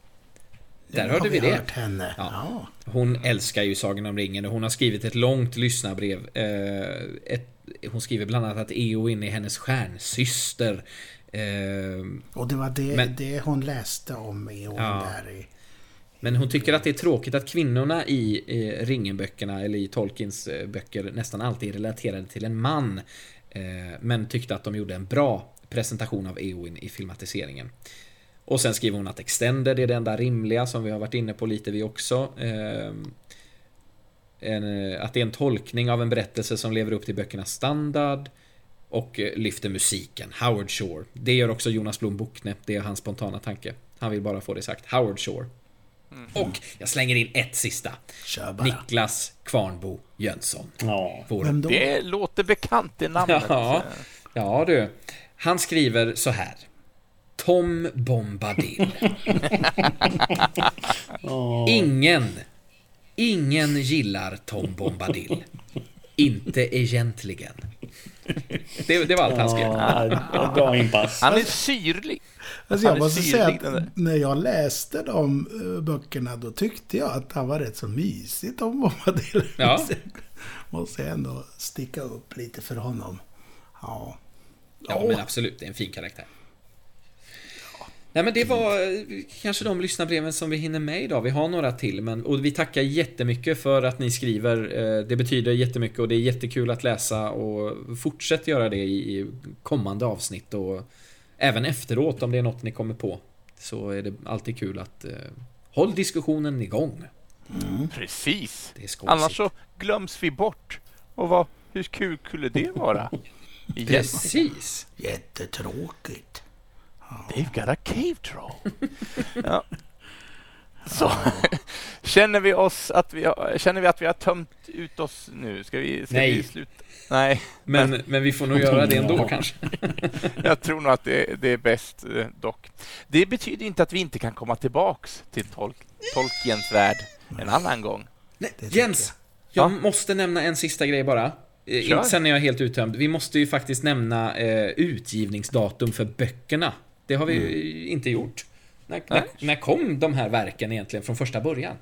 där hörde har vi det. hört henne. Ja. Ja. Hon älskar ju Sagan om ringen och hon har skrivit ett långt lyssnarbrev. Eh, ett, hon skriver bland annat att Eowyn är hennes stjärnsyster. Eh, Och det var det, Men- det hon läste om hon Ja. där i... Men hon tycker att det är tråkigt att kvinnorna i eh, Ringen-böckerna, eller i Tolkiens eh, böcker, nästan alltid är relaterade till en man. Eh, men tyckte att de gjorde en bra presentation av Eowyn i filmatiseringen. Och sen skriver hon att Extended är det enda rimliga, som vi har varit inne på lite vi också. En, eh, att det är en tolkning av en berättelse som lever upp till böckernas standard. Och eh, lyfter musiken, Howard Shore. Det gör också Jonas Blom Bockne, det är hans spontana tanke. Han vill bara få det sagt, Howard Shore. Och jag slänger in ett sista. Kör bara. Niklas Kvarnbo Jönsson. Ja. Vår Vem då? Det låter bekant det namnet. Ja, ja du. Han skriver så här. Tom Bombadil. *laughs* Ingen, ingen gillar Tom Bombadil. Inte egentligen. Det, det var allt han skrev. Ja, bra inpass. Han är syrlig. Alltså jag måste säga att när jag läste de eh, böckerna då tyckte jag att han var rätt så mysigt om Bombadil. Ja. *laughs* Måste jag ändå sticka upp lite för honom. Ja. Ja, men absolut. Det är en fin karaktär. Nej, men det var eh, kanske de lyssnarbreven som vi hinner med idag. Vi har några till, men och vi tackar jättemycket för att ni skriver. Eh, Det betyder jättemycket och det är jättekul att läsa och fortsätt göra det i kommande avsnitt och även efteråt om det är något ni kommer på. Så är det alltid kul att eh, håll diskussionen igång. Precis. Det är skojsigt. Annars så glöms vi bort. Och vad, hur kul skulle det vara? *laughs* Precis. Jättetråkigt. They've got a cave troll. *laughs* ja. Så *laughs* känner vi oss att vi har, känner vi att vi har tömt ut oss nu? Ska vi, ska Nej. vi sluta? Nej, Men, men vi får nog *laughs* göra det ändå kanske. jag tror nog att det, det är bäst eh, dock. Det betyder inte att vi inte kan komma tillbaks till tolk, Tolkiens värld en annan gång. Nej, Jens! Jag måste nämna en sista grej bara. Eh, Kör. inte Sen är jag helt uttömd. Vi måste ju faktiskt nämna eh, utgivningsdatum för böckerna. Det har vi ju inte gjort. När, när, när kom de här verken egentligen från första början?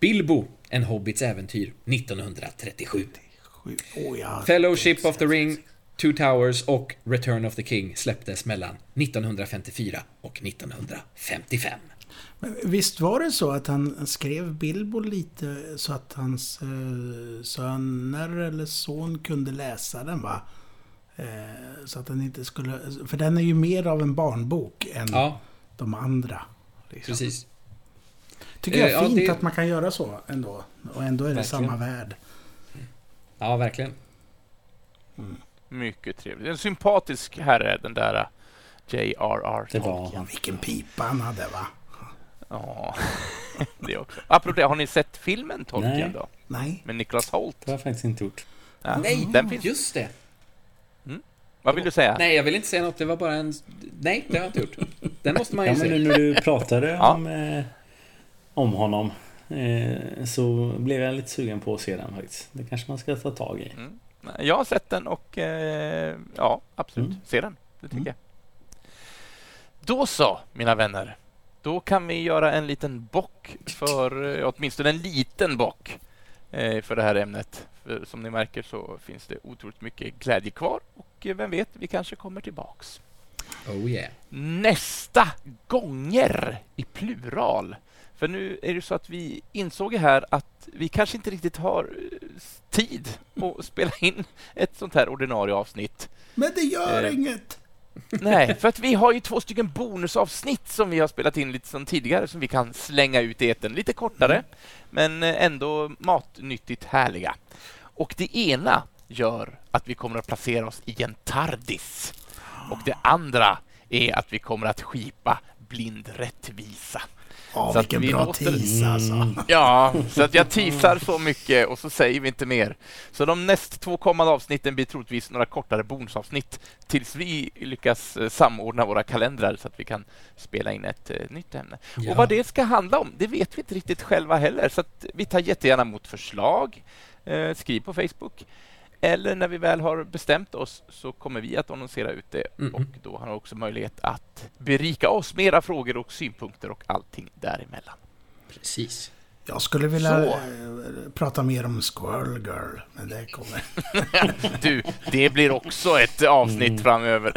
Bilbo, En Hobbits äventyr, 1937. Sju- Åh, ja. Fellowship of the Ring, Two Towers och Return of the King släpptes mellan 1954 och 1955. Men visst var det så att han skrev Bilbo lite så att hans eh, söner eller son kunde läsa den va? Eh, så att den inte skulle... För den är ju mer av en barnbok än Ja, de andra. Liksom. precis. Tycker jag Eh, är ja, fint det- att man kan göra så ändå. Och ändå är det Verkligen. samma värld. Ja, verkligen. Mycket trevligt. En sympatisk herre, den där eh, J.R.R. Det var Tolkien. Vilken pipa han hade va? Ja, *laughs* det också. Apropå det, har ni sett filmen Tolkien Nej. då? Nej. Med Niklas Holt? Det har jag faktiskt inte gjort. Ja, Nej, Den finns. just det. Vad vill du säga? Nej, jag vill inte säga något. Det var bara en... Nej, det har jag inte gjort. Den måste man ju Ja, men se. nu när du pratade Ja. om, eh, om honom eh, så blev jag lite sugen på att se den faktiskt. Det kanske man ska ta tag i. Mm. Jag har sett den och eh, ja, absolut. Mm. Se den. Det tycker Mm. jag. Då så, mina vänner. Då kan vi göra en liten bock för, eh, åtminstone en liten bock för det här ämnet. För som ni märker så finns det otroligt mycket glädje kvar och eh, vem vet, vi kanske kommer tillbaks. Oh yeah. nästa gånger i plural. För nu är det så att vi insåg här att vi kanske inte riktigt har eh, tid att spela in ett sånt här ordinarie avsnitt. Men det gör Eh. inget! Nej, för att vi har ju två stycken bonusavsnitt som vi har spelat in lite som tidigare som vi kan slänga ut i etern. Lite kortare, men eh, ändå matnyttigt härliga. Och det ena gör att vi kommer att placera oss i en tardis. Och det andra är att vi kommer att skipa blind rättvisa. Ja, Så att vilken vi bra låter- tease alltså. Ja, så att jag teasar så mycket och så säger vi inte mer. Så de näst två kommande avsnitten blir troligtvis några kortare bonusavsnitt tills vi lyckas eh, samordna våra kalendrar så att vi kan spela in ett eh, nytt ämne. Ja. Och vad det ska handla om, det vet vi inte riktigt själva heller. Så att vi tar jättegärna emot förslag. Eh, skriv på Facebook. Eller när vi väl har bestämt oss så kommer vi att annonsera ut det Mhm. och då har ni också möjlighet att berika oss med era frågor och synpunkter och allting däremellan. Precis. Jag skulle vilja Så. eh, prata mer om Squirrel Girl, men det kommer. *laughs* Du, det blir också ett avsnitt framöver.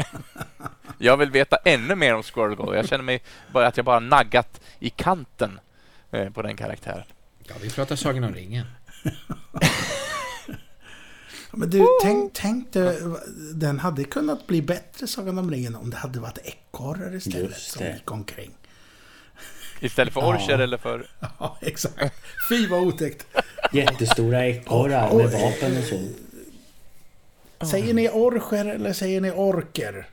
Jag vill veta ännu mer om Squirrel Girl. Jag känner mig bara att jag bara naggat i kanten eh, på den karaktären. Ja, vi pratar Sagan om ringen. *laughs* Men du, tänk, tänk dig, den hade kunnat bli bättre, Sagan om ringen, om det hade varit ekorrar istället som gick omkring. Istället för orcher eller för... *laughs* Ja, exakt. Fy vad otäckt. Jättestora ekorrar med vapen och så. Säger ni orcher eller säger ni orker?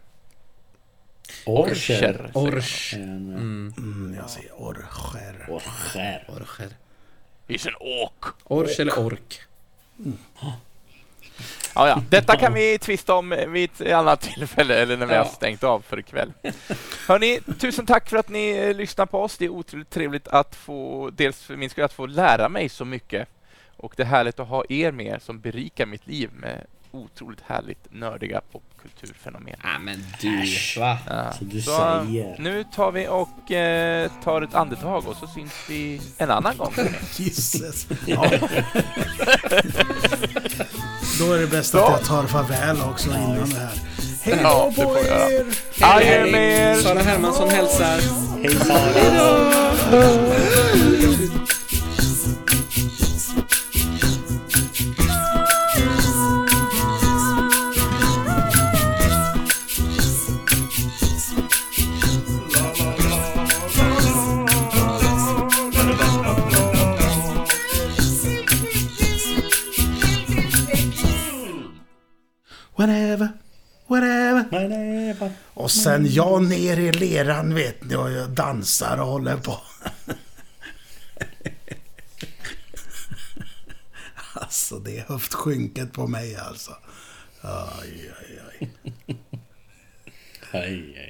Orcher. Orch. En, Mm, jag säger orcher. Orcher. Orcher. Is an ork. Orch eller ork. Ja, ja. *laughs* Detta kan vi tvista om vid ett annat tillfälle eller när vi har Ja. stängt av för ikväll. Hörni, tusen tack för att ni eh, lyssnar på oss. Det är otroligt trevligt att få, dels för min skull, att få lära mig så mycket. Och det är härligt att ha er med som berikar mitt liv med otroligt härligt nördiga popkulturfenomen. Ja men du, va? Ja. Så du Så, säger. nu tar vi och eh, tar ett andetag och så syns vi en annan gång. *laughs* Jesus. Ja. Då är det bäst att jag tar farväl också innan det här. Hej då på er! Adjö med er! Sara Hermansson hälsar. Hej Sara! Whatever, whatever. Whatever. Och sen jag ner i leran vet ni och jag dansar och håller på. *laughs* Alltså det är höftskynket på mig alltså. Aj, aj, aj. Hej, hej.